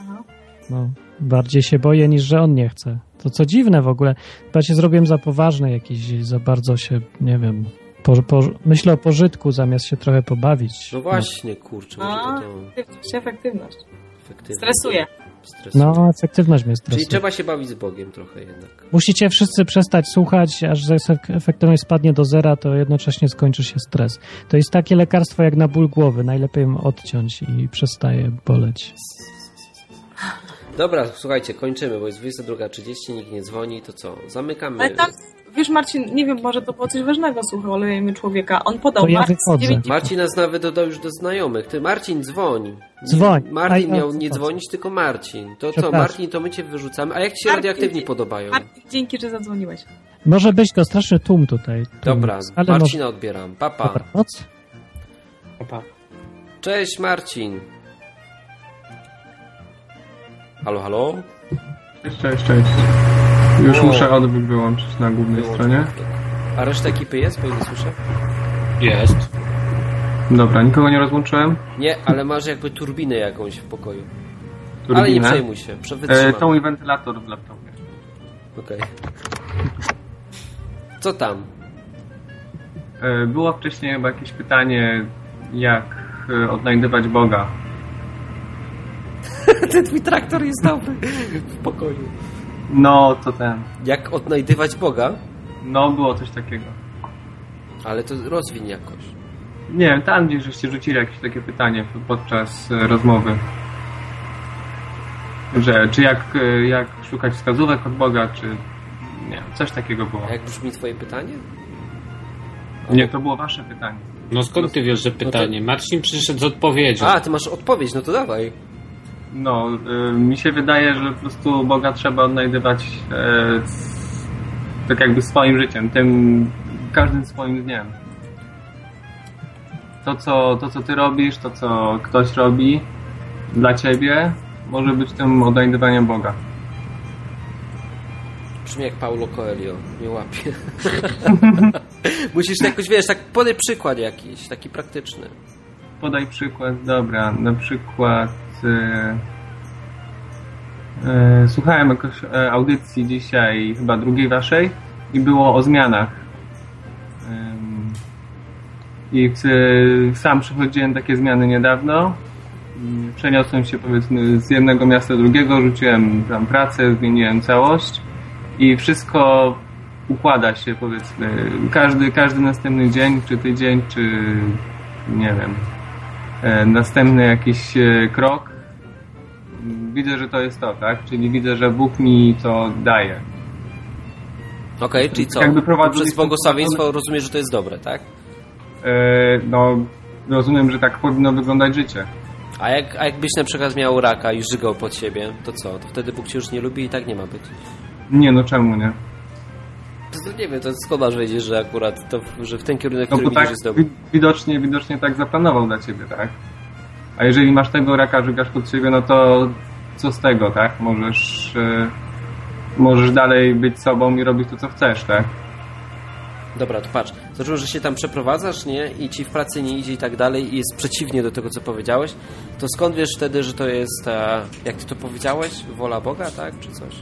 Aha. No, bardziej się boję niż, że on nie chce. To co dziwne w ogóle. Chyba się zrobiłem za poważny jakiś, za bardzo się, nie wiem, po, po, myślę o pożytku zamiast się trochę pobawić. No właśnie, kurczę, może A, to to efektywność, efektywność. Stresuje. Stresuje. No, efektywność mnie Czyli stresuje. trzeba się bawić z Bogiem trochę jednak. Musicie wszyscy przestać słuchać, aż efek- efektywność spadnie do zera, to jednocześnie skończy się stres. To jest takie lekarstwo jak na ból głowy. Najlepiej ją odciąć i przestaje boleć. Dobra, słuchajcie, kończymy, bo jest 22.30, nikt nie dzwoni, to co? Zamykamy. Wiesz Marcin, nie wiem, może to było coś ważnego, słuchajmy człowieka. On podał To ja Marcin wychodzę. 9 Marcin nas nawet dodał już do znajomych. Ty, Marcin, dzwoń. Dzwoń. Ja miał nie dzwonić, tylko Marcin. To co. Martin, to my cię wyrzucamy. A jak ci się Martin, radioaktywni podobają? Marcin, dzięki, że zadzwoniłeś. Może być to straszny tłum tutaj. Tłum. Dobra, ale Marcina odbieram. Papa. Może... Dobranoc. Opa. Cześć, Marcin. Halo, halo? Cześć, cześć, cześć. Już O. muszę odbyt wyłączyć na głównej Wyłącz stronie. A reszta ekipy jest, bo nie słyszę? Jest. Dobra, nikogo nie rozłączyłem? Nie, ale masz jakby turbinę jakąś w pokoju. Turbinę. Ale nie przejmuj się, E, to mój wentylator w laptopie. Okej. Co tam? E, było wcześniej chyba jakieś pytanie, jak e, odnajdywać Boga. Ten twój traktor jest dobry w pokoju. No, to ten. Jak odnajdywać Boga? No, było coś takiego. Ale to rozwiń jakoś. Nie wiem, tam gdzieś żeście rzucili jakieś takie pytanie podczas e, rozmowy. Że, czy jak, e, jak szukać wskazówek od Boga, czy... Nie coś takiego było. A jak brzmi twoje pytanie? Nie, to było wasze pytanie. No skąd ty wiesz, że pytanie? Marcin przyszedł z odpowiedzią. A, ty masz odpowiedź, no to dawaj. No, y, mi się wydaje, że po prostu Boga trzeba odnajdywać e, s- tak jakby swoim życiem, tym każdym swoim dniem. To co, to, co ty robisz, to, co ktoś robi dla ciebie, może być tym odnajdywaniem Boga. Brzmi jak Paulo Coelho, nie łapie. Musisz jakoś, wiesz, tak podaj przykład jakiś, taki praktyczny. Podaj przykład, dobra, na przykład słuchałem jakoś e, audycji dzisiaj, chyba drugiej waszej i było o zmianach. I e, sam przechodziłem takie zmiany niedawno. Przeniosłem się powiedzmy z jednego miasta do drugiego, rzuciłem tam pracę, zmieniłem całość i wszystko układa się powiedzmy. Każdy, każdy następny dzień, czy tydzień, czy nie wiem, e, następny jakiś e, krok, widzę, że to jest to, tak? Czyli widzę, że Bóg mi to daje. Okej, czyli co? Jakby Przez błogosławieństwo rozumiesz, że to jest dobre, tak? E, no, rozumiem, że tak powinno wyglądać życie. A, jak, a jakbyś na przykład miał raka i żygał pod siebie, to co? To wtedy Bóg cię już nie lubi i tak nie ma być. Nie, no czemu nie? To, nie wiem, to skąd masz wiedzieć, że akurat to, że w ten kierunek, No który bo widzisz tak jest widocznie, widocznie tak zaplanował dla ciebie, tak? A jeżeli masz tego raka, żygasz pod siebie, no to co z tego, tak? Możesz, e, możesz dalej być sobą i robić to, co chcesz, tak? Dobra, to patrz. Zaczął, że się tam przeprowadzasz, nie? I ci w pracy nie idzie i tak dalej i jest przeciwnie do tego, co powiedziałeś. To skąd wiesz wtedy, że to jest, e, jak ty to powiedziałeś, wola Boga, tak? Czy coś?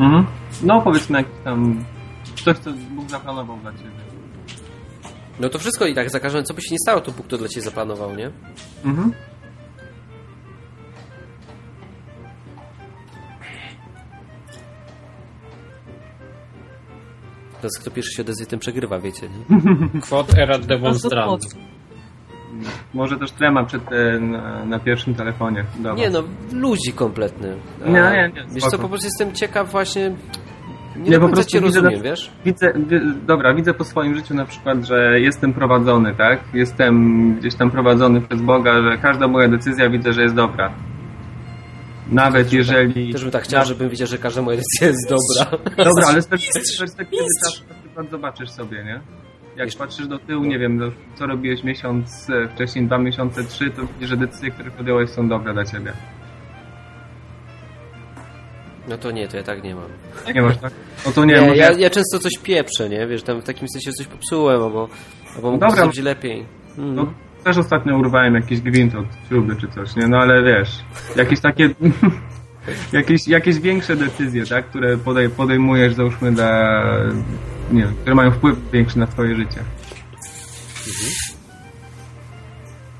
Mhm. No powiedzmy jakiś tam coś, co Bóg zaplanował dla ciebie. No to wszystko i tak za każdym, co by się nie stało, to Bóg to dla ciebie zaplanował, nie? Mhm. Teraz kto pierwszy się odezwie, ten przegrywa, wiecie, nie? Quod erat demonstrandum. Może też trema przed, e, na, na pierwszym telefonie. Dobra. Nie no, ludzi kompletny. A, Nie, nie, nie, Wiesz co, po prostu jestem ciekaw właśnie... Nie, po prostu cię widzę rozumiem, wiesz? Widzę, wi- dobra, widzę po swoim życiu na przykład, że jestem prowadzony, tak? Jestem gdzieś tam prowadzony przez Boga, że każda moja decyzja widzę, że jest dobra. Nawet jeżeli... Też bym tak chciał, żebym wiedział, że każda moja decyzja jest dobra. Dobra, ale z perspektywy czasu zobaczysz sobie, nie? Jak Jeszcze- patrzysz do tyłu, nie wiem, no, co robiłeś miesiąc e, wcześniej, dwa miesiące, trzy, to widzisz, że decyzje, które podjąłeś są dobre dla ciebie. No to nie, to ja tak nie mam. Nie masz tak? No to nie, Nie, może... ja, ja często coś pieprzę, nie? Wiesz, tam w takim sensie coś popsułem, albo, albo mógł Dobra. zrobić lepiej. Mm. No, też ostatnio urwałem jakiś gwint od śruby czy coś, nie? No ale wiesz, jakieś takie... jakieś, jakieś większe decyzje, tak? Które podej, podejmujesz, załóżmy, dla... Nie wiem, które mają wpływ większy na twoje życie.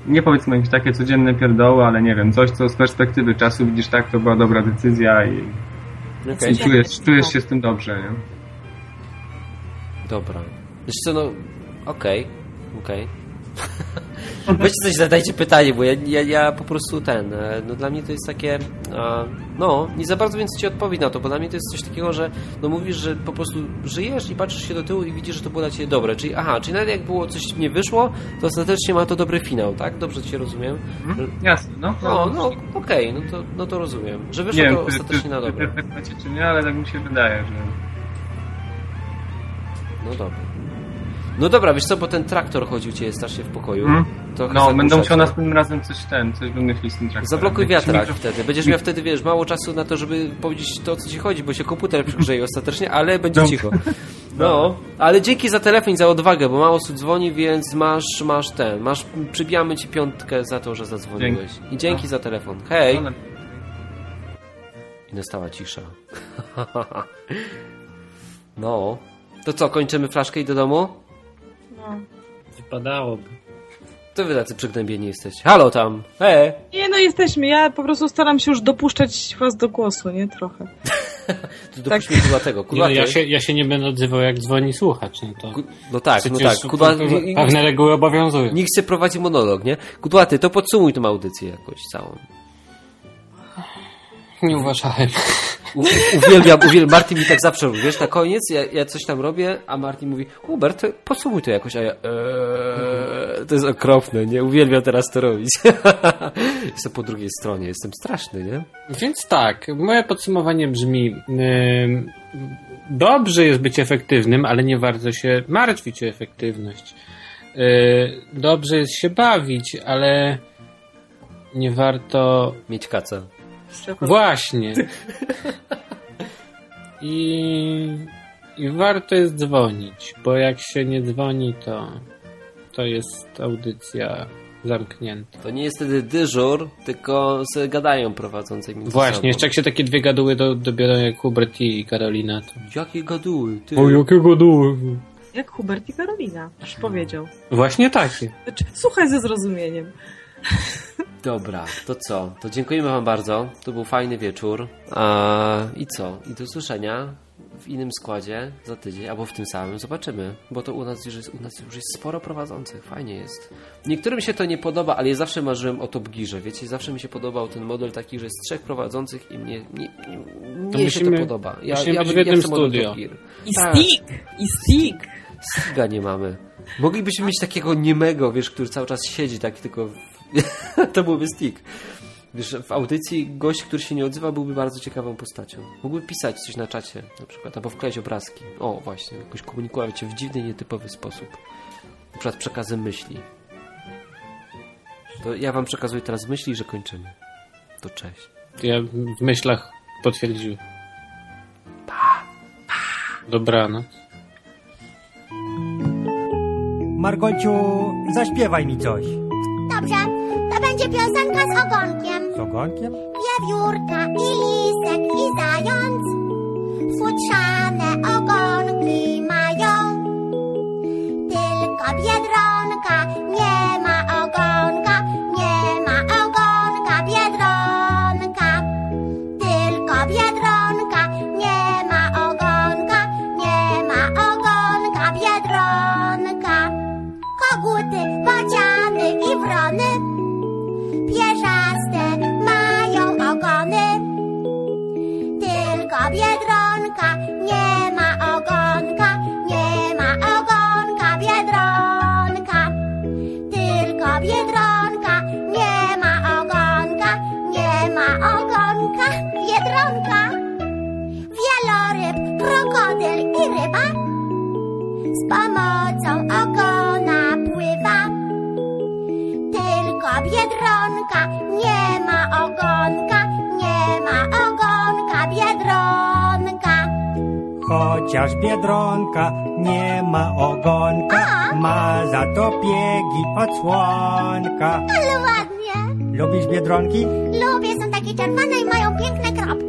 Nie powiedzmy jakieś takie codzienne pierdoły, ale nie wiem, coś, co z perspektywy czasu widzisz tak, to była dobra decyzja i, Okej, i czujesz, czujesz się z tym dobrze, nie? dobra. Wiesz co, no, okej, okej. Weźcie coś, zadajcie pytanie, bo ja, ja, ja po prostu ten, e, no dla mnie to jest takie, a, no, nie za bardzo więc ci odpowiedź na to, bo dla mnie to jest coś takiego, że no mówisz, że po prostu żyjesz i patrzysz się do tyłu i widzisz, że to było dla ciebie dobre, czyli aha, czyli nawet jak było coś nie wyszło, to ostatecznie ma to dobry finał, tak? Dobrze cię rozumiem? Jasne, no. No, no, okej, no, to, no to rozumiem, że wyszło Nie wiem, to czy, ostatecznie na dobre. czy, czy, czy nie, ale tak mi się wydaje, że... No dobra. No dobra, wiesz co, bo ten traktor chodził cię strasznie w pokoju. Trochę No, będę musiał następnym razem coś ten, coś wymyślić z tym traktorem. Zablokuj wiatrak wtedy. Będziesz miał wtedy, wiesz, mało czasu na to, żeby powiedzieć to, o co ci chodzi, bo się komputer przygrzeje ostatecznie, ale będzie cicho. No, ale dzięki za telefon i za odwagę, bo mało osób dzwoni, więc masz, masz ten, masz, przybijamy ci piątkę za to, że zadzwoniłeś. I dzięki za telefon. Hej! No, I nastała cisza. No. To co, kończymy flaszkę i do domu? No. Wypadałoby. To wy tacy przygnębieni jesteście. Halo tam! Hej! Nie, no jesteśmy. Ja po prostu staram się już dopuszczać was do głosu, nie? Trochę. Tu dopuść mnie kudłatego. Nie, no, Kudłaty. ja, się, ja się nie będę odzywał jak dzwoni słuchacz. No to Ku- No tak, no przecież tak. Kudła... pewne reguły obowiązują. Nikt się prowadzi monolog, nie? Kudłaty, to podsumuj tą audycję jakoś całą. Nie uważałem. U, uwielbiam, uwielbiam. Martin mi tak zawsze robi, wiesz, na koniec ja, ja coś tam robię, a Martin mówi, Hubert, podsumuj to jakoś, a ja eee, to jest okropne, nie? Uwielbiam teraz to robić. Jestem po drugiej stronie, jestem straszny, nie? Więc tak, moje podsumowanie brzmi: ym, dobrze jest być efektywnym, ale nie warto się martwić o efektywność. Yy, dobrze jest się bawić, ale nie warto. Mieć kaca. Właśnie. I, I warto jest dzwonić, bo jak się nie dzwoni, to to jest audycja zamknięta. To nie jest wtedy dyżur, tylko se gadają prowadzący między Właśnie, sobą. jeszcze jak się takie dwie gaduły do, dobiorą jak Hubert i Karolina, to... Jakie gaduły, ty. jakie gaduły? Jak Hubert i Karolina. Już powiedział. Właśnie takie. Znaczy, słuchaj ze zrozumieniem. Dobra, to co? To dziękujemy Wam bardzo. To był fajny wieczór. A, I co? I do usłyszenia w innym składzie za tydzień, albo w tym samym. Zobaczymy, bo to u nas już jest, u nas już jest sporo prowadzących. Fajnie jest. Niektórym się to nie podoba, ale ja zawsze marzyłem o Top Gearze. Wiecie, zawsze mi się podobał ten model taki, że jest trzech prowadzących i mnie, mnie, mnie się musimy- to podoba. Ja, musimy ja, być w ja jednym chcę model studio. Top Gear. I Tak. stick! I stick! Stiga nie mamy. Moglibyśmy mieć takiego niemego, wiesz, który cały czas siedzi, tak tylko. To byłby stick. Wiesz, w audycji gość, który się nie odzywa, byłby bardzo ciekawą postacią. Mógłby pisać coś na czacie, na przykład, albo wkleić obrazki. O, właśnie, jakoś komunikować się w dziwny, nietypowy sposób. Na przykład przekazem myśli. To ja wam przekazuję teraz myśli, że kończymy. To cześć. Ja w myślach potwierdziłem. Dobranoc. Margolciu, zaśpiewaj mi coś. Dobrze, będzie piosenka z ogonkiem. Z ogonkiem? Wiewiórka i lisek i zając futrzane ogonki pomocą ogona pływa. Tylko biedronka nie ma ogonka, nie ma ogonka biedronka. Chociaż biedronka nie ma ogonka, A? ma za to piegi odsłonka. Ale ładnie! Lubisz biedronki? Lubię, są takie czerwone i mają piękne kropki.